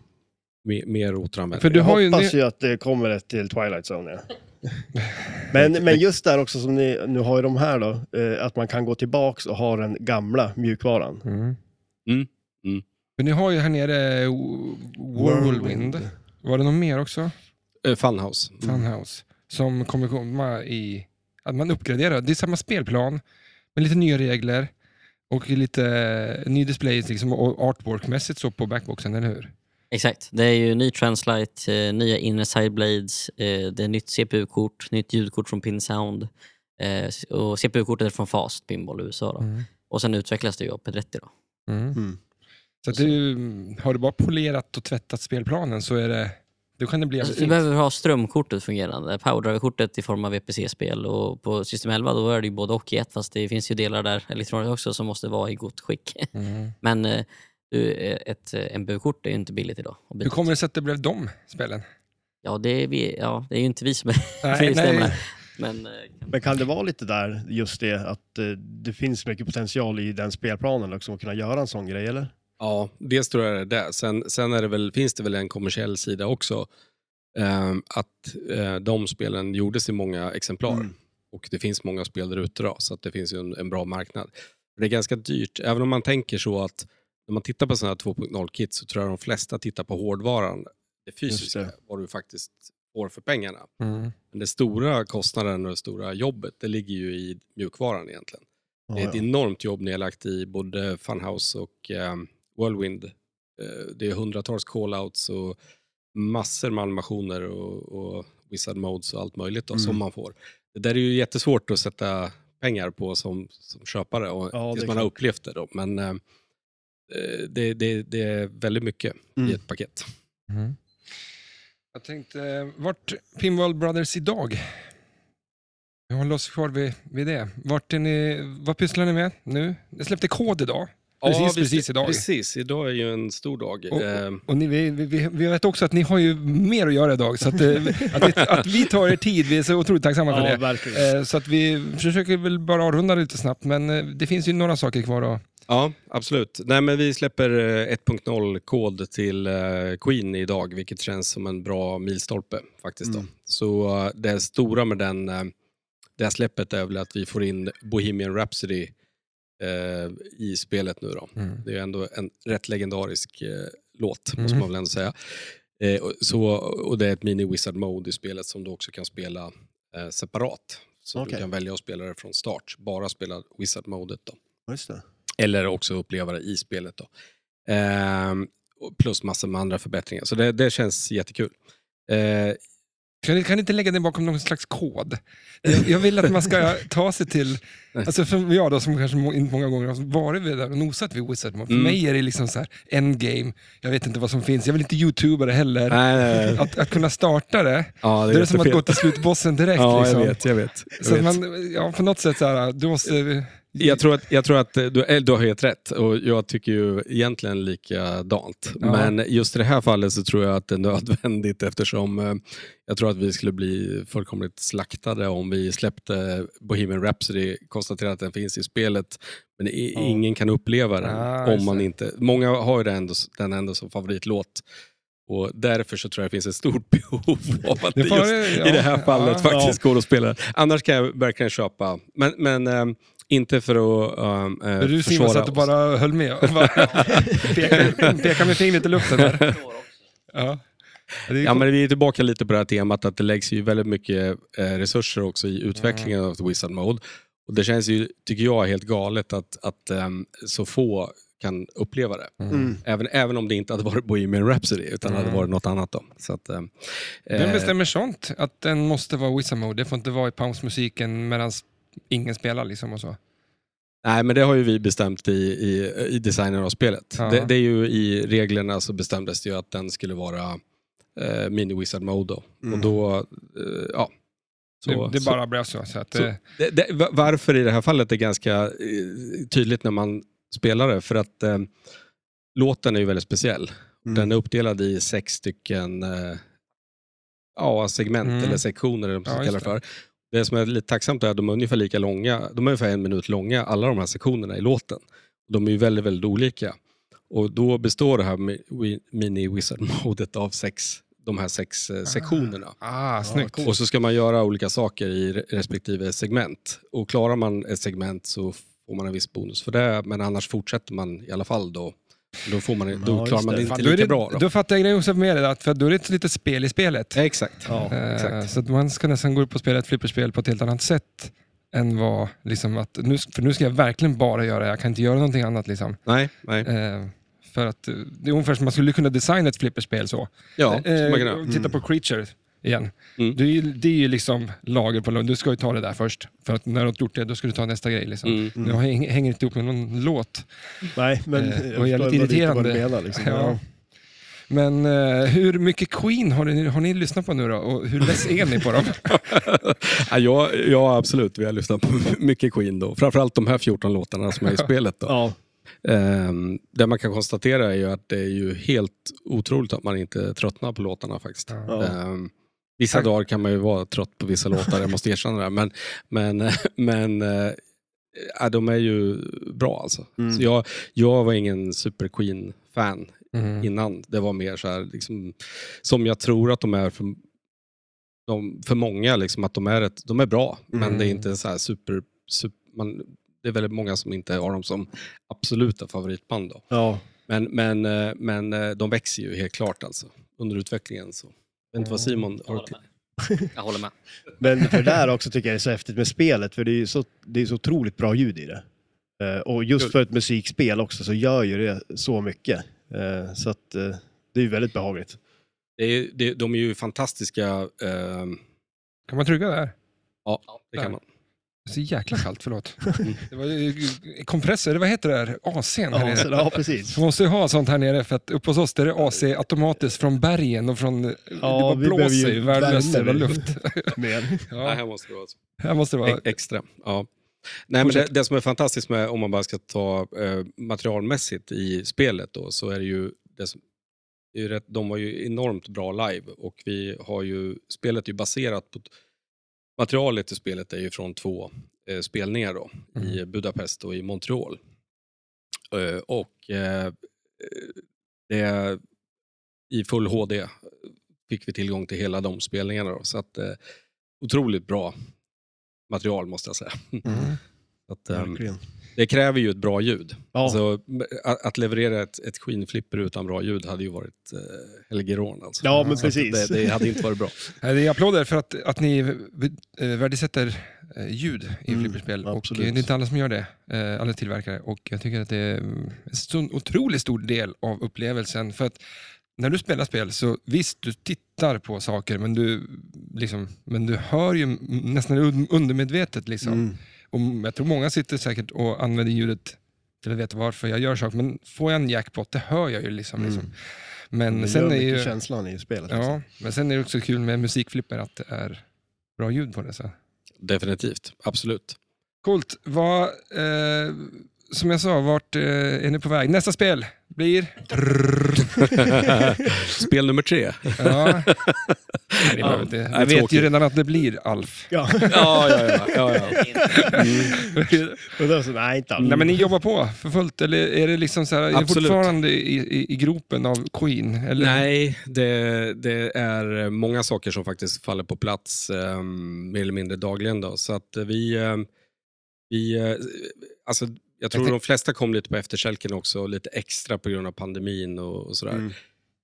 Mer, mer återanvändning. För du Jag har ju... hoppas ju att det kommer ett till Twilight Zone. Ja. (laughs) men, men just där också som ni nu har ju de här då, eh, att man kan gå tillbaks och ha den gamla mjukvaran. Mm. Mm, mm. Men ni har ju här nere Wo- Whirlwind. Var det något mer också? Eh, Funhouse. Funhouse. Som kommer komma i... Att man uppgraderar. Det är samma spelplan, med lite nya regler och lite ny display liksom, och artworkmässigt så på backboxen, eller hur? Exakt. Det är ju ny Translite, eh, nya inner sideblades, eh, det är nytt CPU-kort, nytt ljudkort från Pinsound eh, och CPU-kortet är från Fast Pinball i USA. Då. Mm. Och sen utvecklas det ju av P30. Då. Mm. Mm. Så att du, har du bara polerat och tvättat spelplanen så är det... Då kan det bli Alltså, du behöver ha strömkortet fungerande, powerdriver-kortet i form av VPC-spel och på System 11 då är det ju både och i ett fast det finns ju delar där elektroniskt också som måste vara i gott skick. mm. (laughs) Men eh, du, eh, ett eh, MBU-kort är ju inte billigt idag. Hur kommer det sig att det blev de spelen? Ja, det är, vi, ja, det är ju inte vi som (laughs) bestämmer. Men, kan- Men kan det vara lite där, just det, att det finns mycket potential i den spelplanen liksom, att kunna göra en sån grej, eller? Ja, dels tror jag det är det. Sen, sen är det väl, finns det väl en kommersiell sida också. ehm, att eh, de spelen gjordes i många exemplar. Mm. Och det finns många spel där ute då, så att det finns ju en, en bra marknad. Det är ganska dyrt, även om man tänker så att när man tittar på sådana här 2.0-kit så tror jag de flesta tittar på hårdvaran, det fysiska, det. vad du faktiskt får för pengarna. Mm. Men det stora kostnaden och det stora jobbet, det ligger ju i mjukvaran egentligen. Det är ett ja. enormt jobb nedlagt i både Funhouse och eh, Whirlwind. Eh, det är hundratals callouts och massor med animationer och, och wizard modes och allt möjligt då, Mm. som man får. Det där är ju jättesvårt att sätta pengar på som, som köpare och, Ja, tills man har upplevt det. Då. Men eh, eh, det, det, det är väldigt mycket Mm. i ett paket. Mm. Jag tänkte, vart Pinball Brothers idag? Vi håller oss kvar vid, vid det. Vart är ni, vad pysslar ni med nu? Jag släppte kod idag. Precis, Ja, precis idag. Precis, idag är ju en stor dag. Och- Eh, Och ni, vi, vi, vi vet också att ni har ju mer att göra idag, så att, eh, (laughs) att, vi, att vi tar er tid, vi är så otroligt tacksamma för Ja, det. verkligen. Eh, Så att vi försöker väl bara avrunda lite snabbt, men eh, det finns ju några saker kvar att... Ja, absolut. Nej, men vi släpper eh, 1.0-kod till Queen idag, vilket känns som en bra milstolpe. faktiskt. Mm. Så det stora med den, det här släppet är väl att vi får in Bohemian Rhapsody eh, i spelet nu. Då. Det är ändå en rätt legendarisk eh, låt, måste Mm. man väl ändå säga. Eh, och- så, och det är ett mini-wizard mode i spelet som du också kan spela eh, separat. Så Okej. du kan välja att spela det från start, bara spela wizard-modet. Då. Just det. Eller också uppleva det i spelet. Då. Ehm, plus massor med andra förbättringar. Så det, det känns jättekul. Kan ni, kan ni inte lägga det bakom någon slags kod? Jag, jag vill att man ska ta sig till, alltså för jag då som kanske inte många gånger har varit vid där och nosat vid Wizard Mode. För Mm. mig är det liksom så här, endgame, jag vet inte vad som finns, jag vill inte youtuba det heller. nej, nej, nej. Att, att kunna starta det, Ja, det är, som att gå till slutbossen direkt. Ja, liksom. jag vet. Jag vet. Jag, Så vet. man, ja, på något sätt så här, du måste... jag, tror att, jag tror att eh, du, eh, du har helt rätt och jag tycker ju egentligen likadant. Ja. Men just i det här fallet så tror jag att det är nödvändigt eftersom eh, jag tror att vi skulle bli fullkomligt slaktade om vi släppte Bohemian Rhapsody, konstaterade att den finns i spelet, men i, Ja. ingen kan uppleva den. Ah, om man det. inte, många har ju den ändå, den ändå som favoritlåt. Och därför så tror jag det finns ett stort (laughs) behov av att Det det just ja, i det här fallet ja. faktiskt går att spela. Annars kan jag verkligen köpa, men, men inte för att um, uh, Är du Simon så att du bara höll med? (laughs) Pekar med fingret i luften där. Ja. Ja, men vi är tillbaka lite på det här temat att det läggs ju väldigt mycket eh, resurser också i utvecklingen av The Wizard Mode. Och det känns ju, tycker jag, helt galet att, att ehm, så få kan uppleva det. Mm. Även, även om det inte hade varit Bohemian Rhapsody, utan Mm. hade varit något annat. Då. Så att, ehm, Vem eh, bestämmer sånt? Att den måste vara Wizard Mode? Det får inte vara i pausmusiken medan ingen spelar liksom och så. Nej, men det har ju vi bestämt i, i, i designen av spelet. Ja. Det, det är ju i reglerna så bestämdes det ju att den skulle vara eh, Mini Wizard Mode. Då. Mm. Och då, eh, ja. Så, det, det så- bara blev så. så, att, Så, eh, det, det, va- varför i det här fallet är ganska eh, tydligt när man spelar det. För att eh, låten är ju väldigt speciell. Mm. Den är uppdelad i sex stycken eh, ja, segment Mm. eller sektioner eller vad man Ja, ska just kalla det för. Det som är lite tacksamt är att de är ungefär lika långa, de är ungefär en minut långa, alla de här sektionerna i låten. De är ju väldigt, väldigt olika. Och då består det här mini wizard modet av sex, de här sex eh, sektionerna. ah, snyggt. Och så ska man göra olika saker i re- respektive segment. Och klarar man ett segment så får man en viss bonus för det, men annars fortsätter man i alla fall då. Då, får man, då just klarar man det. inte lika det, bra. Då. då fattar jag grejen också med det, att för då är det ett litet spel i spelet. Exakt. Ja. Eh, exakt. Så man ska nästan gå upp och spela ett flipperspel på ett helt annat sätt. Än vad, liksom att, nu, för nu ska jag verkligen bara göra det, jag kan inte göra någonting annat. Liksom. Nej, nej. Eh, för att eh, det är ungefär som man skulle kunna designa ett flipperspel så. Ja, Eh, så titta på Creature igen. Mm. Det, är ju, det är ju liksom lager på lager. Du ska ju ta det där först. För att när du har gjort det, då ska du ta nästa grej. Liksom. mm. Nu hänger hänger inte ihop med någon låt. Nej, men Eh, jag och vad du- irriterande. Vad du menar, liksom. Ja. Men eh, hur mycket Queen har ni, har ni lyssnat på nu då? Och hur less är ni på dem? (laughs) ja, ja, ja, absolut. Vi har lyssnat på (laughs) mycket Queen då. Framförallt de här 14 låtarna som är i (laughs) spelet. Då. Ja. Ehm, det man kan konstatera är ju att det är ju helt otroligt att man inte tröttnar på låtarna faktiskt. Ja. Ehm, vissa Tack. dagar kan man ju vara trött på vissa låtar, jag måste erkänna det. Men, men, (laughs) men eh, ja, de är ju bra alltså. Mm. Så jag, jag var ingen Super Queen-fan Mm. innan. Det var mer så här, liksom, som jag tror att de är för, de, för många, liksom, att de är, ett, de är bra. Men Mm. det är inte så här super... super man, det är väldigt många som inte har dem som absoluta favoritband. Då. Ja. Men, men, eh, men eh, de växer ju helt klart alltså, under utvecklingen. Så. Jag vet inte vad Simon Jag har håller med. Jag håller med. (laughs) Men för det där också tycker jag är så häftigt med spelet, för det är ju så, det är så otroligt bra ljud i det. Eh, och just för ett musikspel också så gör ju det så mycket. Eh, så att eh, det är ju väldigt behagligt. Det är, det, de är ju fantastiska. Eh, Kan man trycka där? ja, det kan man. Det är så jäkla kallt, förlåt. Det var ju kompressor, vad heter det där? AC'n här Ja, nere. ja precis. Man måste ju ha sånt här nere för att uppe hos oss där är det AC automatiskt från bergen och från... det bara vi blåser ju värdelöst värme jävla luft. (laughs) Mer. Ja. Ja, här måste det vara så. här måste det vara... E- Extra, ja. Nej, men det, det som är fantastiskt med, om man bara ska ta eh, materialmässigt i spelet då, så är det ju, det som, det är ju rätt, de var ju enormt bra live och vi har ju, spelet är ju baserat på, materialet i spelet är ju från två eh, spelningar då, i Budapest och i Montreal. Eh, och eh, det, i full HD fick vi tillgång till hela de spelningarna då, så att eh, otroligt bra material måste jag säga. (laughs) Mm. Att, Verkligen. Det kräver ju ett bra ljud. Ja. Alltså, att, leverera ett, ett Queen-flipper utan bra ljud hade ju varit eh, Helgeron. Alltså. Ja, men Så precis. Det, det hade inte varit bra. (laughs) Det är applåder för att, att ni eh, värdesätter eh, ljud i Mm, flipperspel. Och eh, det är inte alla som gör det, alla tillverkare. Och jag tycker att det är en så otroligt stor del av upplevelsen. För att när du spelar spel så visst, du tittar på saker, men du, liksom, men du hör ju nästan un- undermedvetet. Liksom. Mm. Och jag tror många sitter säkert och använder ljudet till att veta varför jag gör saker. Men får jag en jackpot, det hör jag ju. Liksom, Mm. liksom. Men det sen gör är ju... känslan i spelet. Ja, men sen är det också kul med musikflipper att det är bra ljud på det. Så. Definitivt, absolut. Coolt. Vad, eh, som jag sa, vart eh, är ni på väg? Nästa spel blir... (laughs) Spel nummer tre. Ja. (laughs) Nej, det Ja, inte. Jag vet tråkigt. ju redan att det blir Alf. Ja. (laughs) ja, ja, ja. ja. Mm. Så, nej, inte alls. Nej, men ni jobbar på för fullt, eller är det liksom så här, är fortfarande i, i, i gropen av Queen? Eller? Nej, det, det är många saker som faktiskt faller på plats eh, mer eller mindre dagligen. Då. Så att vi, eh, vi eh, alltså, jag tror de flesta kom lite på efterkälken också, lite extra på grund av pandemin och, och sådär. Mm.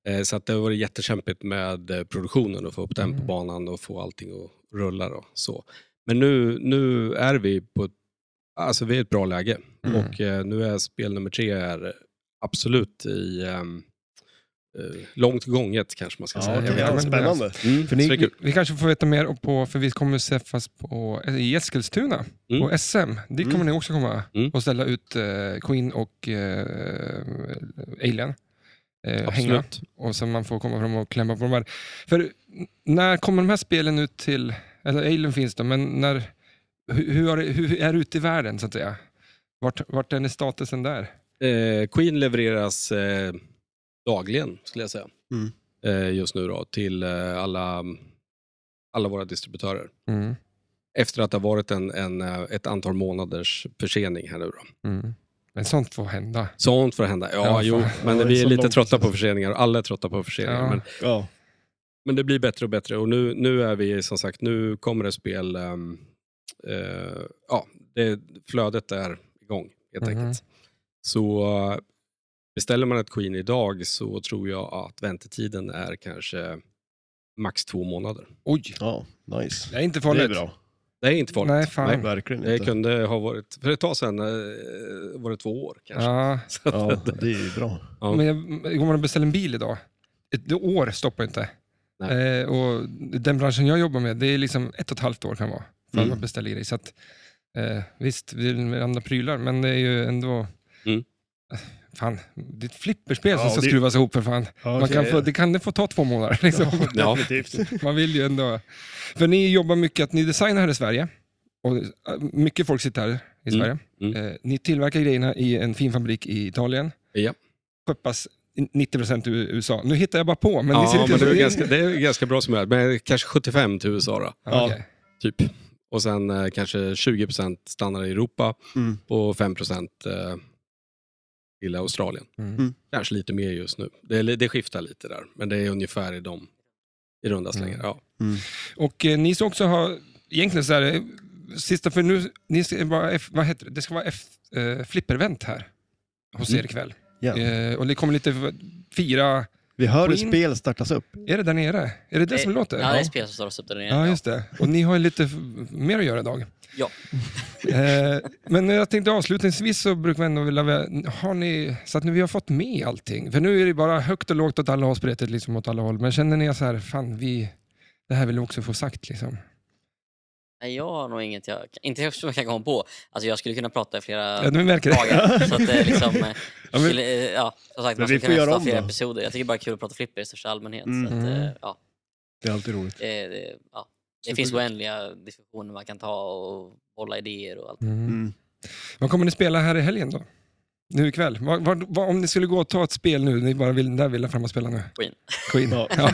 Eh, Så att det har varit jättekämpigt med eh, produktionen och få upp den på Mm. banan och få allting att rulla. Och så. Men nu, nu är vi på ett, alltså vi är ett bra läge. Mm. Och eh, nu är spel nummer tre är absolut i eh, långt gånget kanske man ska Ja, säga. det är spännande. Mm, För ni, vi, vi kanske får veta mer på, för vi kommer träffas på, i Eskilstuna, Mm. på SM. Dit kommer Mm. ni också komma Mm. och ställa ut eh, Queen och eh, Alien. Eh, hänga. Och så man får komma fram och klämma på de här. För när kommer de här spelen ut till, eller Alien finns det, men när, hur, hur, det, hur är det ute i världen så att säga? Vart, vart är statusen där? Eh, Queen levereras eh, dagligen, skulle jag säga. Mm. Eh, just nu då, till eh, alla, alla våra distributörer. Mm. Efter att det har varit en, en, eh, ett antal månaders försening här nu då. Mm. Men sånt får hända. Sånt får hända. Ja, Ja, jo, men Ja, är vi är lite trötta på förseningar. Alla är trötta på förseningar. Ja. Men, Ja. men det blir bättre och bättre. Och nu, nu är vi som sagt, nu kommer det spel. ehm, eh, ja, det, flödet är igång helt Mhm. enkelt. Så eh, beställer man ett Queen idag så tror jag att väntetiden är kanske max två månader. Oj, ja, nice. det är inte Det farligt. är bra. Det är inte farligt. Nej, fan. Verkligen Det inte. kunde ha varit, för ett tag sedan eh, var det två år kanske. Ja, (laughs) Så att, Ja, det är ju bra. Ja. men jag, går man beställer en bil idag, ett år stoppar inte. Nej. Eh, och den branschen jag jobbar med, det är liksom ett och ett halvt år kan vara för att Mm. man beställer grejer. Så att, eh, visst, vi är andra prylar, men det är ju ändå... Mm. Fan, det är ett flipperspel som Ja, ska det- skruvas ihop för fan. Ja, Man kan det- få, det kan det få ta två månader. Liksom. (laughs) Ja. Definitivt. (laughs) Man vill ju ändå... För ni jobbar mycket, att ni designar här i Sverige. Och eh, mycket folk sitter här i Mm, Sverige. mm. Eh, ni tillverkar grejerna i en fin fabrik i Italien. Ja. Skeppas 90% i USA. Nu hittar jag bara på, men ja, men det, är ganska, det är ganska bra som är, men kanske 75 till USA då, Ja, okej. typ. Och sen eh, kanske 20% stannar i Europa Mm. och 5% eh, till Australien. Mm. Kanske lite mer just nu. Det, det skiftar lite där, men det är ungefär i de i runda slängar. Mm. Ja. Och eh, ni ska också ha, egentligen så här, eh, sista för nu, ni ska vara, F, vad heter det, det ska vara F, eh, flipperevent här hos Mm. er ikväll. Ja. Eh, och det kommer lite fira, Vi hör hur spel startas upp. är det där nere? Är det det som låter? Ja, det är spel som och upp där nere. Ja, just det. Och ni har ju lite mer att göra idag. Ja. (laughs) Eh, men jag tänkte avslutningsvis så brukar vi ändå vilja, har ni, så att nu vi har fått med allting. För nu är det bara högt och lågt åt alla håll, spretigt liksom åt alla håll. Men känner ni så här, fan vi, det här vill vi också få sagt liksom. Nej, jag har nog inget jag, inte som jag kan komma på. Alltså jag skulle kunna prata i flera Ja, dagar. Så att det är liksom, eh, (laughs) men- skulle, eh, ja, som sagt, Men man vi skulle kunna göra flera då. episoder. Jag tycker bara det är kul att prata flipper i största allmänhet. Mm. Så att, Mm. eh, ja, Det är alltid roligt. det, det, ja. Det finns oändliga diskussioner man kan ta och bolla idéer och allt. Mm. Mm. Vad kommer ni spela här i helgen då? Nu ikväll? Vad, vad, vad, om ni skulle gå och ta ett spel nu, ni bara vill, där vill jag fram och spela nu. Queen. Queen. Ja. (laughs)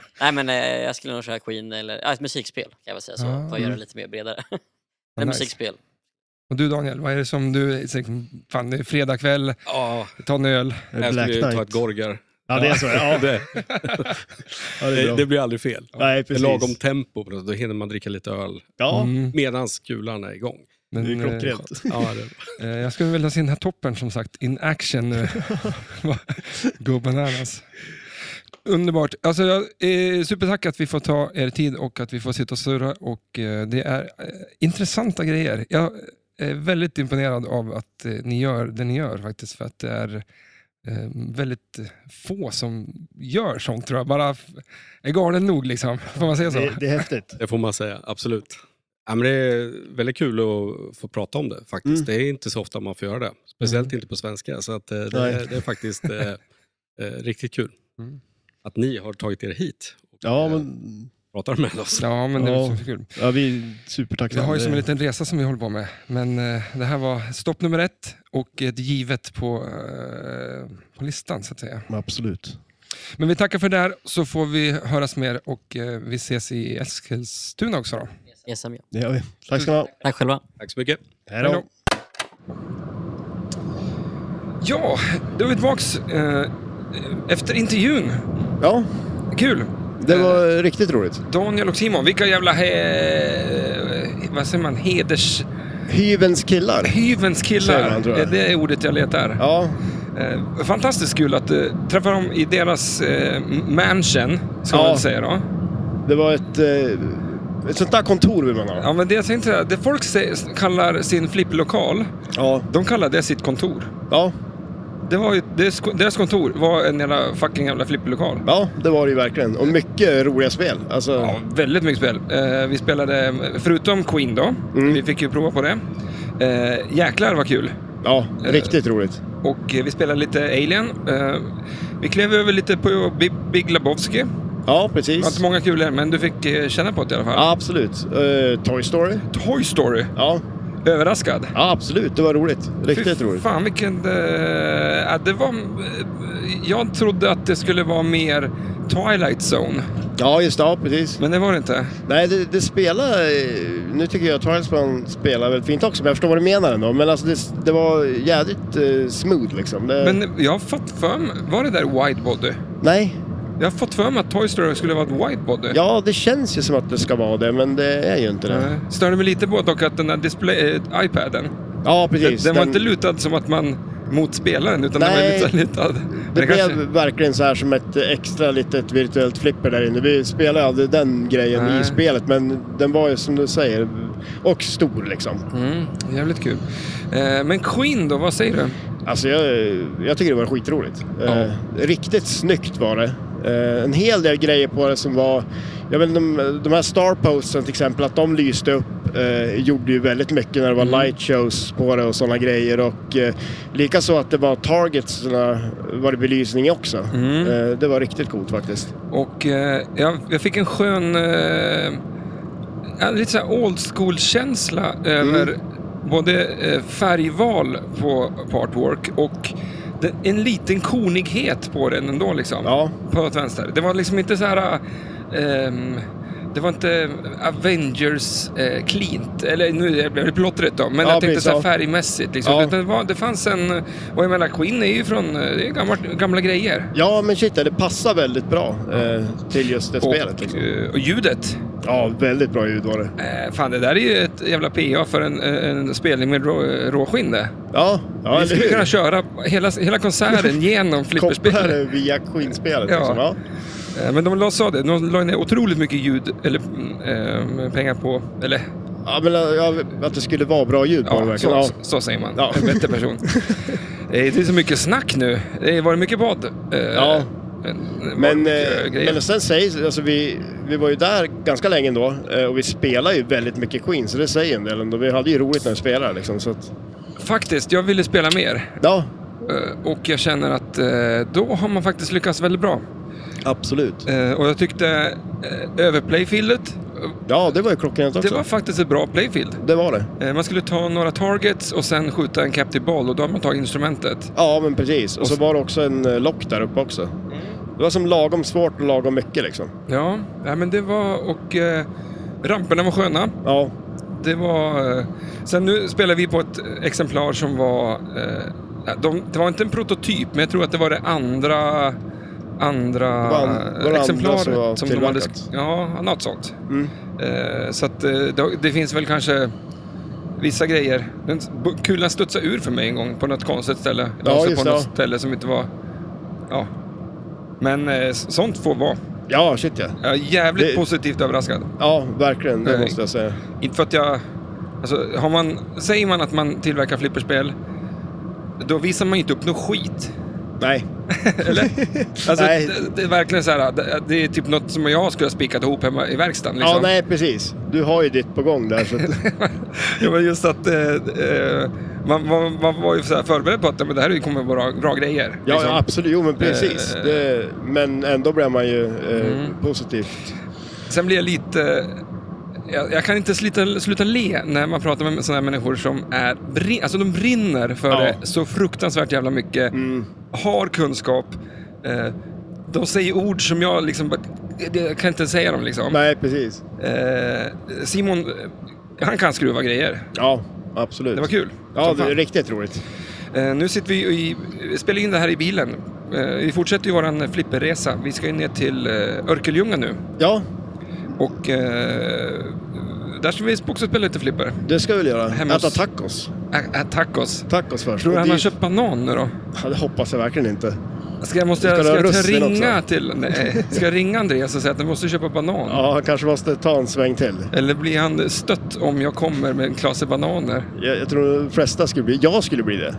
(laughs) Nej men eh, jag skulle nog köra Queen eller ja, ett musikspel kan jag väl säga så. Ah. För att göra det lite mer bredare. (laughs) Ett nice. musikspel. Och du Daniel, vad är det som du, fan det är fredag kväll, Ja, ta en öl. jag skulle ta ett Gorgar. Ja, det är så. Ja, (laughs) det, ja, det är det, blir aldrig fel. Nej, Det är precis. lagom tempo, då hinner man dricka lite öl Ja, Mm. medan kulan är igång. Men, det är eh, klockrent. (laughs) Ja, det, (laughs) Eh, jag skulle vilja se den här toppen som sagt, in action nu. Go bananas. Underbart. Alltså, jag, eh, supertack att vi får ta er tid och att vi får sitta och surra. Och, eh, det är eh, intressanta grejer. Jag är väldigt imponerad av att eh, ni gör det ni gör faktiskt. För att det är eh, väldigt få som gör sånt tror jag. Bara är galen nog liksom. (laughs) Får man säga så? det, det är häftigt. det får man säga, absolut. Ja, men det är väldigt kul att få prata om det faktiskt. Mm. Det är inte så ofta man får göra det. Speciellt inte på svenska. Så att, eh, det, är, det är faktiskt eh, eh, riktigt kul Mm. att ni har tagit er hit och Ja, eh, men pratar med oss. Ja, men det är Ja. så kul. ja, vi är Vi supertacksamma. har ju som en liten resa som vi håller på med. Men eh, det här var stopp nummer ett och ett givet på, eh, på listan så att säga. Absolut. Men vi tackar för det här så får vi höras mer och eh, vi ses i Eskilstuna också då. ESM ja. Det gör vi. Tack ska ni ha. Tack själva. Tack så mycket. Hej då. Ja, då är vi tillbaks eh, efter intervjun. Ja, Kul! Det var riktigt roligt. Daniel och Simon, vilka jävla he, vad säger man, heders... Hyvens killar. Hyvens killar. man, det är ordet jag letar. Ja, Eh, fantastiskt kul att eh, träffa dem i deras eh, mansion, ska man Ja. väl säga då. Det var ett, eh, ett sånt där kontor vill man ha. Ja, men det jag tänkte det folk säger, kallar sin flipplokal, Ja. de kallar det sitt kontor. Ja, Det var ju, deras, kontor var en jävla fucking jävla flipperlokal. ja, det var det ju verkligen. Och mycket roliga spel. Alltså, Ja, väldigt mycket spel. Eh, vi spelade, förutom Queen då, Mm. vi fick ju prova på det. Eh, jäklar vad kul. ja, riktigt roligt. Och eh, vi spelade lite Alien. Eh, vi klev över lite på Big, Lebowski. Det Ja, var precis. inte många kulor, men du fick eh, känna på det i alla fall. Ja, absolut. Eh, Toy Story. Toy Story. Ja. Överraskad. ja, absolut. Det var roligt. Riktigt Fy roligt. Fan vilken... Ja, det var... Eh, jag trodde att det skulle vara mer Twilight Zone, Ja, just det. Ja, precis. men det var det inte. Nej, det, det spelar... eh, Nu tycker jag Twilight spelar väldigt fint också, men jag förstår vad du menar ändå. Men alltså det, det var jädrigt eh, smooth liksom. Det, Men jag har fått för mig... Var det där widebody? Nej, Jag har fått för mig att Toy Story skulle vara ett widebody. ja det känns ju som att det ska vara det, men det är ju inte det. Nej. Störde mig lite på dock att den där display, äh, iPaden, Ja, den, precis. den var inte lutad som att man mot spelaren, utan Nej. den var lite lutad. Det blev kanske- verkligen så här som ett extra litet virtuellt flipper där inne. Vi spelade aldrig den grejen Nej. i spelet, men den var ju som du säger, och stor liksom. Mm, jävligt kul. Eh, men Queen då, vad säger du? Alltså jag, jag tycker det var skitroligt. Eh, riktigt snyggt var det. Eh, en hel del grejer på det som var... Jag vet, de, de här starposten till exempel, att de lyste upp eh, gjorde ju väldigt mycket när det var Mm. light shows på det och sådana grejer. Och eh, likaså att det var targets var det belysning också. Mm. Eh, det var riktigt coolt faktiskt. Och eh, jag, jag fick en skön, eh, lite så här old school-känsla över Mm. både eh, färgval på, på artwork och en liten konighet på den ändå liksom. Ja, På ett vänster. Det var liksom inte så här... ehm, det var inte Avengers eh, cleant, eller nu blev det plottrigt då, men Ja, jag tänkte precis, så här färgmässigt. Liksom. Ja. Det, var, det fanns en, och jag menar Queen är ju från, eh, det är gamla, gamla grejer. ja men shit, det passar väldigt bra eh, till just det spelet. Och, Liksom. eh, och ljudet. Ja, väldigt bra ljud var det. Eh, fan, det där är ju ett jävla PA för en, en spelning med rå, råskinn det. Ja, ja Vi skulle kunna köra hela, hela konserten (laughs) genom Koppla flipperspelet. det via Queen-spelet. Ja. Liksom. Ja. Eh, Men de la- sa det, de la ner otroligt mycket ljud, eller mm, eh, pengar på, eller Ja, men ja, att det skulle vara bra ljud på det Ja, verkligen. så, Ja. så säger man. Ja. En bättre person. (laughs) Eh, det är så mycket snack nu. Det var det mycket podd. Eh, Ja. Men, eh, men sen sägs, alltså vi, vi var ju där ganska länge ändå eh, och vi spelar ju väldigt mycket Queen, så det säger en del ändå. Vi hade ju roligt när vi spelade liksom. Så att, Faktiskt, jag ville spela mer. ja, Eh, Och jag känner att eh, då har man faktiskt lyckats väldigt bra. Absolut. Eh, Och jag tyckte eh, överplayfieldet, Ja, det var ju klockrent också. det var faktiskt ett bra playfield. det var det. Eh, Man skulle ta några targets och sen skjuta en captive ball och då har man tagit instrumentet. Ja, men precis. Och Och så var det också en lock där uppe också. Det var som lagom svårt och lagom mycket liksom. Ja, ja men det var... Och eh, ramperna var sköna. Ja, Det var... eh, Sen nu spelar vi på ett exemplar som var... eh, De, det var inte en prototyp, men jag tror att det var det andra... Andra var var det andra som var som de hade... Ja, något sånt. mm. Eh, Så att eh, det, det finns väl kanske vissa grejer. Den, kulan studsade ur för mig en gång på något konstigt ställe. Ja, sig just på något ja. ställe som inte var... Ja. Men eh, sånt får vara. ja shit ja. Jag är jävligt Det- positivt överraskad. Ja, verkligen. Det Nej. måste jag säga. Inte för att jag... Alltså, har man, säger man att man tillverkar flipperspel, då visar man inte upp något skit. Nej. (laughs) Eller? (laughs) Alltså, Nej. det, det är verkligen så här, det, det är typ något som jag skulle ha spikat ihop hemma i verkstaden. Liksom. Ja, nej precis. Du har ju ditt på gång där. Så att, (laughs) Ja, men just att eh, eh, man, man, man var ju så förberedd på att men det här kommer vara bra, bra grejer. ja, liksom. ja, absolut. Jo, men precis. Eh. Det, men ändå blir man ju eh, Mm. positivt. Sen blir jag lite... Jag, jag kan inte sluta, sluta le när man pratar med sådana här människor som är... Alltså de brinner för Ja. det så fruktansvärt jävla mycket. Mm. Har kunskap. Eh, de säger ord som jag liksom... Jag kan inte säga dem liksom. Nej, precis. Eh, Simon, eh, han kan skruva grejer. Ja, absolut. Det var kul. Ja, det är riktigt roligt. Eh, nu sitter vi i, vi spelar in det här i bilen. Eh, vi fortsätter ju våran flipperresa. Vi ska ju ner till eh, Örkelljunga nu. Ja, Och eh, där ska vi också spela lite flipper. det ska vi väl göra. Hemma Äta hos- tacos. ä, tacos. Tacos först. Tror du han har köpt banan nu då? Ja, det hoppas jag verkligen inte. Ska jag, måste, Ska jag, du ska jag ringa också? till... Nej, ska jag ringa Andreas och säga att du måste köpa banan? Ja, han kanske måste ta en sväng till. Eller blir han stött om jag kommer med en klase bananer? Jag, jag tror de flesta skulle bli... Jag skulle bli det.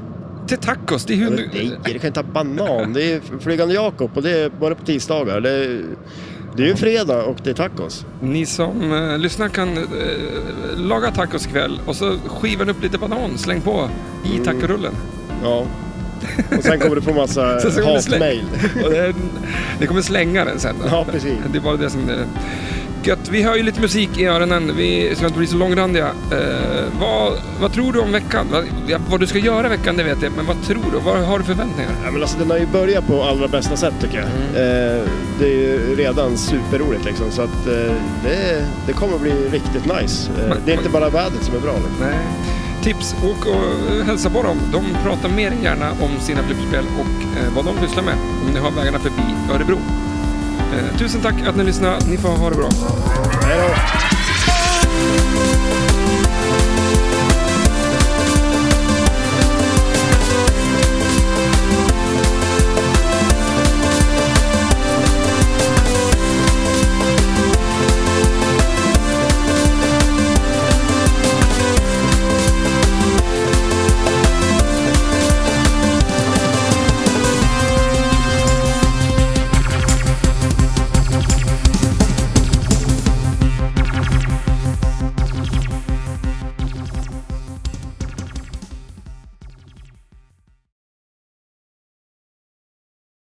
Till tacos, det är hur... Nej, det kan inte ha banan. Det är Flygande Jakob och det är bara på tisdagar. Det är, det är ju fredag och det är tacos. Ni som eh, lyssnar kan eh, laga tacos ikväll och så skivar upp lite banan, släng på i Mm. tacorullen. Ja. Och sen kommer du få massa (laughs) kommer (laughs) det det kommer slänga den sen. Ja, precis. Det är bara det som är gött. Vi hör ju lite musik i öronen. Vi ska inte bli så långrandiga. Eh, vad, vad tror du om veckan? Vad, vad du ska göra veckan, det vet jag. Men vad tror du? Vad har du för förväntningar? Ja, men alltså, den har ju börjat på allra bästa sätt tycker jag. Mm. Eh, det är ju redan superroligt liksom. Så att eh, det, det kommer bli riktigt nice. Eh, Men- det är inte bara vädret som är bra. Liksom. Nej. Tips, åk och eh, hälsa på dem. De pratar mer än gärna om sina flipperspel och eh, vad de pysslar med. Om ni har vägarna förbi Örebro. Eh, tusen tack att ni lyssnade. Ni får ha det bra. Hej då.